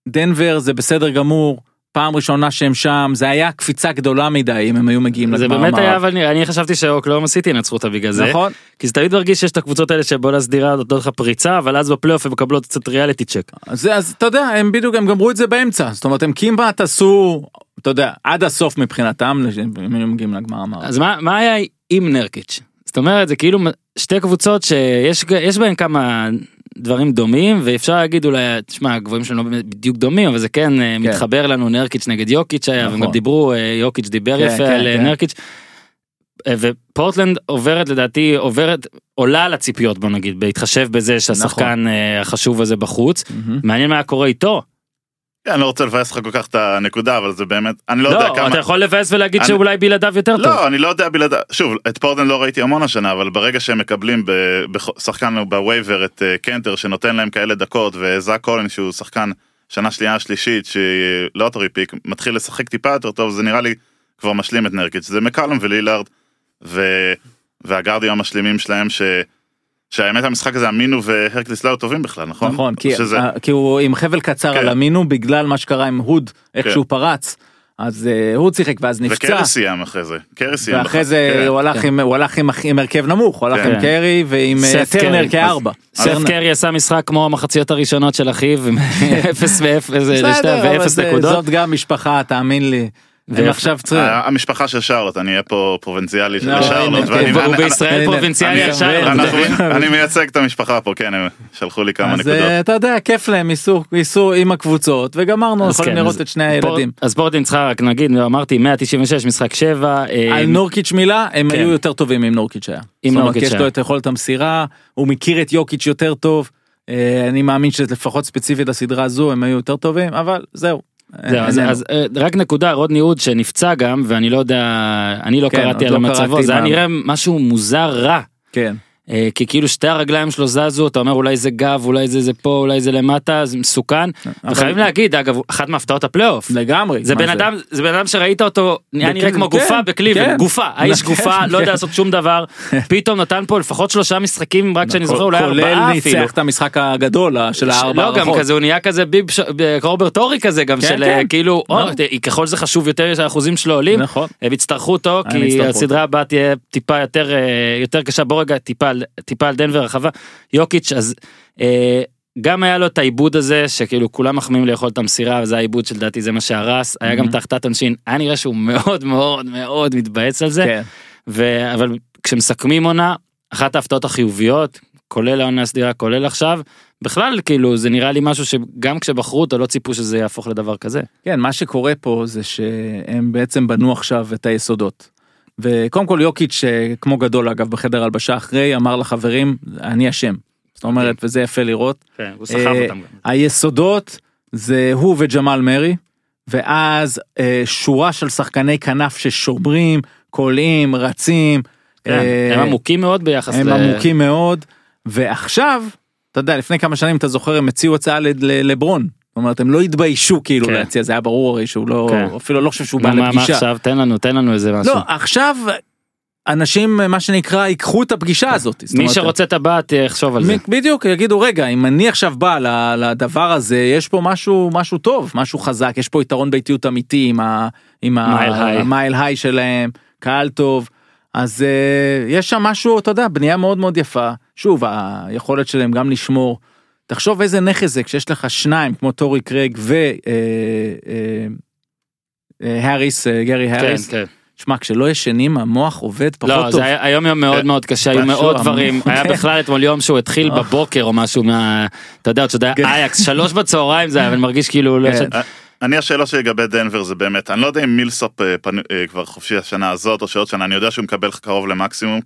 דנבר זה בסדר גמור פעם ראשונה שהם שם זה היה קפיצה גדולה מדי אם הם היו מגיעים זה לגמר באמת היה המערב. אבל אני חשבתי שאוקלאומה סיטי ינצחו אותה בגלל זה. נכון כי זה תמיד מרגיש שיש את הקבוצות האלה שבוא לסדירה נותנות לך פריצה אבל אז בפלייאוף הם מקבלות קצת ריאליטי צ'ק. אז, זה- אז אתה יודע הם בדיוק הם גמרו את זה באמצע זאת אומרת הם כמעט עשו אתה יודע עד הסוף מבחינתם אם הם מגיעים לגמר המערב. אז מה מה היה עם נרקיץ'? זאת אומרת זה כאילו שתי קבוצות שיש יש בהן כמה דברים דומים ואפשר להגיד אולי תשמע הגבוהים שלנו לא בדיוק דומים אבל זה כן, אה, מתחבר לנו נרקיץ' נגד יוקיץ' היה והם נכון. גם דיברו אה, יוקיץ' דיבר כן, יפה כן, על אה, כן. נרקיץ'. ופורטלנד עוברת לדעתי עוברת עולה על הציפיות בוא נגיד בהתחשב בזה שהשחקן אה, החשוב הזה בחוץ מהמם. מעניין מה קורה איתו. אני לא רוצה לבאס לך כל כך את הנקודה, אבל זה באמת, אני לא יודע לא כמה... אתה יכול לבאס ולהגיד אני- שאולי בלעדיו יותר טוב. לא, אני לא יודע בלעדיו, שוב, את פורטלנד לא ראיתי המון השנה, אבל ברגע שהם מקבלים ב- בח- שחקן בווייבר את אה, קנטר שנותן להם כאלה דקות, וזאק קולין שהוא שחקן שנה שנייה שלישית, שהיא לוטרי פיק, מתחיל לשחק טיפה יותר טוב, זה נראה לי כבר משלים את נרקיץ', זה מקלום ולילארד, ו... והגארדים המשלימים שלהם, ש... שהאמת המשחק הזה אמינו והרקליס לא טובים בכלל, נכון? נכון כי, שזה... אה, כי הוא עם חבל קצר כן. על המינו בגלל מה שקרה עם הוד איך כן. שהוא פרץ אז אה, הוד שיחק ואז נפצע וקרי סיים אחרי זה, קרי סיים. ואחרי זה כן. הוא הלך עם הוא הלך עם עם הרכב נמוך הוא הלך כן. עם קרי ועם אה, טרנר. כארבע. סף. קרי עשה משחק כמו המחציות הראשונות של אחיו, עם אפס ואפס ואפס זה- נקודות. זאת גם משפחה תאמין לי. הם ואיך- עכשיו צריכים. ה- המשפחה של שרלוט, אני אהיה פה פרובינציאלי של לא, שרלוט, הוא אני- בישראל פרובינציאלי על שרלוט. אני מייצג את המשפחה פה, כן, הם שלחו לי כמה אז נקודות. אה, אתה יודע כיף להם ייסעו עם הקבוצות וגמרנו אז יכולים כן, לראות אז את שני הילדים. אז פורטין צריכה רק נגיד, אמרתי 196 משחק 7. על נורקיץ' מילה הם כן. היו יותר טובים עם נורקיץ' היה. עם נורקיץ' יש היה. לו את יכולת המסירה הוא מכיר את יוקיץ' יותר טוב. אה, אני מאמין שלפחות ספציפית לסדרה הזו הם היו יותר טובים אבל זהו. זהו, אז, איננו. אז אה, רק נקודה רודני הוד שנפצע גם ואני לא יודע אני לא כן, קראתי על לא מצבו זה היה נראה משהו מוזר רע כן. אה, כי כאילו שתי הרגליים שלו זזו אתה אומר אולי זה גב אולי זה זה פה אולי זה למטה זה מסוכן אבל- וחייבים להגיד אגב אחת מהפתעות הפלייאוף לגמרי. זה בן אדם זה בן אדם שראית אותו נראה בקליב- כמו כן, גופה בקליבלנד כן. גופה האיש כן, גופה לא כן. יודע לעשות שום דבר פתאום נתן פה לפחות שלושה משחקים רק שאני זוכר אולי כולל ארבעה אפילו. ניצח את המשחק הגדול אה, של הארבע לא גם. כזה הוא נהיה כזה ביב רוברט אורי כזה גם כן, של כן. כאילו לא. ככל שזה חשוב יותר שהאחוזים שלו עולים נכון. הם יצטרכו אותו כי הסדרה הבאה תהיה טיפה יותר אה, יותר קשה בוא רגע טיפה על- טיפה על דנבר הרחבה יוקיץ' אז אה, גם היה לו את העיבוד הזה שכאילו כולם מחמיאים לאכול את המסירה וזה העיבוד שלדעתי זה מה שהרס היה גם. את ההחטאת עונשין היה נראה שהוא מאוד מאוד מאוד מתבאס על זה כן. ו... אבל כשמסכמים עונה אחת ההפתעות החיוביות כולל העונה הסדירה כולל עכשיו בכלל כאילו זה נראה לי משהו שגם כשבחרו אותו לא ציפו שזה יהפוך לדבר כזה. כן, מה שקורה פה זה שהם בעצם בנו עכשיו את היסודות. וקודם כל יוקיץ', כמו גדול אגב בחדר הלבשה אחרי, אמר לחברים, אני אשם. זאת אומרת, וזה יפה לראות. כן, הוא סחב אה, אותם. היסודות זה הוא וג'מאל מרי, ואז אה, שורה של שחקני כנף ששומרים, קולעים, רצים. כן, אה, הם עמוקים מאוד ביחס הם. עמוקים מאוד, ועכשיו, אתה יודע, לפני כמה שנים, אתה זוכר, הם הציעו הצעה לברון. אומרת, הם לא התביישו כאילו כן. להציע, זה היה ברור הרי שהוא לא, כן. אפילו לא חושב שהוא בא מה, מה, לפגישה. עכשיו תן לנו תן לנו איזה משהו. לא, עכשיו, אנשים, מה שנקרא, ייקחו את הפגישה הזאת. זאת מי אומרת, שרוצה טבעת יחשוב על זה. בדיוק יגידו רגע אם אני עכשיו בא לדבר הזה יש פה משהו משהו טוב משהו חזק יש פה יתרון ביתיות אמיתי עם ה- עם. המייל היי שלהם קהל טוב אז uh, יש שם משהו אתה יודע בנייה מאוד מאוד יפה שוב היכולת שלהם גם לשמור. תחשוב איזה נכס זה כשיש לך שניים כמו טורי קרייג והאריס גרי כן, האריס כן. שמע כשלא ישנים המוח עובד פחות לא, טוב. זה היה היום יום מאוד כן. מאוד קשה, היו מאוד. דברים, היה כן. בכלל אתמול יום שהוא התחיל אה. בבוקר או משהו מה... אתה יודע, אתה יודע, כן. אייקס, שלוש בצהריים זה היה, אבל מרגיש כאילו... לא כן. אני השאלה שלי לגבי דנבר זה באמת, אני לא יודע אם מילסופ אה, אה, כבר חופשי השנה הזאת או שעוד שנה, אני יודע שהוא מקבל קרוב למקסימום,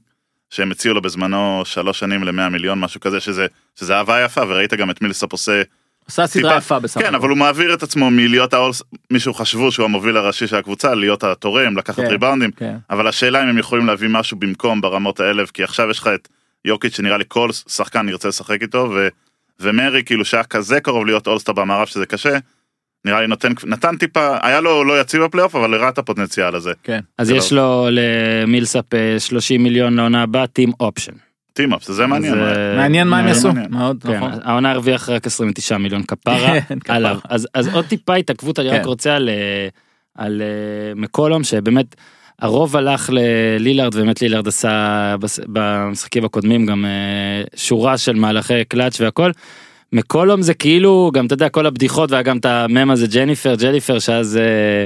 שהם הציעו לו בזמנו שלוש שנים ל-100 מיליון, משהו כזה, שזה, שזה אהבה יפה, וראית גם את מילסופ עושה, עשה סדרה יפה בסך כן, הכל. אבל הוא מעביר את עצמו מלהיות האולס, מישהו חשבו שהוא המוביל הראשי של הקבוצה, להיות התורם, לקחת כן. ריבאונדים, כן. אבל השאלה אם הם יכולים להביא משהו במקום ברמות האלה, כי עכשיו יש לך את יוקיץ' שנראה לי כל שחקן ירצה לשחק איתו, ו, ומארי כאילו שהיה כזה קרוב להיות אולסטאר במערב שזה קשה, נראה לי נותן, נתן טיפה, היה לו לא יציב בפלייאוף, אבל הראה את הפוטנציאל הזה. כן. אז יש לו למילסאפ אה, 30 מיליון לעונה הבאה, team option. team op, זה מעניין. אה, מעניין מה הם יעשו. מאוד כן, נכון. העונה הרוויח רק 29 מיליון כפרה כן. עליו. אז עוד טיפה התעכבות, אני רק כן. רוצה על, אה, על אה, מקולום, שבאמת הרוב הלך ללילארד, ובאמת לילארד עשה במשחקים הקודמים גם אה, שורה של מהלכי קלאץ' והכל. מקולום זה כאילו, גם אתה יודע, כל הבדיחות, והיה גם את המם הזה, ג'ניפר, ג'ניפר, שאז... אה,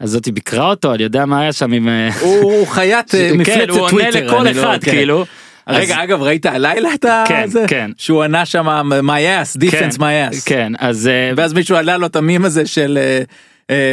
אז זאתי ביקרה אותו, אני יודע מה היה שם עם... אה, הוא חיית אה, כן, מפלצת הוא עונה טוויטר. לכל לא- אחד, כן. כאילו. רגע, אגב, ראית הלילה את. כן, זה? כן. שהוא ענה שם my ass, defense my ass. כן, אז... ואז מישהו עלה לו את המים הזה של אה, אה.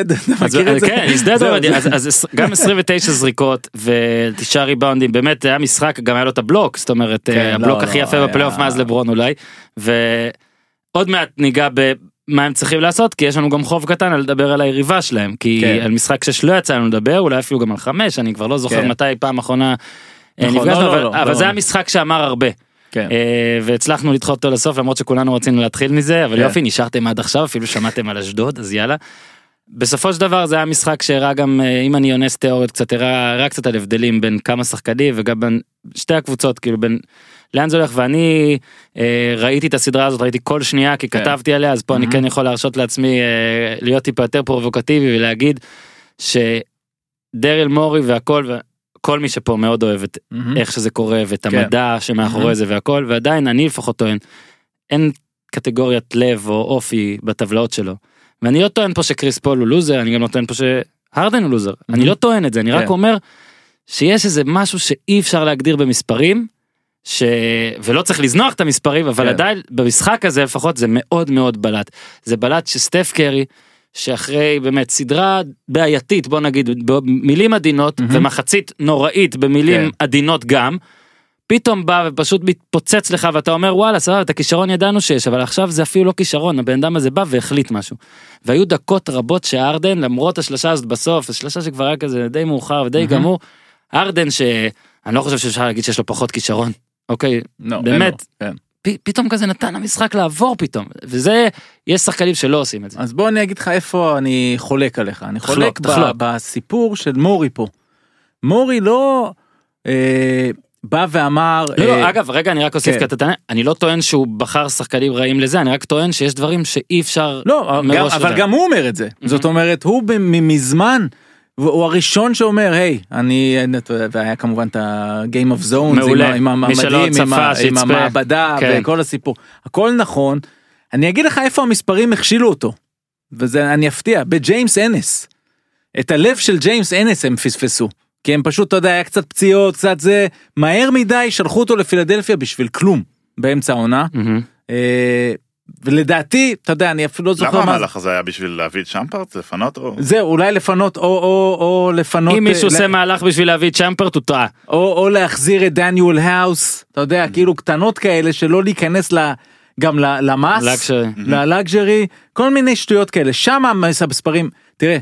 אתה מכיר את זה? כן, הזדד זהו, אוהדי, זה- אז, גם 29 זריקות ותשעה ריבאונדים, באמת היה משחק, גם היה לו את הבלוק, זאת אומרת, כן, אה, הבלוק לא, הכי לא, יפה בפלייאוף מאז לברון אולי, ועוד מעט ניגע במה הם צריכים לעשות, כי יש לנו גם חוב קטן לדבר על היריבה שלהם, כי כן. על משחק שש לא יצא לנו לדבר, אולי אפילו גם על חמש, אני כבר לא זוכר כן. מתי פעם אחרונה אה, נכון, נפגשנו, לא, לא, אבל- לא, אבל לא. זה היה משחק שאמר הרבה. כן. אה, והצלחנו לדחות אותו לסוף למרות שכולנו רצינו להתחיל מזה אבל כן. יופי נשארתם עד עכשיו אפילו שמעתם על אשדוד אז יאללה. בסופו של דבר זה היה משחק שהראה גם אה, אם אני אונס תיאוריות קצת הראה הראה קצת על הבדלים בין כמה שחקנים וגם בין שתי הקבוצות כאילו בין לאן זה הולך ואני אה, ראיתי את הסדרה הזאת ראיתי כל שנייה כי כן. כתבתי עליה אז פה אני מהמם. כן יכול להרשות לעצמי אה, להיות טיפה יותר פרובוקטיבי ולהגיד שדריל מורי והכל וכל מי שפה מאוד אוהב את מהמם. איך שזה קורה ואת כן. המדע שמאחורי זה והכל ועדיין אני לפחות טוען אין קטגוריית לב או אופי בטבלאות שלו. ואני לא טוען פה שקריס פול הוא לוזר אני גם לא טוען פה שהרדן הוא לוזר אני לא טוען את זה אני רק כן. אומר שיש איזה משהו שאי אפשר להגדיר במספרים. ש... ולא צריך לזנוח את המספרים אבל כן. עדיין במשחק הזה לפחות זה מאוד מאוד בלט זה בלט שסטף קרי שאחרי באמת סדרה בעייתית בוא נגיד במילים עדינות מהמם. ומחצית נוראית במילים כן. עדינות גם. פתאום בא ופשוט מתפוצץ לך ואתה אומר וואלה סבבה את הכישרון ידענו שיש אבל עכשיו זה אפילו לא כישרון הבן אדם הזה בא והחליט משהו. והיו דקות רבות שארדן למרות השלושה הזאת בסוף השלושה שכבר היה כזה די מאוחר ודי מהמם. גמור. ארדן שאני לא חושב שאפשר להגיד שיש לו פחות כישרון. אוקיי לא, אין באמת. לו, כן. פתאום כזה נתן למשחק לעבור פתאום וזה יש שחקנים שלא עושים את זה. אז בוא אני אגיד לך איפה אני חולק עליך אני תחלוק, חולק תחלוק. בסיפור של מורי פה. מורי לא אה, בא ואמר לא, אה, לא, אגב רגע אני רק אוסיף כן. קטן אני לא טוען שהוא בחר שחקנים רעים לזה אני רק טוען שיש דברים שאי אפשר לא, גם, מראש אבל. גם הוא אומר את זה. זאת אומרת, הוא מזמן והוא הראשון שאומר היי אני והיה כמובן את ה-game of zones מעולה. עם, ה- עם צפה, עם. המעבדה כן. וכל הסיפור הכל נכון. אני אגיד לך איפה המספרים הכשילו אותו. וזה אני אפתיע בג'יימס אנס. את הלב של ג'יימס אנס הם פספסו. כי הם פשוט אתה יודע היה קצת פציעות קצת זה מהר מדי שלחו אותו לפילדלפיה בשביל כלום באמצע העונה. ולדעתי אתה יודע אני אפילו לא זוכר למה מה זה. המהלך הזה היה בשביל להביא את שאמפרט? לפנות או... זהו אולי לפנות או או או לפנות אם מישהו אה, עושה מהלך בשביל להביא את שאמפרט הוא טועה. או, או להחזיר את דניאל האוס אתה יודע כאילו קטנות כאלה שלא להיכנס ל, גם ל- למס. ל-luxury כל מיני שטויות כאלה שם המספרים תראה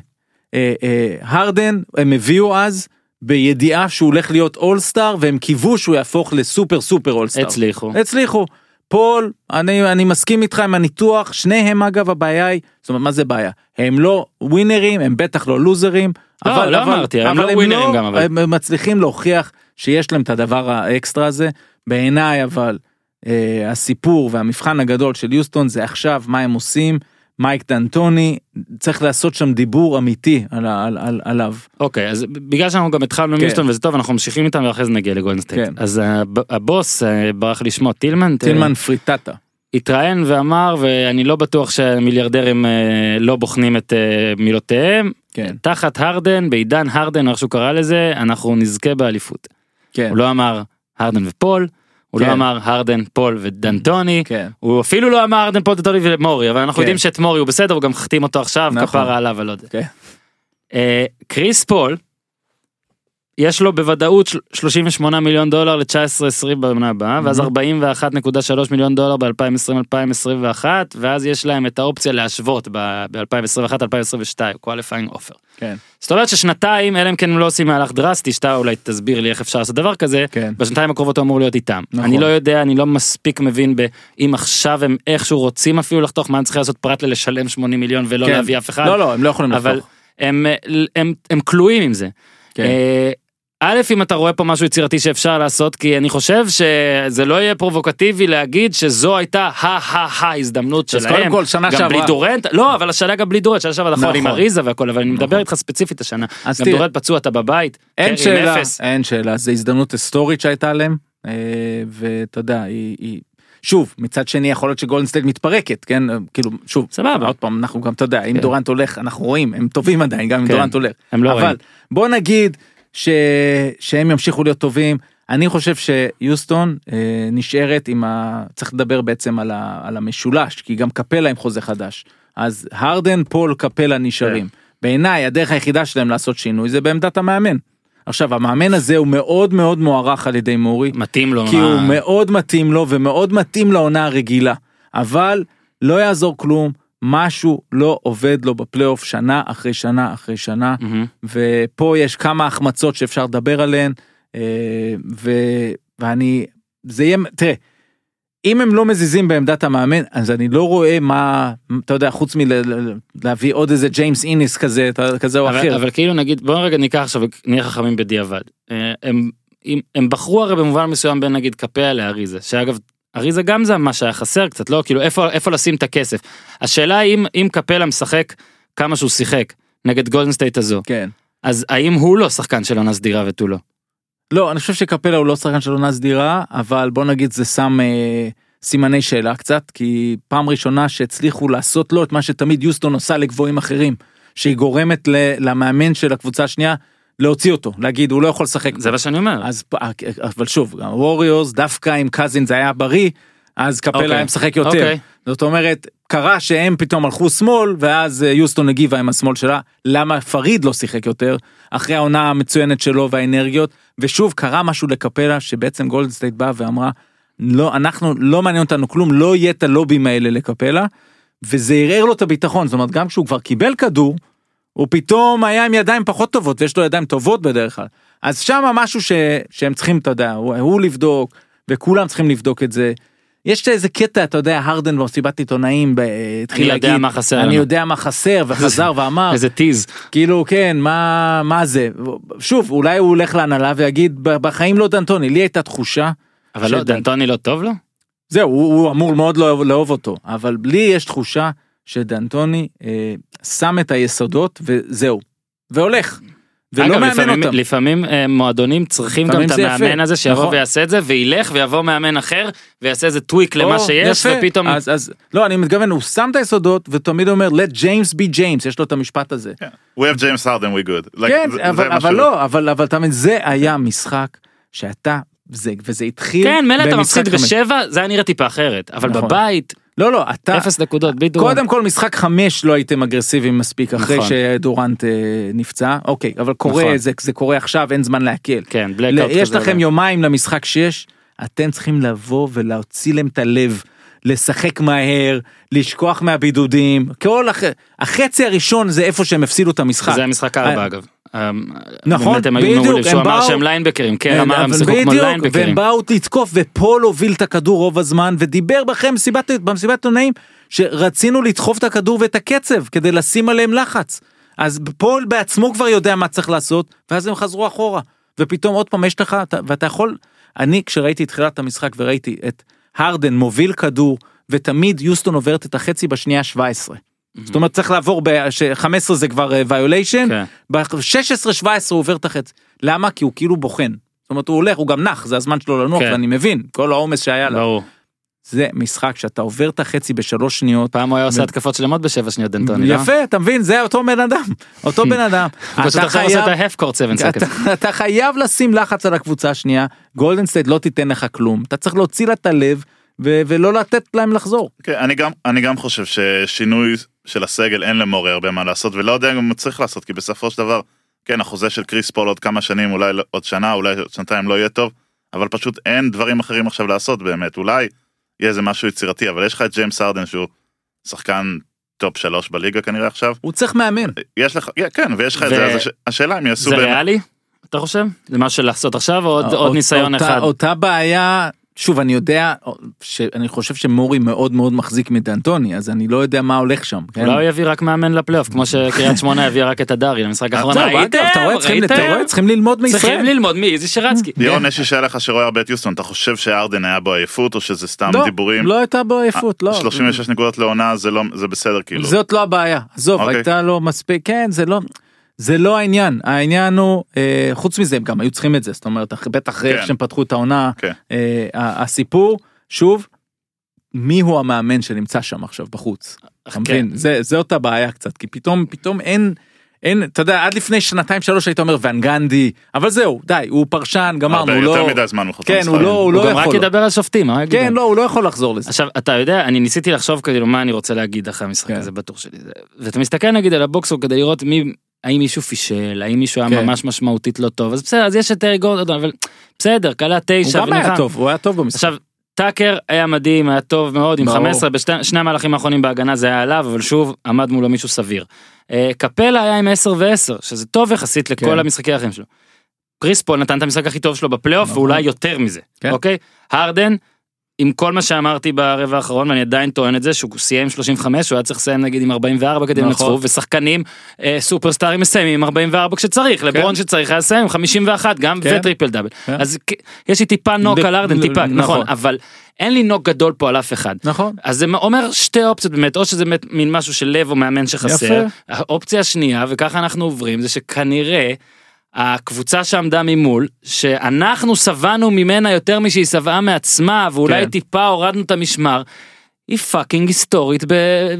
אה, אה, הרדן הם הביאו אז בידיעה שהוא הולך להיות אולסטאר והם קיוו שהוא יהפוך לסופר סופר אולסטאר. הצליחו. הצליחו. פול, אני, אני מסכים איתך עם הניתוח, שניהם אגב הבעיה היא, זאת אומרת מה זה בעיה? הם לא ווינרים, הם בטח לא לוזרים. לא, לא אמרתי, הם לא ווינרים גם, אבל. הם מצליחים להוכיח שיש להם את הדבר האקסטרה הזה. בעיניי אבל אה, הסיפור והמבחן הגדול של יוסטון זה עכשיו מה הם עושים. מייק דנטוני צריך לעשות שם דיבור אמיתי על, על, על, עליו. אוקיי אז בגלל שאנחנו גם התחלנו עם כן. יוסטון וזה טוב אנחנו ממשיכים איתם ואחרי זה נגיע לגולדן סטייט. כן. אז הב- הבוס אה, ברח לי שמו טילמן. טילמן פרטיטה. התראיין ואמר ואני לא בטוח שהמיליארדרים אה, לא בוחנים את אה, מילותיהם. כן, תחת הרדן בעידן הרדן איך שהוא קרא לזה אנחנו נזכה באליפות. כן, הוא לא אמר הרדן ופול. הוא כן. לא אמר הרדן פול ודנטוני. כן. הוא אפילו לא אמר הרדן פול דנטוני ומורי אבל אנחנו כן. יודעים שאת מורי הוא בסדר הוא גם החתים אותו עכשיו נכון. כפרה עליו אני לא יודע. כן. אה, קריס פול. יש לו בוודאות של- 38 מיליון דולר ל-19-20 בעונה הבאה ואז 41.3 מיליון דולר ב-2020-2021 ואז יש להם את האופציה להשוות ב-2021-2022 qualifying offer. כן. זאת אומרת ששנתיים אלא אם כן הם לא עושים מהלך דרסטי שאתה אולי תסביר לי איך אפשר לעשות דבר כזה כן. בשנתיים הקרובות הוא אמור להיות איתם. נכון. אני לא יודע אני לא מספיק מבין אם עכשיו הם איכשהו רוצים אפילו לחתוך מה הם צריכים לעשות פרט ללשלם 80 מיליון ולא כן. להביא אף אחד. לא, לא, הם לא יכולים אבל לחתוך. הם, הם, הם כלואים עם זה. כן. א', אם אתה רואה פה משהו יצירתי שאפשר לעשות, כי אני חושב שזה לא יהיה פרובוקטיבי להגיד שזו הייתה ההזדמנות אז שלהם. קודם כל, שנה גם שעברה- בלי דורנט, לא, אבל השנה גם בלי דורנט, שנה שעברה נכון עם. אריזה והכל, אבל אני מדבר נכון. איתך ספציפית השנה. אז גם דורנט פצוע אתה בבית, אין שאלה. אין שאלה, זו הזדמנות היסטורית שהייתה להם, אה, ואתה יודע, היא, שוב, מצד שני יכול להיות שגולדן סטייט מתפרקת, כן, כאילו, שוב, סבבה. עוד פעם, אנחנו גם, אתה יודע, אם כן. דורנט הולך, אנחנו רואים, הם טובים עדיין, גם אם כן. דורנט הולך, הם לא אבל רואים. בוא נגיד ש... שהם ימשיכו להיות טובים, אני חושב שיוסטון אה, נשארת עם ה... צריך לדבר בעצם על, ה... על המשולש, כי גם קפלה עם חוזה חדש, אז הרדן, פול, קפלה נשארים. כן. בעיניי הדרך היחידה שלהם לעשות שינוי זה בעמדת המאמן. עכשיו המאמן הזה הוא מאוד מאוד מוערך על ידי מורי, מתאים לו. כי מה- הוא מאוד מתאים לו ומאוד מתאים לעונה הרגילה, אבל לא יעזור כלום, משהו לא עובד לו בפלייאוף שנה אחרי שנה אחרי שנה, מהמם. ופה יש כמה החמצות שאפשר לדבר עליהן, אה, ו... ואני, זה יהיה, תראה, אם הם לא מזיזים בעמדת המאמן, אז אני לא רואה מה, אתה יודע, חוץ מלהביא עוד איזה ג'יימס אניס כזה, כזה או אבל, אחר. אבל כאילו נגיד בוא רגע ניקח עכשיו נהיה חכמים בדיעבד. אה, הם, הם, הם בחרו הרי במובן מסוים בין נגיד קפלה לאריזה שאגב אריזה גם זה מה שהיה חסר קצת לא כאילו איפה איפה לשים את הכסף. השאלה היא אם אם קפלה משחק כמה שהוא שיחק נגד גולדן סטייט הזו כן. אז האם הוא לא שחקן של עונה סדירה ותו לא. לא, אני חושב שקפלה הוא לא שחקן של עונה סדירה, אבל בוא נגיד זה שם אה, סימני שאלה קצת, כי פעם ראשונה שהצליחו לעשות לו את מה שתמיד יוסטון עושה לגבוהים אחרים, שהיא גורמת ל, למאמן של הקבוצה השנייה להוציא אותו, להגיד הוא לא יכול לשחק. זה מה שאני אומר. אז פ- אבל שוב, ווריורס דווקא אם קזין זה היה בריא, אז קפלה אוקיי. היה משחק יותר. אוקיי. זאת אומרת, קרה שהם פתאום הלכו שמאל, ואז אה, יוסטון הגיבה עם השמאל שלה, למה פריד לא שיחק יותר, אחרי העונה המצוינת שלו והאנרגיות, ושוב קרה משהו לקפלה, שבעצם גולדן סטייט באה ואמרה, לא, אנחנו, לא מעניין אותנו כלום, לא יהיה את הלובים האלה לקפלה, וזה ערער לו את הביטחון, זאת אומרת, גם כשהוא כבר קיבל כדור, הוא פתאום היה עם ידיים פחות טובות, ויש לו ידיים טובות בדרך כלל. אז שם משהו ש, שהם צריכים, אתה יודע, הוא, הוא לבדוק, וכולם צריכים לבדוק את זה. יש איזה קטע, אתה יודע, הרדן במסיבת עיתונאים התחיל אני להגיד, יודע מה חסר אני לנו." יודע מה חסר, וחזר ואמר, איזה tease. כאילו כן, מה, מה זה, שוב, אולי הוא הולך להנהלה ויגיד, "ב- בחיים לא דנטוני, לי הייתה תחושה, אבל לא דנטוני לא טוב לו? זהו, הוא, הוא אמור מאוד לאהוב, לאהוב אותו, אבל לי יש תחושה שדנטוני אה, שם את היסודות וזהו, והולך. ולא אגב, מאמן לפעמים, אותם. לפעמים אה, מועדונים צריכים גם לפעמים את זה יפה. המאמן הזה שיבוא נכון. ויעשה את זה וילך ויבוא מאמן אחר ויעשה איזה טוויק למה או, שיש יפה. ופתאום אז, אז, לא, אני מתכוון, הוא שם את היסודות ותמיד אומר, let James be James, יש לו את המשפט הזה. We have James Harden we good. Like, כן, זה- זה אבל, מה אבל לא, אבל, אבל אתה מבין, זה היה משחק שאתה, זה, וזה התחיל כן מילא אתה מפסיד חמש. בשבע זה היה נראה טיפה אחרת אבל נכון. בבית לא, לא, אתה, אפס נקודות בדיוק. קודם כל משחק חמש לא הייתם אגרסיביים מספיק אחרי נכון. שדורנט אה, נפצע, אוקיי, אבל קורה, נכון. זה, זה קורה עכשיו, אין זמן להקל. כן בלקאוט יש כזה לכם אולי. יומיים למשחק 6, אתם צריכים לבוא ולהוציא להם את הלב, לשחק מהר, לשכוח מהבידודים, כל הח... החצי הראשון זה איפה שהם הפסידו את המשחק. זה המשחק הארבע אגב. אה, נכון, הם בדיוק, הם אמר באו- שהם ליינבקרים, כן אה, אמר הם שיחקו כמו ליינבקרים. והם באו לתקוף ופול הוביל את הכדור רוב הזמן ודיבר גם במסיבת עיתונאים שרצינו לדחוף את הכדור ואת הקצב כדי לשים עליהם לחץ. אז פול בעצמו כבר יודע מה צריך לעשות ואז הם חזרו אחורה ופתאום עוד פעם יש לך אתה- ואתה יכול אני כשראיתי את תחילת המשחק וראיתי את הרדן מוביל כדור ותמיד יוסטון עוברת את החצי בשנייה 17. זאת אומרת צריך לעבור ב-15 זה כבר ויוליישן כן. ב-16-17 הוא עובר את החצי. למה? כי הוא כאילו בוחן. זאת אומרת הוא הולך הוא גם נח זה הזמן שלו לנוח כן. ואני מבין כל העומס שהיה לו. ברור. זה משחק שאתה עובר את החצי בשלוש שניות. פעם הוא היה עושה התקפות שלמות בשבע שניות דנטוני. לא? יפה אתה מבין זה אותו בן אדם אותו בן אדם. אתה חייב- את ההף קורט 7 אתה, אתה חייב לשים לחץ על הקבוצה השנייה גולדן סטייט לא תיתן לך כלום אתה צריך להוציא לה את הלב ו- ולא לתת להם לחזור. כן, אני גם, אני גם חושב ששינוי של הסגל אין למורי הרבה מה לעשות ולא יודע גם מה צריך לעשות כי בסופו של דבר כן החוזה של קריס פול עוד כמה שנים אולי לא- עוד שנה אולי עוד שנתיים לא יהיה טוב אבל פשוט אין דברים אחרים עכשיו לעשות באמת אולי יהיה איזה משהו יצירתי אבל יש לך את ג'יימס הרדן שהוא שחקן top שלוש בליגה כנראה עכשיו הוא צריך מאמן. יש לך כן ויש לך את ו- זה אז הש- השאלה אם יעשו זה באמת ריאלי? אתה חושב? זה משהו לעשות עכשיו או עוד- עוד אות- ניסיון אותה- אחד? אותה בעיה שוב אני יודע שאני חושב שמורי מאוד מאוד מחזיק מדנטוני אז אני לא יודע מה הולך שם. כן? אולי הוא יביא רק מאמן לפלייאוף כמו שקריית שמונה הביאה רק את הדרי למשחק האחרון. זהו, ראיתם? אתה רואה, צריכים- ללמוד מישראל. צריכים ללמוד מאיזי שרצקי. לירון יש לי שאלה לך שרואה הרבה את יוסטון אתה חושב שארדן היה בו עייפות או שזה סתם לא, דיבורים לא הייתה בו עייפות, לא. 36 נקודות לעונה זה לא זה בסדר כאילו זאת לא הבעיה. עזוב, אוקיי. הייתה לו מספיק, כן, זה לא... זה לא העניין, העניין הוא, אה, חוץ מזה הם גם היו צריכים את זה, זאת אומרת, בטח כן. איך שהם פתחו את העונה, כן. אה, הסיפור, שוב, מי הוא המאמן שנמצא שם עכשיו בחוץ? אתה כן. מבין? זה, זה אותה בעיה קצת, כי פתאום, פתאום אין, אין, אתה יודע, עד לפני שנתיים שלוש היית אומר ואן גנדי, אבל זהו, די, הוא פרשן, גמרנו, הוא לא... יותר מדי זמן מחוץ כן, הוא. לא, הוא הוא לא גם רק יכול. ידבר על שופטים. הוא? כן, לא, הוא לא יכול לחזור לזה. עכשיו אתה יודע אני ניסיתי לחשוב כאילו מה אני רוצה להגיד אחרי המשחק כן. הזה בטוח שלי זה- ואתה מסתכל נגיד על ה box score כדי לראות מי האם מישהו פישל האם מישהו היה כן. ממש משמעותית לא טוב אז בסדר אז יש את אריק גורדון אבל בסדר הוא תשע. גם היה ונלחם. טוב, הוא היה טוב במשחק. עכשיו טאקר היה מדהים היה טוב מאוד עם ברור. 15 בשני המהלכים האחרונים בהגנה זה היה עליו אבל שוב עמד מולו מישהו סביר. אה, קפלה היה עם 10 ו-10 שזה טוב יחסית כן. לכל המשחקי האחרים שלו. קריס פול נתן את המשחק הכי טוב שלו בפלייאוף נכון. ואולי יותר מזה כן. אוקיי הרדן. עם כל מה שאמרתי ברבע האחרון ואני עדיין טוען את זה שהוא סיים 35 הוא היה צריך לסיים נגיד עם 44 כדי נכון. לנצחו ושחקנים אה, סופרסטארים מסיימים עם 44 כשצריך לברון שצריך היה לסיים עם 51 גם כן. וטריפל דאבל כן. אז יש לי טיפה נוק על ארדן טיפה נכון. נכון אבל אין לי נוק גדול פה על אף אחד. נכון. אז זה אומר שתי אופציות באמת או שזה באמת מין משהו של לב או מאמן שחסר. יפה. האופציה השנייה וככה אנחנו עוברים זה שכנראה הקבוצה שעמדה ממול שאנחנו שבענו ממנה יותר משהיא שבעה מעצמה ואולי כן. טיפה הורדנו את המשמר. היא fucking היסטורית ב...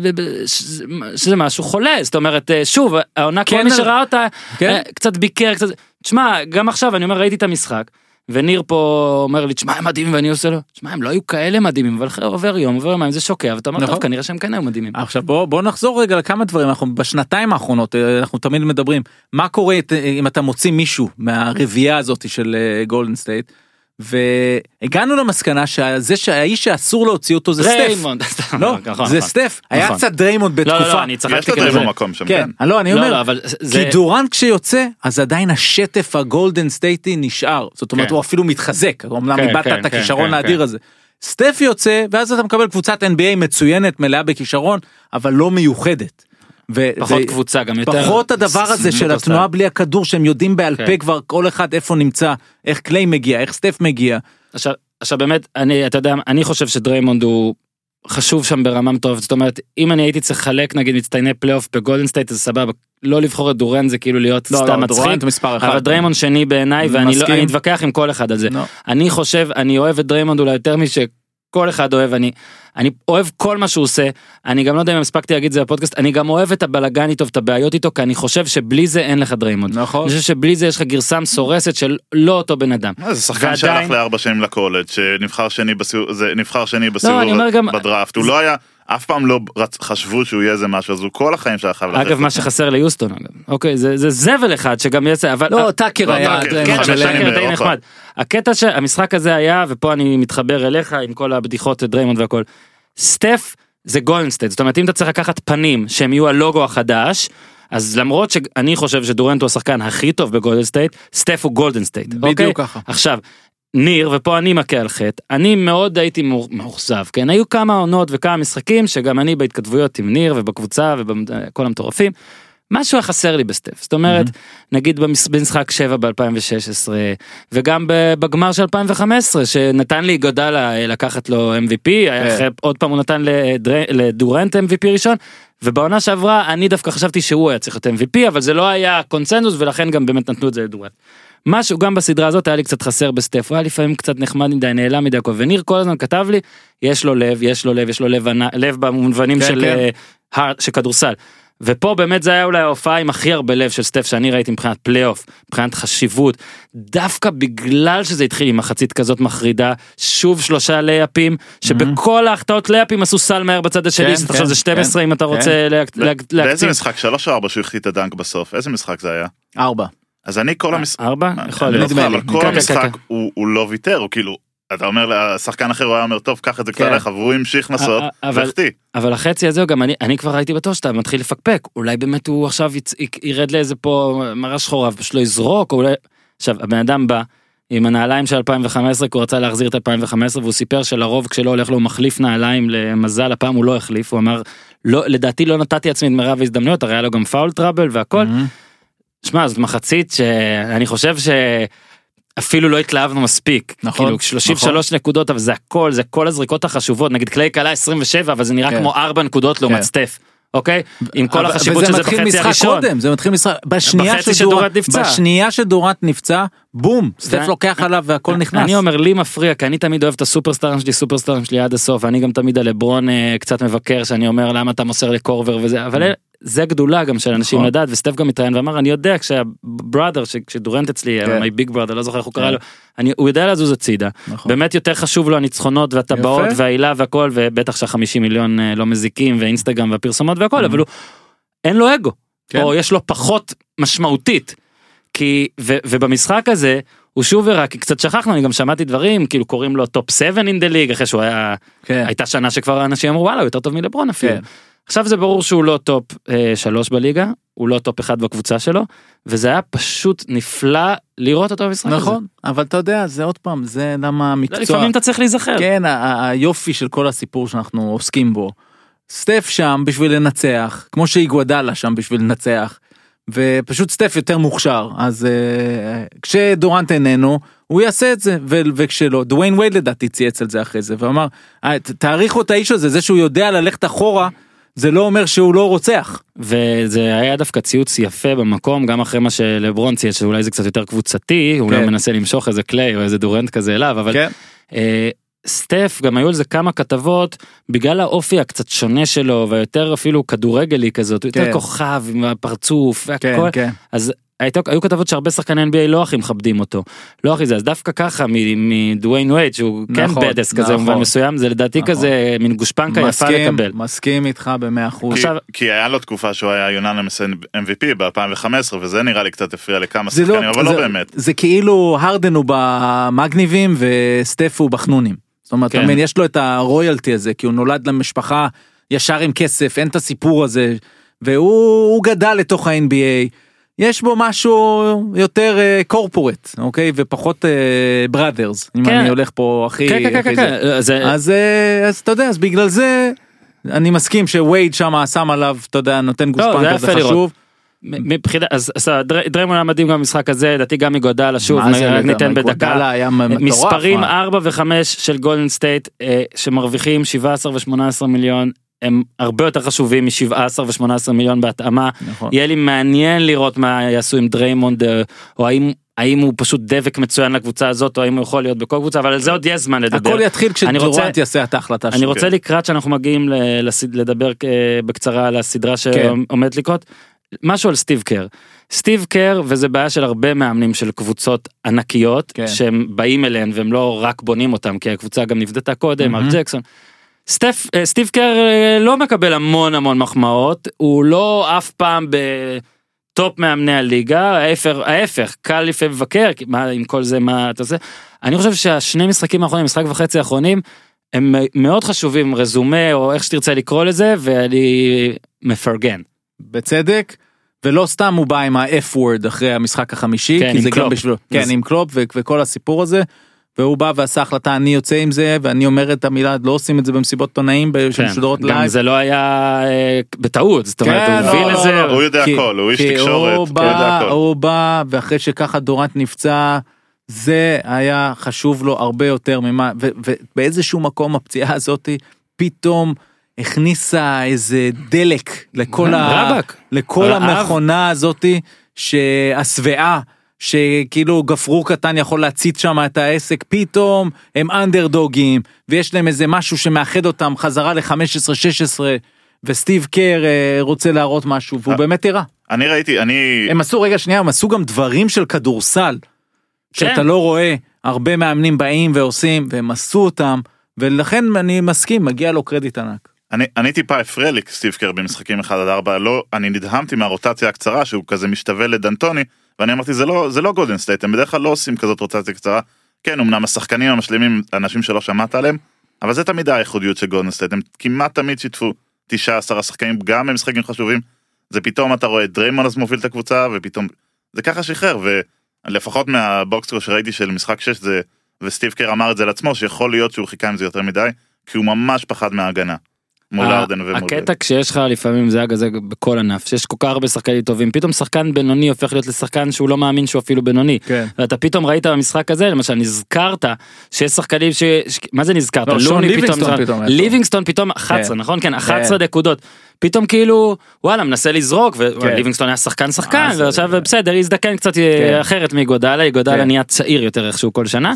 ב... ב... שזה- שזה משהו חולה זאת אומרת אה, שוב העונה כל כן, מי אבל- שראה אותה כן. אה, קצת ביקר קצת תשמע גם עכשיו אני אומר ראיתי את המשחק וניר פה אומר לי תשמע הם מדהימים ואני עושה לו תשמע הם לא היו כאלה מדהימים אבל אחרי עובר יום עובר יומיים זה שוקע ואתה אומר נכון. טוב כנראה שהם כן היו מדהימים. עכשיו בוא בוא נחזור רגע לכמה דברים אנחנו בשנתיים האחרונות אה, אנחנו תמיד מדברים מה קורה אם אתה מוציא מישהו מהרביעייה הזאת של גולדן סטייט. והגענו למסקנה שזה שהאיש שאסור להוציא אותו זה סטף. דריימונד. לא, נכון, זה נכון. סטף. היה נכון. קצת דריימונד לא, לא, לא, בתקופה. אני יש צחקתי לו כאילו די זה. במקום שם כן, כן לא, אני לא, אומר, לא. כי דורנט כשיוצא אז עדיין השטף הגולדן סטייטי נשאר זאת אומרת כן. הוא אפילו מתחזק אמנם כן, איבדת את הכישרון האדיר. הזה. סטף יוצא ואז אתה מקבל קבוצת NBA מצוינת מלאה בכישרון אבל לא מיוחדת. פחות קבוצה גם יותר. פחות הדבר הזה של התנועה בלי הכדור שהם יודעים בעל כן. פה כבר כל אחד איפה נמצא איך קליי מגיע איך סטף מגיע. עכשיו, עכשיו באמת, אני, אתה יודע, אני חושב שדריימונד הוא חשוב שם ברמה מטורפת, זאת אומרת, אם אני הייתי צריך לחלק נגיד מצטייני פלייאוף בגולדן סטייט, אז סבבה, לא לבחור את דורנט זה כאילו להיות לא, סתם לא, מצחיק. מספר אחד. אבל דריימונד שני בעיניי ואני לא. אני אתווכח עם כל אחד על זה. לא. אני חושב אני אוהב את דריימונד אולי יותר משכל אחד אוהב אני אני אוהב כל מה שהוא עושה אני גם לא יודע אם הספקתי להגיד את זה בפודקאסט אני גם אוהב את הבלאגן איתו ואת הבעיות איתו כי אני חושב שבלי זה אין לך דריימונד. נכון. אני חושב שבלי זה יש לך גרסה מסורסת של לא אותו בן אדם. מה, זה שחקן ועדיין- שהלך לארבע שנים לקולג' שנבחר שני בסיבוב, זה נבחר שני בסיבוב אומר גם- בדראפט, הוא לא היה, אף פעם לא רצ- חשבו שהוא יהיה איזה משהו, אז הוא כל החיים שהיה חייב לתת. אגב מה שחסר ליוסטון אגב אוקיי זה זה זבל אחד שגם יעשה אבל לא, טאקר לא, היה די. נחמד. הקטע שהמשחק הזה היה ופה אני מתחבר אליך עם כל הבדיחות דריימונד והכל. סטף זה גולדן סטייט זאת אומרת אם אתה צריך לקחת פנים שהם יהיו הלוגו החדש. אז למרות שאני חושב שדורנט הוא השחקן הכי טוב בגולדן סטייט, סטף הוא גולדן סטייט. בדיוק אוקיי? ככה. עכשיו, ניר, ופה אני מכה על חטא, אני מאוד הייתי מאוכזב, כן? היו כמה עונות וכמה משחקים שגם אני בהתכתבויות עם ניר ובקבוצה ובכל המטורפים. משהו היה חסר לי בסטף, זאת אומרת, נגיד במש- במשחק 7 ב-2016, וגם בגמר של 2015, שנתן לאיגודלה לקחת לו MVP, היה כן. אחרי, עוד פעם הוא נתן לדר- לדורנט MVP ראשון, ובעונה שעברה אני דווקא חשבתי שהוא היה צריך להיות MVP, אבל זה לא היה קונצנזוס ולכן גם באמת נתנו את זה לדורנט. משהו גם בסדרה הזאת היה לי קצת חסר בסטף, הוא היה לפעמים קצת נחמד מדי, נעלם מדי הכל, וניר כל הזמן כתב לי, יש לו לב, יש לו לב, יש לו לב, לב במובנים כן, של, כן. של כדורסל. ופה באמת זה היה אולי ההופעה עם הכי הרבה לב של סטף שאני ראיתי מבחינת פלייאוף, מבחינת חשיבות, דווקא בגלל שזה התחיל עם מחצית כזאת מחרידה, שוב שלושה לייאפים, שבכל ההחטאות לייפים עשו סל מהר בצד השני, כן, כן, זה 12 אם אתה כן. רוצה להק- להק- באיזה. משחק? שלוש או ארבע שהוא החטיא את הדנק בסוף? איזה משחק זה היה? ארבע. אז אני כל המשחק, ארבע? יכול אני לא להיות. זוכר, נדמה אבל לי. כל כן, כן, המשחק. הוא לא ויתר, הוא כאילו, אתה אומר לשחקן אחר הוא היה אומר טוב קח את זה קצת. עליך והוא המשיך לנסות, אה, אה, אבל- והחטיא. אבל החצי הזה גם אני אני כבר הייתי בטוח שאתה מתחיל לפקפק אולי באמת הוא עכשיו ירד לאיזה פה מראה שחורה ופשוט לא יזרוק או אולי עכשיו הבן אדם בא. עם הנעליים של 2015 כי הוא רצה להחזיר את 2015 והוא סיפר שלרוב כשלא הולך לו הוא מחליף נעליים למזל הפעם הוא לא החליף הוא אמר לא לדעתי לא נתתי לעצמי את מירב ההזדמנויות הרי היה לו גם פאול טראבל והכל שמע זאת מחצית שאני חושב שאפילו לא התלהבנו מספיק נכון, כאילו 33 נקודות אבל זה הכל זה כל הזריקות החשובות נגיד קליי קלה 27 אבל זה נראה כן. כמו 4 נקודות לעומת כן. סטף אוקיי עם כל אבל- החשיבות וזה שזה מתחיל בחצי הראשון. קודם, זה מתחיל משחק, בשנייה בחצי שדורנט שדורנט נפצע. בשנייה שדורנט נפצע, בום, סטף ו- לוקח עליו והכל נכנס. אני אומר לי מפריע כי אני תמיד אוהב את הסופרסטארים שלי סופרסטארים שלי עד הסוף אני גם תמיד הלברון אה, קצת מבקר שאני אומר למה אתה מוסר לקורבר וזה אבל אה, זה גדולה גם של אנשים נכון. לדעת וסטף גם התראיין ואמר אני יודע כשהבראדר כשדורנט אצלי כן. מי ביג בראדר לא זוכר איך הוא קרא כן. לו אני הוא יודע לזוז הצידה נכון. באמת יותר חשוב לו הניצחונות והטבעות. והעילה והכל ובטח שהחמישים מיליון אה, לא מזיקים ואינסטגרם והפרסומות והכל. אבל הוא אין לו אגו כן. או יש לו פחות משמעותית כי ובמשחק הזה הוא שוב הראה כי קצת שכחנו אני גם שמעתי דברים כאילו קוראים לו top 7 in the league אחרי שהוא היה כן. הייתה שנה שכבר אנשים אמרו וואלה יותר טוב מלברון אפילו. עכשיו זה ברור שהוא לא top אה, שלוש בליגה הוא לא top אחד בקבוצה שלו וזה היה פשוט נפלא לראות אותו במשחק הזה. נכון, אבל אתה יודע, זה עוד פעם, זה למה לא, המקצוע, לפעמים אתה צריך להיזכר. כן, היופי של כל הסיפור שאנחנו עוסקים בו. סטף שם בשביל לנצח, כמו שאיגוודאלה שם בשביל לנצח, ופשוט סטף יותר מוכשר, אז uh, כשדורנט איננו, הוא יעשה את זה, ו- וכשלא, דוויין וייד לדעתי צייץ על זה אחרי זה, ואמר, "אה, תעריכו את האיש הזה, זה שהוא יודע ללכת אחורה, זה לא אומר שהוא לא רוצח. וזה היה דווקא ציוץ יפה במקום גם אחרי מה שלברון ציין שאולי זה קצת יותר קבוצתי הוא כן. לא מנסה למשוך איזה קליי או איזה דורנט כזה אליו אבל כן. אה, סטף גם היו על זה כמה כתבות בגלל האופי הקצת שונה שלו והיותר אפילו כדורגלי כזאת הוא יותר כן. כוכב עם הפרצוף כן, והכל כן. אז הייתו, היו כתבות שהרבה שחקני NBA לא הכי מכבדים אותו לא הכי זה אז דווקא ככה מדוויין וייד שהוא כן נכון, בדס כזה נכון. במובן מסוים זה לדעתי נכון. כזה מין גושפנקה יפה לקבל. מסכים איתך במאה אחוז. עכשיו- כי- כי היה לו תקופה שהוא היה יוננמס MVP ב-2015 וזה נראה לי קצת הפריע לכמה שחקנים אבל זה, לא באמת. זה כאילו הרדן הוא במגניבים וסטף הוא בחנונים. זאת אומרת, כן. יש לו את הרויאלטי הזה, כי הוא נולד למשפחה ישר עם כסף, אין את הסיפור הזה, והוא הוא גדל לתוך ה-NBA. יש בו משהו יותר קורפורט, אוקיי? ופחות בראדרס, אם כן. אני הולך פה הכי... כן כן כן כן, זה. כן זה אז, אה, אז אתה יודע, אז בגלל זה אני מסכים שווייד שם שם עליו, אתה יודע, נותן לא, זה גושפנקה, היה זה לראות. חשוב. מבחינת אז אז דר- דריימונד היה מדהים גם במשחק הזה לדעתי גם מאיגודלה שוב זה, ניתן בדקה מספרים מה? 4 ו5 של גולדן סטייט אה, שמרוויחים 17 ו18 מיליון הם הרבה יותר חשובים מ-17 ו-18 מיליון בהתאמה. נכון. יהיה לי מעניין לראות מה יעשו עם דריימונד, אה, או האם, האם הוא פשוט דבק מצוין לקבוצה הזאת, או האם הוא יכול להיות בכל קבוצה, אבל על זה עוד יש זמן לדבר. הכל יתחיל אני כשדורנט יעשה את ההחלטה אני שלו. רוצה לקראת שאנחנו מגיעים לדבר אה, בקצרה על הסדרה כן. שעומדת לקרות, משהו על סטיב קר. סטיב קר וזה בעיה של הרבה מאמנים של קבוצות ענקיות כן. שהם באים אליהן והם לא רק בונים אותם כי הקבוצה גם נבנתה קודם. מרק ג'קסון. סטף, אה, סטיב קר אה, לא מקבל המון המון מחמאות, הוא לא אף פעם בטופ מאמני הליגה, ההפך, ההפך, קל לפעמים לבקר, מה עם כל זה מה אתה עושה. אני חושב שהשני משחקים האחרונים, משחק וחצי האחרונים, הם מאוד חשובים, רזומה או איך שתרצה לקרוא לזה, ואני מפרגן. בצדק. ולא סתם הוא בא עם ה-F word אחרי המשחק החמישי, כן, כי זה גם קלופ. בשבילו, כן, אז- עם קלופ ו- וכל הסיפור הזה. והוא בא ועשה החלטה אני יוצא עם זה ואני אומר את המילה לא עושים את זה במסיבות עיתונאים כן, שמשודרות גם live. זה לא היה אה, בטעות, זאת אומרת, כן, הוא לא, את זה. לא. הוא יודע כי- הכל, הוא איש תקשורת, הוא בא, הכל. הוא בא ואחרי שככה דורנט נפצע זה היה חשוב לו הרבה יותר ממה ובאיזשהו מקום הפציעה הזאתי פתאום הכניסה איזה דלק לכל ה... לכל רעב. המכונה הזאתי שהשבעה שכאילו גפרור קטן יכול להצית שם את העסק פתאום הם אנדרדוגים ויש להם איזה משהו שמאחד אותם חזרה ל-15-16 וסטיב קר אה, רוצה להראות משהו והוא אה. באמת הראה. אני ראיתי, אני... הם עשו רגע שנייה הם עשו גם דברים של כדורסל שאתה כן. לא רואה הרבה מאמנים באים ועושים והם עשו אותם ולכן אני מסכים מגיע לו קרדיט ענק. אני, אני טיפה הפריע לי סטיב קר במשחקים 1 עד 4 לא אני נדהמתי מהרוטציה הקצרה שהוא כזה משתווה לדנטוני ואני אמרתי זה לא זה לא גולדן סטייט הם בדרך כלל לא עושים כזאת רוטציה קצרה כן אמנם השחקנים המשלימים אנשים שלא שמעת עליהם אבל זה תמיד הייחודיות של גולדן סטייט הם כמעט תמיד שיתפו 19 השחקנים גם במשחקים חשובים זה פתאום אתה רואה דריימון אז מוביל את הקבוצה ופתאום זה ככה שחרר ולפחות מהבוקסקור שראיתי של משחק 6 זה וסטיב קר אמר את זה לעצמו שיכול להיות שהוא חיכה עם זה יותר מדי כי הוא ממש פחד מההגנה. מול ארדן ומול... הקטע כשיש לך לפעמים זה כזה בכל ענף שיש כל כך הרבה שחקנים טובים פתאום שחקן בינוני הופך להיות לשחקן שהוא לא מאמין שהוא אפילו בינוני. כן. ואתה פתאום ראית במשחק הזה למשל נזכרת שיש שחקנים ש... ש... מה זה נזכרת? לא, שון לוני ליבינגסטון זכר- פתאום היה טוב. ליבינגסטון פתאום 11 כן. נכון כן 11 נקודות. פתאום כאילו וואלה מנסה לזרוק וליבינגסטון היה שחקן שחקן אה, זה- ועכשיו זה- בסדר הזדקן קצת אה, כן. אחרת מגודלה גודלה כן. נהיה צעיר יותר איכשהו כל שנה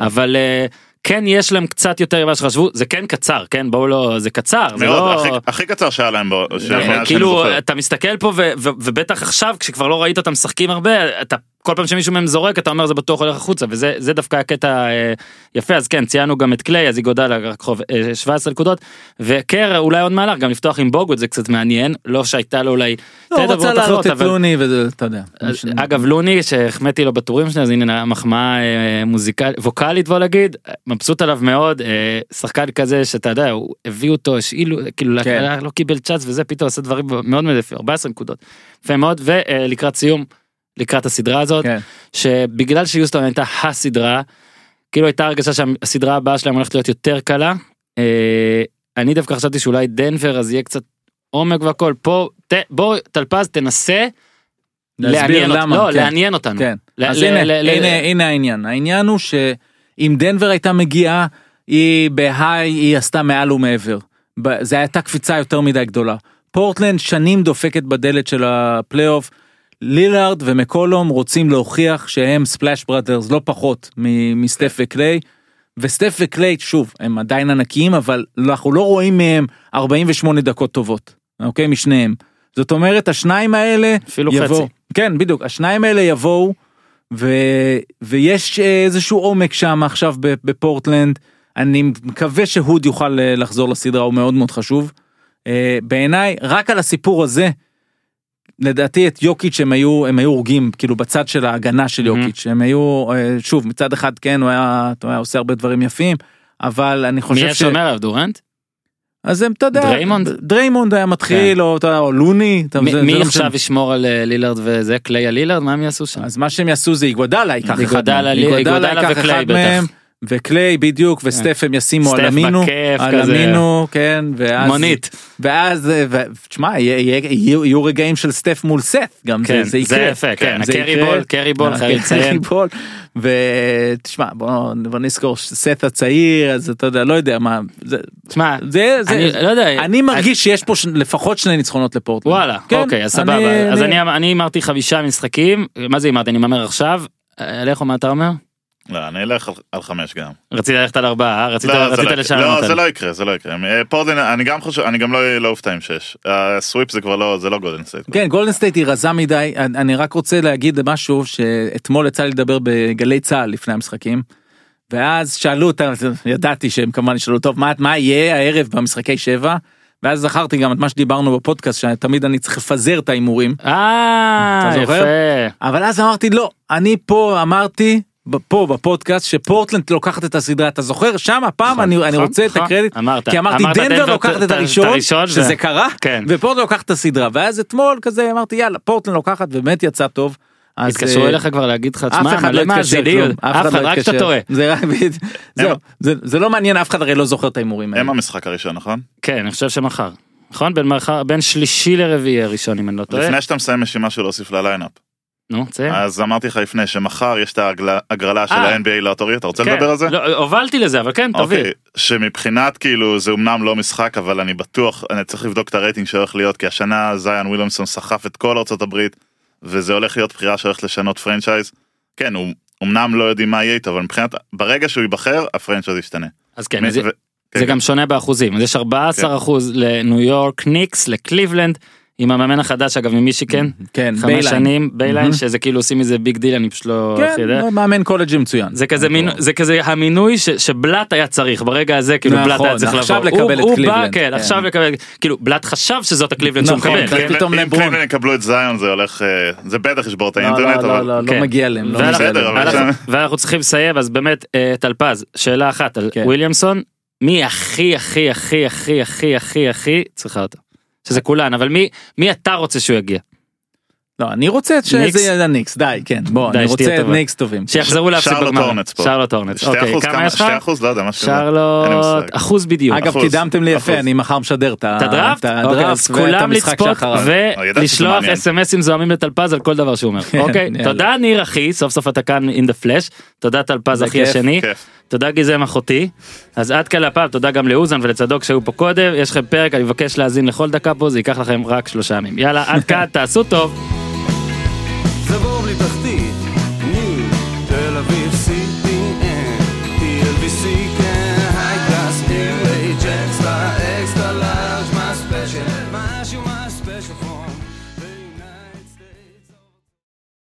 אבל אה, כן יש להם קצת יותר ממה שחשבו זה כן קצר כן בואו לא זה קצר זה לא הכי, הכי קצר שהיה להם בו, שאני כאילו. אתה מסתכל פה ו- ו- ובטח עכשיו כשכבר לא ראית אותם משחקים הרבה אתה כל פעם שמישהו מהם זורק אתה אומר זה בטוח הולך החוצה וזה זה דווקא הקטע אה, יפה אז כן ציינו גם את קליי אז היא גודלה רק חוב אה, 17 נקודות וקר אולי עוד מהלך גם לפתוח עם בוגוד זה קצת מעניין לא שהייתה לו אולי לא, רצה דברות להעלות את אבל- לוני וזה אתה יודע. אז, אגב לוני שהחמאתי לו בטורים שלי אז הנה מחמאה אה, מוזיקלית ווקאלית בוא נגיד מבסוט עליו מאוד אה, שחקן כזה שאתה יודע הוא הביא אותו השאילו כאילו כן. לא קיבל צ'אנס וזה פתאום עושה דברים מאוד יפים 14 נקודות. יפה מאוד ולקראת סיום לקראת הסדרה הזאת כן. שבגלל שיוסטון הייתה הסדרה כאילו הייתה הרגשה שהסדרה הבאה שלהם הולכת להיות יותר קלה. אה, אני דווקא חשבתי שאולי דנבר אז יהיה קצת עומק והכל פה ת, בוא טלפז תנסה. לעניין למה, לא, כן. לעניין אותנו. כן. ל- אז ל- הנה, ל- ל- הנה, הנה העניין. העניין הוא שאם דנבר הייתה מגיעה, היא בהיי, היא עשתה מעל ומעבר. זה הייתה קפיצה יותר מדי גדולה. פורטלנד שנים דופקת בדלת של הפלייאוף. לילארד ומקולום רוצים להוכיח שהם Splash Brothers לא פחות מסטף וקליי. וסטף וקליי שוב הם עדיין ענקיים אבל אנחנו לא רואים מהם 48 דקות טובות אוקיי משניהם. זאת אומרת השניים האלה אפילו יבואו, חצי. כן בדיוק השניים האלה יבואו ו... ויש איזשהו עומק שם עכשיו בפורטלנד אני מקווה שהוד יוכל אה, לחזור לסדרה הוא מאוד מאוד חשוב. אה, בעיניי רק על הסיפור הזה. לדעתי את יוקיץ' הם היו הם היו הורגים כאילו בצד של ההגנה של. יוקיץ' הם היו אה, שוב מצד אחד כן הוא היה, הוא היה עושה הרבה דברים יפים אבל אני מי חושב היה ש... שומר עליו דורנט? אז הם אתה יודע דריימונד? דריימונד היה מתחיל או, אתה או לוני אתה- מי זה- מי זה לא עכשיו משנה. ישמור על אה, לילארד וזה קליי על לילארד מה הם יעשו שם? אז מה שהם יעשו זה איגוודלה ייקח אחד מהם. ייקח וקליי בטח. וקליי בדיוק וסטף הם ישימו על אמינו, על. אמינו, כן, ואז, מונית. ואז, אה, תשמע, יהיו רגעים של סטף מול סט, גם כן, זה, זה יקרה. זה יפה, כן, הקרי יקרה. בול, קרי בול, אה, חייב קרי לציין. בול. ותשמע, בוא, בוא נזכור שסט הצעיר, אז אתה יודע, לא יודע מה, זה, תשמע, זה, זה, אני לא יודע, אני מרגיש שיש פה לפחות שני ניצחונות לפורטלנד. וואלה, כן, אוקיי, אז סבבה. אז אני- אני הימרתי חמישה משחקים, מה זה הימרתי? אני מהמר עכשיו? אה, לכו, מה אתה אומר? לא, אני אלך על- על חמש גם. רצית ללכת על ארבעה, אה? רצית לא, רצית לא- לשלם לא, אותנו. זה לא יקרה, זה לא יקרה. אה, פורטלנד, אני גם חושב, אני גם לא לא אופתע עם שש. ה sweep זה כבר לא, זה לא גולדן סטייט. כן גולדן סטייט היא רזה מדי אני אני רק רוצה להגיד משהו שאתמול יצא לי לדבר בגלי צה"ל לפני המשחקים. ואז שאלו אותם ידעתי שהם כמובן ישאלו טוב מה מה יהיה הערב במשחקי שבע. ואז זכרתי גם את מה שדיברנו בפודקאסט שתמיד אני צריך לפזר את ההימורים אה? יפה. אבל אז אמרתי לא אני פה אמרתי פה בפודקאסט שפורטלנד לוקחת את הסדרה אתה זוכר שם הפעם אני אני נכון, רוצה את נכון. הקרדיט אמרת, כי אמרתי אמרת דנבר לוקחת את- הראשון שזה קרה כן. ופורטלנד לוקחת את הסדרה ואז אתמול כזה אמרתי יאללה פורטלנד לוקחת ובאמת יצא טוב. אז, התקשרו אה, אליך כבר להגיד לך, תשמע, אחד לא מלא התקשר מאזינים, אף אחד, רק שאתה טועה. זה לא מעניין אף אחד הרי לא זוכר את ההימורים האלה. הם המשחק הראשון, נכון? כן, אני חושב שמחר. נכון? בין שלישי לרביעי הראשון, אם אני לא טועה. לפני שאתה מסיים יש לי משהו להוסיף ל lineup. נו, צא. אז אמרתי לך לפני שמחר יש את ההגרלה של אה. ה-NBA lottery, אתה רוצה כן. לדבר על זה? לא, הובלתי לזה, אבל כן, תביא. אוקיי, שמבחינת כאילו זה אמנם לא משחק אבל אני בטוח אני צריך לבדוק את הרייטינג שהולך להיות כי השנה זיון וויליאמסון סחף את כל ארצות הברית וזה הולך להיות בחירה שהולכת לשנות franchise. כן הוא אמנם לא יודעים מה יהיה איתו אבל מבחינת ברגע שהוא ייבחר ה franchise ישתנה. אז כן, אז ו- כן, זה כן. גם שונה באחוזים. אז יש 14 אחוז לניו יורק ניקס, לקליבלנד, עם המאמן החדש אגב ממישיקן, כן, חמש בייליין. שנים, ביליין, מהמם. שזה כאילו עושים מזה big deal, אני פשוט לא כן, הכי יודע. מאמן קולג'י מצוין. זה כזה מין, זה כזה המינוי ש- שבלאט היה צריך ברגע הזה כאילו נכון, בלאט היה צריך לבוא. עכשיו הוא- לקבל את הוא בא, קליבלנד, כן, כן. עכשיו לקבל, כאילו בלאט חשב שזאת הקליבלנד שהוא נכון, מקבל. כן. פתאום אם לברון. קליבלנד יקבלו את זיון זה הולך אה, זה בטח ישבור את לא, האינטרנט לא, אבל לא, לא, כן. לא מגיע להם. לא ואנחנו צריכים לסיים אז באמת אה, טלפז שאלה אחת על כן. וויליאמסון מי הכי הכי הכי הכי הכי הכי הכי צריכה אותו. שזה כולן אבל מי מי אתה רוצה שהוא יגיע לא, אני רוצה שזה ניקס? יהיה הניקס, די, כן, בוא, די, אני רוצה טובה. ניקס טובים. שיחזרו להפסיד שרלוט בגמר. שרלוט. שתי אוקיי אחוז כמה יש לך? שתי אחוז לא יודע משהו. אין שרלוט. אחוז בדיוק. אגב, אחוז, קידמתם לי יפה. אני מחר משדר את הדראפט? אוקיי, אז הדראפט ואת כולם לצפות ולשלוח מעניין. אסמסים זוהמים לטלפז על כל דבר שהוא אומר. אוקיי, יאללה. תודה ניר אחי, סוף סוף אתה כאן in the flash. תודה טלפז אחי. השני. כיף. תודה גיזם אחותי. אז עד כאן הפעם, תודה גם לאוזן ולצדוק שהיו פה קודם. יש לכם פרק, אני מבקש להאזין לכל דקה פה, זה ייקח לכם רק שלושה ימים. יאללה, עד כאן, תעשו טוב.